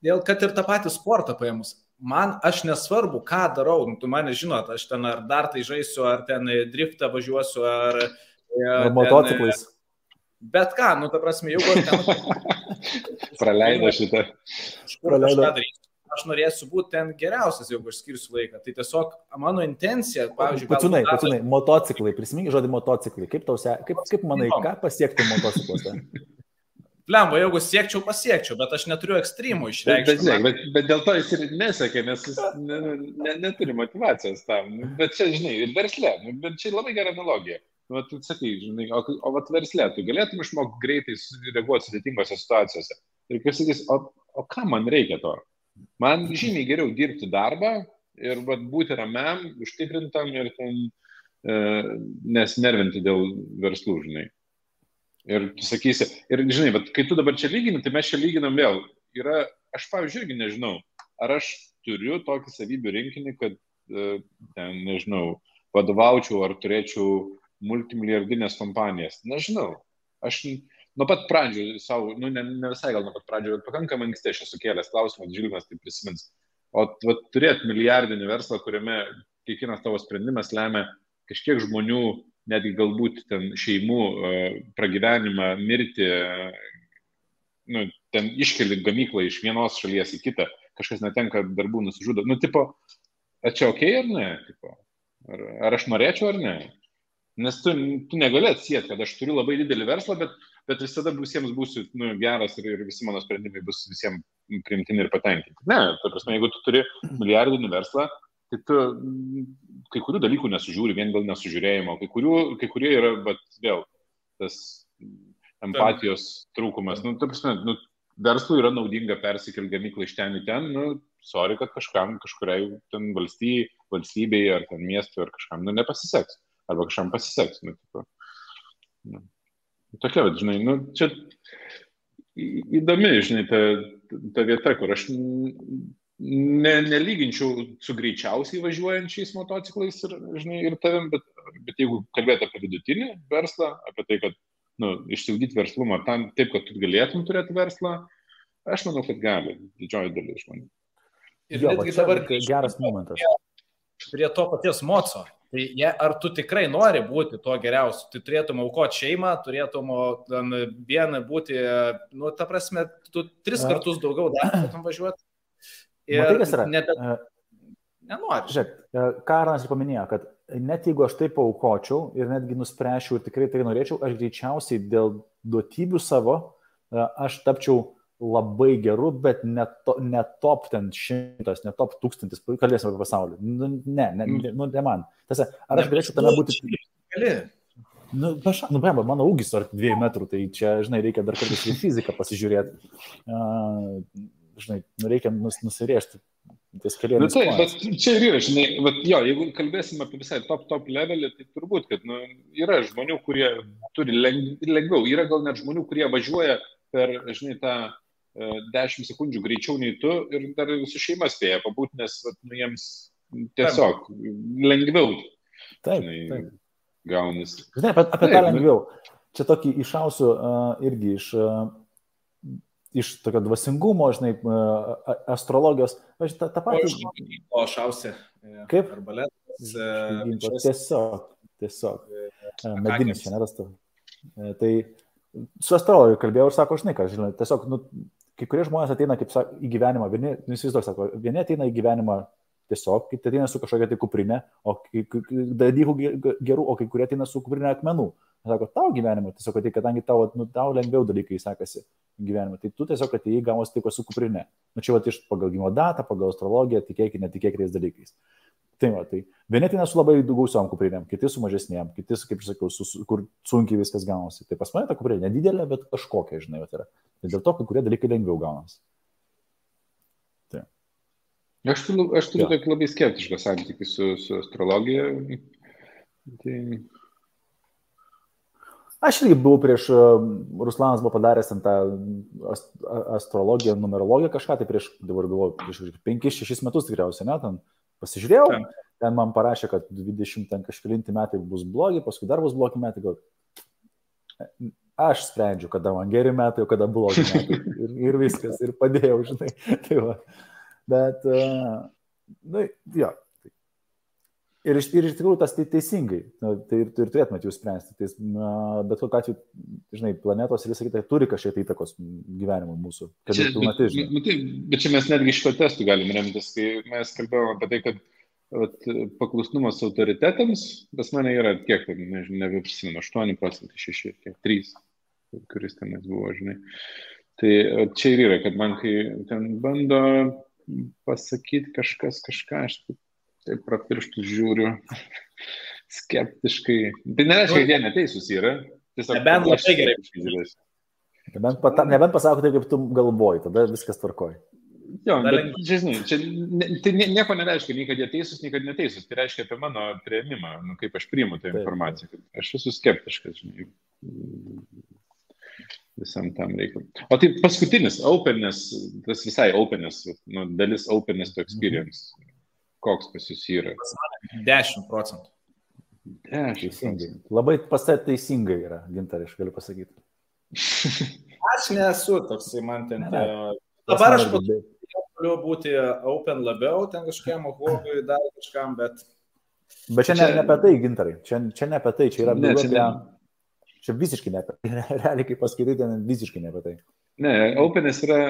Speaker 3: Dėl kad ir tą patį sportą paėmus. Man aš nesvarbu, ką darau. Nu, tu mane žinot, aš ten ar dar tai žaisiu, ar ten driftą važiuosiu, ar...
Speaker 1: E, ar motociklais.
Speaker 3: Bet ką, nu, ta prasme, jeigu aš ten...
Speaker 2: Praleido šitą.
Speaker 3: Praleido aš norėsiu būti ten geriausias, jeigu aš skirsiu laiką. Tai tiesiog mano intencija, pavyzdžiui,
Speaker 1: pacinai, galbūt... pacinai, motociklai, prisimink žodį motociklai, kaip tau se, kaip, kaip manai, ką pasiekti motocikluose?
Speaker 3: Lemba, jeigu siekčiau, pasiekčiau, bet aš neturiu ekstremų išreikšti.
Speaker 2: Bet, bet, bet, bet dėl to jis ir nesakė, nes jis ne, ne, neturi motivacijos tam. Bet čia, žinai, ir verslė, nu, bet čia labai gera analogija. Nu, tu sakai, žinai, o, o vat verslė, tu galėtum išmokti greitai reaguoti sudėtingose situacijose. Ir kas sakys, o, o ką man reikia to? Man žymiai geriau dirbti darbą ir vat, būti ramiam, užtikrintam ir ten e, nesnervinti dėl verslų, žinai. Ir sakysi, ir žinai, bet kai tu dabar čia lygini, tai mes čia lyginam vėl. Yra, aš pavyzdžiui, irgi nežinau, ar aš turiu tokį savybių rinkinį, kad e, ten, nežinau, vadovaučiau ar turėčiau multimilijardinės kompanijas. Nežinau. Aš nuo pat pradžių savo, nu ne, ne visai gal nuo pat pradžių, bet pakankamai anksti aš esu kėlęs klausimą, Žilvinas tai prisimins. O vat, turėti milijardinį verslą, kuriame kiekvienas tavo sprendimas lemia kažkiek žmonių, netgi galbūt ten šeimų e, pragyvenimą, mirti, nu, ten iškeli gamyklą iš vienos šalies į kitą, kažkas netenka darbų, nusižudo. Nu, tipo, ar čia ok ar ne? Tipo, ar, ar aš norėčiau ar ne? Nes tu, tu negali atsijėti, kad aš turiu labai didelį verslą, bet bet visada visiems būsiu nu, geras ir, ir visi mano sprendimai bus visiems primtini ir patenkinti. Ne, ta prasme, jeigu tu turi milijardinį verslą, tai tu kai kurių dalykų nesužiūri vien dėl nesužiūrėjimo, kai, kurių, kai kurie yra, bet vėl, tas empatijos trūkumas. Nu, ta prasme, nu, verslui yra naudinga persikelti gamyklą iš ten į ten, nu, sorry, kad kažkam, kažkuriai ten valstybei, valstybei ar ten miestui ar kažkam, nu, nepasiseks. Arba kažkam pasiseks. Nu, tipo, nu. Tokia, žinai, nu, čia įdomi, žinai, ta, ta vieta, kur aš ne, nelyginčiau su greičiausiai važiuojančiais motociklais ir, žinai, ir tavim, bet, bet jeigu kalbėt apie vidutinį verslą, apie tai, kad nu, išsiugdyti verslumą tam, taip, kad tu galėtum turėti verslą, aš manau, kad gali didžioji dalis žmonių.
Speaker 1: Ir jo, netgi dabar geras momentas.
Speaker 3: Prie to paties moco. Tai je, ar tu tikrai nori būti tuo geriausiu, tai turėtum aukoti šeimą, turėtum vieną būti, nu, ta prasme, tu tris kartus daugiau galėtum važiuoti.
Speaker 1: Ir Matai, kas yra?
Speaker 3: Net, nenori.
Speaker 1: Žiūrėk, e, Karas ir paminėjo, kad net jeigu aš taip aukočiau ir netgi nuspręšiau ir tikrai tai norėčiau, aš greičiausiai dėl duotybių savo, e, aš tapčiau labai gerų, bet ne, to, ne top ten šimtas, ne top tūkstantis, kalbėsime apie pasaulį. Nu, ne, ne, mm. nu, ne man. Tiesa, ar aš galėčiau tame būti... Gali. Nu, aš, nu, be mano ūgis ar dviejų metrų, tai čia, žinai, reikia dar kartais į fiziką pasižiūrėti. Uh, žinai, nu, reikia nus, nusirėžti.
Speaker 2: Nu, tai, bet čia ir yra, žinai, bet jo, jeigu kalbėsim apie visai top, top levelį, tai turbūt, kad nu, yra žmonių, kurie turi leng, lengviau, yra gal net žmonių, kurie važiuoja per, žinai, tą 10 sekundžių greičiau nei tu ir dar su šeima spėja pabūti, nes nu, jiems tiesiog lengviau.
Speaker 1: Taip. Žinai, taip.
Speaker 2: Gaunasi.
Speaker 1: Žinai, apie, apie tą lengviau. Čia tokį išausiu uh, irgi iš, uh, iš tokio dvasingumo, žinai, uh, astrologijos. Aš tą, tą patį.
Speaker 3: O šausi.
Speaker 1: Kaip?
Speaker 3: Arbaletas.
Speaker 1: Tiesiog, tiesiog. Medinis čia nerastų. Tai su astrologu kalbėjau ir sako, žinai, ką, žinai, tiesiog, nu, kai kurie žmonės ateina, kaip sako, į gyvenimą, vieni, nu, įsivaizduok, sako, vieni ateina į gyvenimą tiesiog, kiti ateina su kažkokia tai kuprinė, o dalykų gerų, o kai kurie ateina su kuprinė akmenų. Sako, tau gyvenime, tiesiog, kad, kadangi tau, nu, tau lengviau dalykai sekasi gyvenime, tai tu tiesiog atėjai gavos tik su kuprinė. Nu čia va iš pagal gimimo datą, pagal astrologiją, tikėkit, netikėkit dalykais. Tai va, tai vieni ateina su labai gausiom kuprinėm, kiti su mažesnėm, kiti, kaip aš sakiau, su, su, kur sunkiai viskas gaunasi. Tai pas mane ta kuprinė nedidelė, bet kažkokia, žinai, va, yra. Tai dėl to, kai kurie dalykai lengviau gaunasi.
Speaker 2: Tai. Aš, aš turiu ja. tokį labai skeptišką santykį su, su astrologija. Tai
Speaker 1: Aš irgi buvau prieš, e, Ruslanas buvo padaręs ten tą astrologiją, numerologiją kažką, tai prieš, dabar galvoju, prieš 5-6 metus tikriausiai, ne, ten pasižiūrėjau, ten, ten man parašė, kad 20 ten kažkėlinti metai bus blogi, paskui dar bus blogi metai, gal aš sprendžiu, kada man geri metai, o kada blogi metai. Ir, ir viskas, ir padėjau, žinai. Tai va. Bet, uh, na, jo, Ir iš, ir iš tikrųjų tas tai teisingai, tai ir, ir turėtumėt jūs spręsti. Tai, na, bet kokiu atveju, žinai, planetos ir visą kitą turi kažkiek tai įtakos gyvenimui mūsų.
Speaker 2: Čia, bet, bet, tai, bet čia mes netgi šito testu galim remtis, kai mes kalbėjome apie tai, kad vat, paklusnumas autoritetams, pas mane yra kiek, nežinau, nebeprisimenu, 8 procentai, 6, kiek 3, kuris tenais buvo, žinai. Tai čia ir yra, kad man kai ten bando pasakyti kažkas kažką, aš taip taip pro pirštus žiūriu skeptiškai. Tai nereiškia, kad jie neteisūs yra.
Speaker 3: Tiesiog nebent labai gerai žiūrės.
Speaker 1: Nebent, pata, nebent pasako taip, kaip tu galvoji, tada viskas tvarkoji.
Speaker 2: Jo, bet, žinai, čia ne, tai nieko nereiškia, nei kad jie teisūs, nei kad neteisūs. Tai reiškia apie mano prieimimą, nu, kaip aš priimu tą informaciją. Aš esu skeptiškas, žinai, visam tam reikalui. O tai paskutinis, openness, tas visai openness, nu, dalis openness to experience. Mhm koks pas jūs yra?
Speaker 3: 10 procentų.
Speaker 1: 10 teisingai. Labai pas tai teisingai yra, gintarė, aš galiu pasakyti.
Speaker 3: aš nesu toksai, man ten. Ne, ne. Dabar aš galiu būti open labiau, ten kažkiam hobiui, dar kažkam, bet.
Speaker 1: Bet čia, čia... Ne, ne apie tai, gintarai. Čia, čia ne apie tai, čia yra ne, čia, ne... čia visiškai ne apie tai. Realiai, kaip ten visiškai ne apie tai.
Speaker 2: Ne, openis yra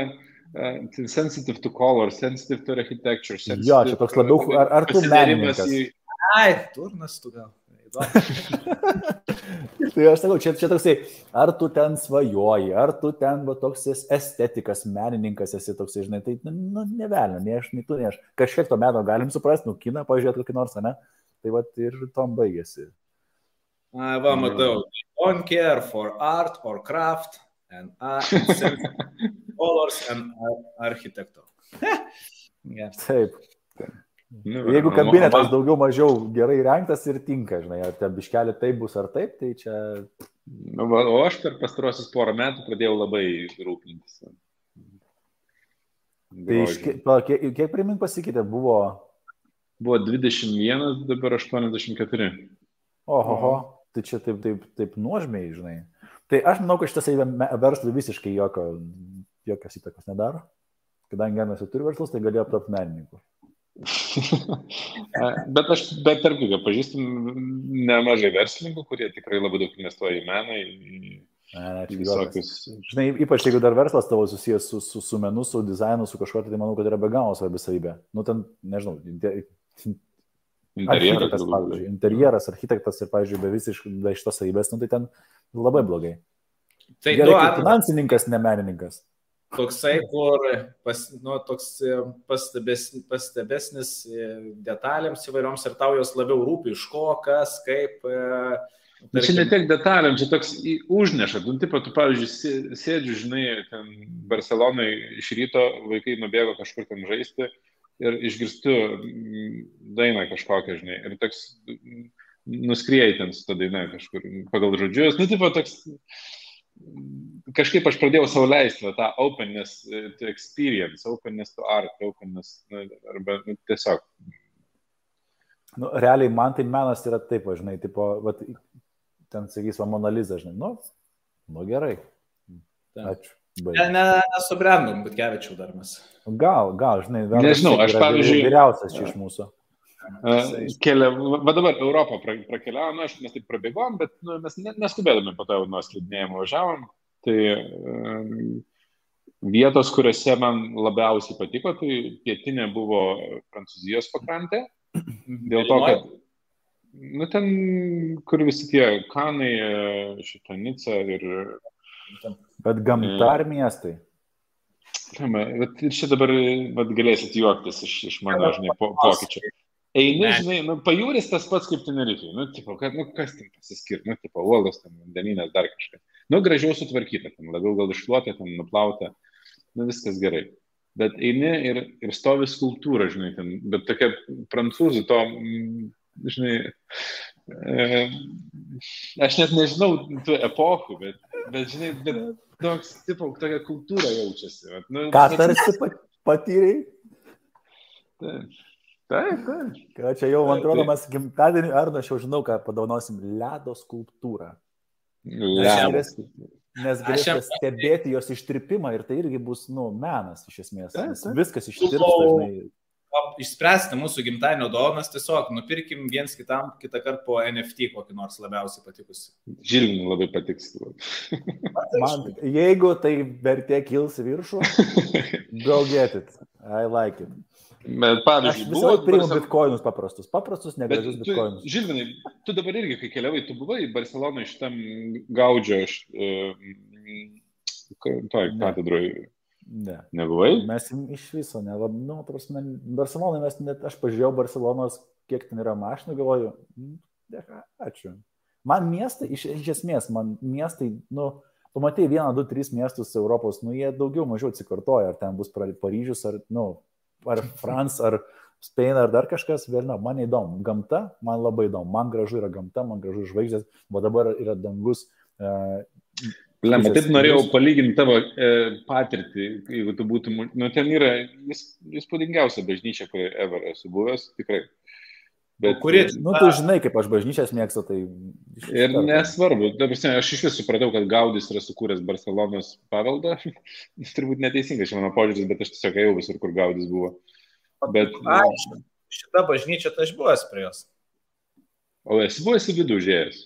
Speaker 2: uh, sensitive to color, sensitive to architecture. Sensitive
Speaker 1: jo, čia toks labiau, ar, ar tu menininkas? Į...
Speaker 3: Ai, turnas tu gal.
Speaker 1: tai aš sakau, čia, čia toksai, ar tu ten svajoji, ar tu ten va, toks estetikas, menininkas esi toksai, žinai, tai, nu, nevelnė, ne aš, nei tu, ne aš. Kažkiek to meno galim suprasti, nu, kiną pažiūrėti kokį nors, ne? Tai va, ir tom baigėsi.
Speaker 3: A, va, matau. Don't care for art or craft and, and Colors and Architecto.
Speaker 1: yeah. Taip. Nu, Jeigu kabinetas man... daugiau mažiau gerai renktas ir tinka, žinai, ar ten biškelį taip bus ar taip, tai čia...
Speaker 2: Nu, o aš per pastarosius porą metų pradėjau labai rūpintis.
Speaker 1: Tai iš, kiek, kiek primink pasikeitė, buvo...
Speaker 2: Buvo 21, dabar 84.
Speaker 1: Oho, tai čia taip, taip, taip nuožmiai, žinai. Tai aš manau, kad šitas verslui visiškai jokio jokios įtakos nedaro. Kadangi Genas jau turi verslus, tai galėjo tapti menininku.
Speaker 2: bet aš, bet tarp kitko, pažįstam nemažai verslininkų, kurie tikrai labai daug investuoja į meną, į,
Speaker 1: Ne, visokius. Žinai, ypač jeigu dar verslas tavo susijęs su, su, su menu, su dizainu, su kažkuo, tai manau, kad yra be galo svarbi savybė. Nu, ten, nežinau, inter... interjeras, pavyzdžiui, interjeras, architektas ir, pavyzdžiui, be visiškai be šitos savybės, nu, tai ten labai blogai. Tai Gerai, nu, finansininkas, ne menininkas
Speaker 3: toksai, kur pas, nu, toks e, pastebės, pastebesnis e, detalėms įvairioms ir tau jos labiau rūpi, iš ko, kas, kaip.
Speaker 2: Tarkim... Bet čia ne tiek detalėm, čia toks užneša. Nu, tipo, tu, pavyzdžiui, sėdžiu, žinai, ten Barcelonai iš ryto vaikai nubėgo kažkur ten žaisti ir išgirstu dainą kažkokią, žinai. Ir toks nuskrieji ten su ta daina kažkur pagal žodžius. Nu, tipo, toks kažkaip aš pradėjau savo leisti va, tą openness to experience, openness to art, openness, nu, arba nu, tiesiog.
Speaker 1: Nu, realiai man tai menas yra taip, žinai, tipo, va, ten sakys, va, Monaliza, žinai, nu, nu gerai. Ačiū.
Speaker 3: Ne, ne, nesubrendom, bet gevičiau dar mes.
Speaker 1: Gal, gal, žinai, dar
Speaker 2: nežinau, aš pavyzdžiui.
Speaker 1: Vyriausias čia iš mūsų.
Speaker 2: Kelia, va dabar Europą prakeliavom, nu, aš mes taip prabėgom, bet nu, mes neskubėdami po to jau nuo slidinėjimo važiavom. Tai um, vietos, kuriuose man labiausiai patiko, tai pietinė buvo Prancūzijos pakrantė. Dėl to, kad Nu, ten, kur visi tie kanai, e, šitą Nica ir...
Speaker 1: Bet gamta ar miestai?
Speaker 2: Bet ir čia dabar vat, galėsit juoktis iš, iš mano, žinai, po, pokyčio. Eini, žinai, nu, pajūris tas pats kaip Tenerifei. Nu, tipo, kad, nu, kas ten pasiskir, nu, tipo, uolos, ten, vandeninės, dar kažkas. Nu, gražiau sutvarkyta, ten, labiau gal iššluota, ten, nuplauta. Nu, viskas gerai. Bet eini ir, ir stovi skulptūra, žinai, ten, bet tokia prancūzų to žinai, e, aš net nežinau tų epochų, bet, bet žinai, bet toks, tipo, tokia kultūra jaučiasi. Bet,
Speaker 1: nu, Ką tarsi patyrei?
Speaker 2: Taip. Taip, taip.
Speaker 1: Ką čia jau, man atrodo, mes gimtadienį, ar aš jau žinau, ką padaunosim, ledo skulptūrą.
Speaker 2: Ledas.
Speaker 1: Nes galėsite aš... stebėti jos ištripimą ir tai irgi bus, nu, menas iš esmės. Viskas ištirpsta, žinai
Speaker 3: išspręsti mūsų gimtadienio dovanas, tiesiog nupirkim viens kitam kitą kartą po NFT kokį nors labiausiai patikusi.
Speaker 2: Žilvinui labai patiks.
Speaker 1: Man, jeigu tai vertė kils viršų, go get it. I like it.
Speaker 2: Bet pavyzdžiui,
Speaker 1: aš visą laiką priimu Barcelona... bitkoinus paprastus, paprastus, negražius bitkoinus.
Speaker 2: Žilvinai, tu dabar irgi, kai keliavai, tu buvai Barcelonoje šitam gaudžio, uh, toj katedroje.
Speaker 1: Ne.
Speaker 2: Nebuvai?
Speaker 1: Mes iš viso, ne, lab, nu, prasme, Barcelonai mes net, aš pažiūrėjau Barcelonos, kiek ten yra mašinų, galvoju, dėka, ačiū. Man miestai, iš, iš esmės, man miestai, nu, pamatai vieną, du, tris miestus Europos, nu, jie daugiau mažiau atsikartoja, ar ten bus Paryžius, ar, nu, ar Frans, ar Spain, ar dar kažkas, vėl, na, man įdomu. Gamta, man labai įdomu, man gražu yra gamta, man gražu žvaigždės, o dabar yra dangus. E,
Speaker 2: Lemba, taip norėjau palyginti tavo e, patirtį, jeigu tu būtum, nu ten yra įspūdingiausia bažnyčia, kurioje ever esu buvęs, tikrai.
Speaker 1: Bet, Kurie, nu, tu žinai, kaip aš bažnyčias mėgstu, tai...
Speaker 2: Ir nesvarbu, dabar aš iš vis supratau, kad Gaudis yra sukūręs Barcelonos paveldą. Jis turbūt neteisingas čia mano požiūris, bet aš tiesiog ėjau visur, kur Gaudis buvo. Bet...
Speaker 3: A, šita bažnyčia, tai aš buvęs prie jos.
Speaker 2: O esi buvęs į vidų užėjęs?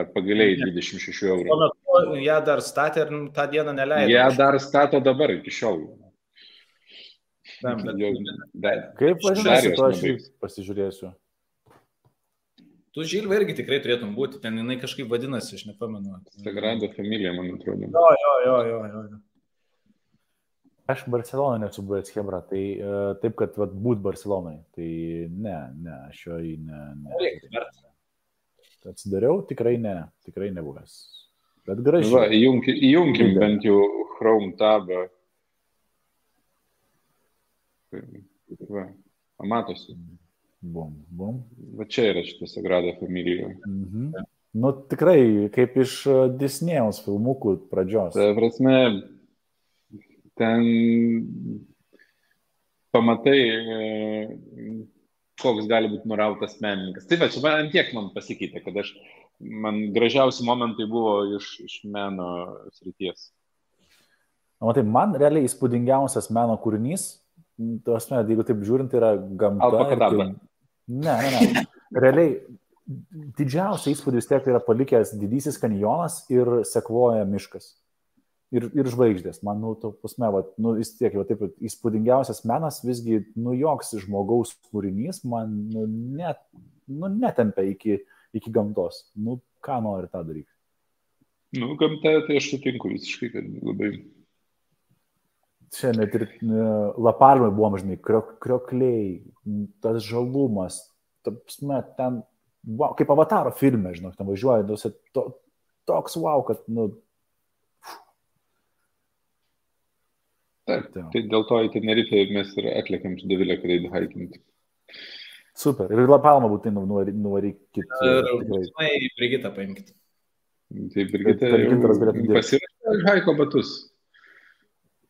Speaker 2: Ar pagaliai 26 eurų?
Speaker 3: Ją dar statė ir tą dieną neleido.
Speaker 2: Ją dar stato dabar iki šiol.
Speaker 1: Na, bet, jau, bet, kaip vadinasi, to aš pasižiūrėsiu.
Speaker 3: Tu Žilvė irgi tikrai turėtum būti, ten jinai kažkaip vadinasi, aš nepamenu.
Speaker 2: Sagrada familija, man atrodo.
Speaker 3: Jo, jo, jo, jo. jo.
Speaker 1: Aš Barceloną nesu buvęs Hebra, tai uh, taip, kad vat, būt Barcelonai, tai ne, ne, aš jo į ne. ne. Atsidariau, tikrai ne, tikrai nebuvęs. Bet gražiai.
Speaker 2: Va, įjunkim, įjunkim bent jau Chrome tabą. Va, matosi.
Speaker 1: Bum, bum.
Speaker 2: Va čia yra šitą Sagradą familiją.
Speaker 1: Mhm. Nu, tikrai, kaip iš e, Disnėjaus filmukų pradžios.
Speaker 2: Tai prasme, ten pamatai e, koks gali būti nurautas menininkas. Tai va, čia man tiek man pasikeitė, kad aš, man gražiausi momentai buvo iš, iš meno srities.
Speaker 1: Na, matai, man realiai įspūdingiausias meno kūrinys, tos, ne, jeigu taip žiūrint, tai yra gamta.
Speaker 2: Alpakadabra.
Speaker 1: Ne, ne, ne. Realiai didžiausia įspūdį vis tiek yra palikęs didysis kanjonas ir sekvoja miškas ir, ir žvaigždės. Man, nu, to pasme, va, nu, vis tiek, va, taip, įspūdingiausias menas visgi, nu, joks žmogaus kūrinys man, nu, net, nu, netempia iki, iki gamtos. Nu, ką nori tą daryti?
Speaker 2: Nu, gamta, tai aš sutinku visiškai, kad labai.
Speaker 1: Čia net ir lapalmai buvom, žinai, kriok, kriokliai, tas žalumas, tapsme, ten, wow, kaip avataro filme, žinai, ten važiuoja, nu, to, toks wow, kad, nu,
Speaker 2: Taip, tai, dėl to į Tenerifę mes ir atlėkėm su Dovilė, kad eidų haikinti.
Speaker 1: Super. Ir La Palma būtinai nuvarykit.
Speaker 3: Tikrai. Brigitą paimkite.
Speaker 2: Tai Brigita pasirašė haiko batus.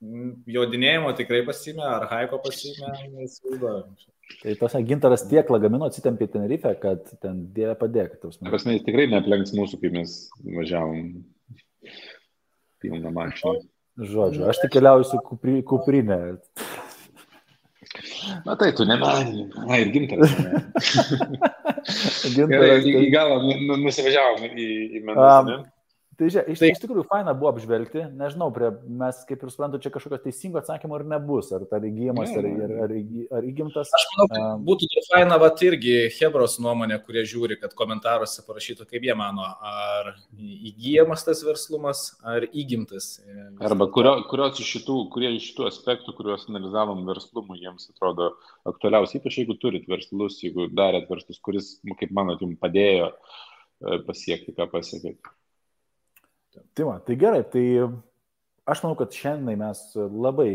Speaker 3: Mm, Jodinėjimo tikrai pasimė, ar haiko pasimė, neįsivaizduoju.
Speaker 1: Tai tos gintaras tiek lagamino atsitempė Tenerife, kad ten dievė padėk.
Speaker 2: Prasme, jis tikrai neaplenks mūsų, kai mes važiavom pilną mašiną.
Speaker 1: Žodžiu, aš tik keliauju su kupri, kuprinė.
Speaker 2: Na tai, tu ne menininkas. Na ir gintaras. gintaras. Gerai, į, galą nu, nu, nusivažiavom į, į Menus.
Speaker 1: Tai žiūrėk, iš, tai iš tikrųjų faina buvo apžvelgti, nežinau, prie, mes kaip ir suprantu, čia kažkokio teisingo atsakymo ir nebus, ar tai įgyjamas, ar, ar, ar, ar įgimtas.
Speaker 3: Aš manau, kad būtų tai faina, va irgi Hebros nuomonė, kurie žiūri, kad komentaruose parašytų, kaip jie mano, ar įgyjamas tas verslumas, ar įgimtas.
Speaker 2: Arba kurio, kurios iš šitų, kurie iš šitų aspektų, kuriuos analizavom verslumui, jiems atrodo aktualiausiai, ypač jeigu turit verslus, jeigu darėt verslus, kuris, kaip manot, jums padėjo e, pasiekti, ką pasiekėte.
Speaker 1: Tai, man, tai gerai, tai aš manau, kad šiandien mes labai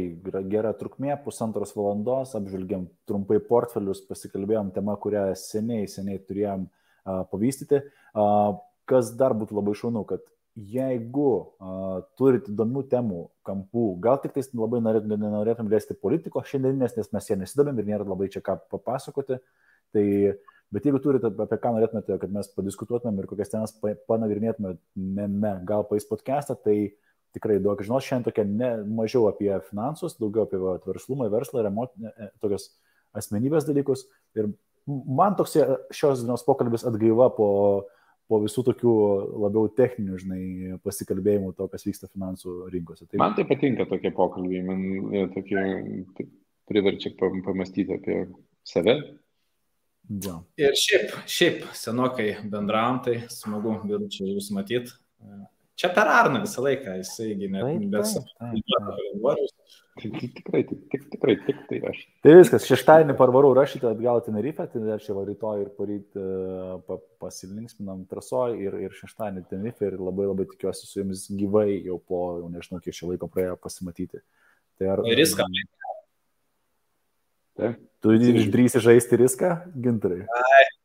Speaker 1: gerą trukmę, pusantros valandos, apžvelgiam trumpai portfelius, pasikalbėjom temą, kurią seniai, seniai turėjom uh, pavystyti. Uh, kas dar būtų labai šaunu, kad jeigu uh, turit įdomių temų, kampų, gal tik tais labai norėtum, nenorėtum liesti politiko šiandieninės, nes mes ją nesidomim ir nėra labai čia ką papasakoti, tai uh, Bet jeigu turite apie ką norėtumėte, kad mes padiskutuotumėm ir kokias temas panagrinėtumėme, gal pais podcastą, tai tikrai daug žinos, šiandien tokia ne mažiau apie finansus, daugiau apie va, verslumą, verslą ir emocinę, e, tokias asmenybės dalykus. Ir man toks e, šios dienos pokalbis atgaiva po, po visų tokių labiau techninių, žinai, pasikalbėjimų to, kas vyksta finansų rinkose.
Speaker 2: Tai... Man tai patinka tokie pokalbiai, man tokie priverčia pamastyti apie save,
Speaker 3: Ja. Ir šiaip, šiaip senokai bendravom, tai smagu biručiai jūs matyti. Čia per Arną visą laiką, jisai gimė
Speaker 2: bet Tikrai, tik, tikrai, tik tai aš.
Speaker 1: Tai viskas, šeštadienį parvarau rašyti atgal Tenerife, tai dar čia rytoj ir poryt uh, pa, pasilinksminam trasoj ir, ir šeštadienį Tenerife ir labai labai tikiuosi su jumis gyvai jau po, jau nežinau, kiek šio laiko praėjo pasimatyti. Tai ar...
Speaker 3: Riską.
Speaker 1: Taip. Tu išdrysi žaisti riską, gintarai?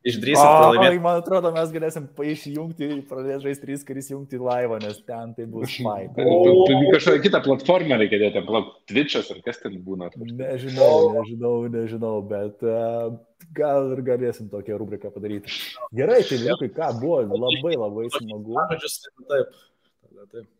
Speaker 3: Išdrysi pralaimėti.
Speaker 1: Man atrodo, mes galėsim išjungti, pradėti žaisti riską ir įsijungti laivą, nes ten tai bus fine.
Speaker 2: Kažkokią kitą platformą reikia dėti, Twitch'as ar kas ten būna.
Speaker 1: Nežinau, nežinau, nežinau, bet uh, gal ir galėsim tokią rubriką padaryti. Gerai, tai Liukai, ką buvo labai labai smagu.
Speaker 3: Taip, taip.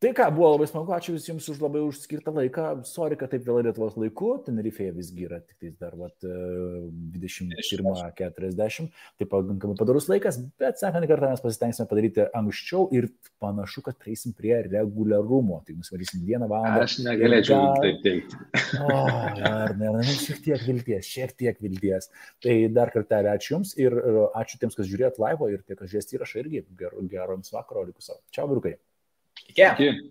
Speaker 1: Tai ką, buvo labai smagu, ačiū Jums už labai užskirtą laiką. Sorry, kad taip vėlai Lietuvos laiku, Tenerife'je visgi yra tik tais dar vat, 21.40, tai pakankamai padarus laikas, bet sekantį kartą mes pasistengsime padaryti anksčiau ir panašu, kad prieisim prie reguliarumo. Tai nusivarysim vieną valandą.
Speaker 2: Aš negalėčiau gal... taip teikti.
Speaker 1: O, ar ne, ne, šiek tiek vilties, šiek tiek vilties. Tai dar kartą ačiū Jums ir ačiū tiems, kas žiūrėt live ir tie, kas žiūrės įrašą irgi. Gero, gero Jums vakaro likusio. Čia, vyrukai.
Speaker 3: Iki. Iki.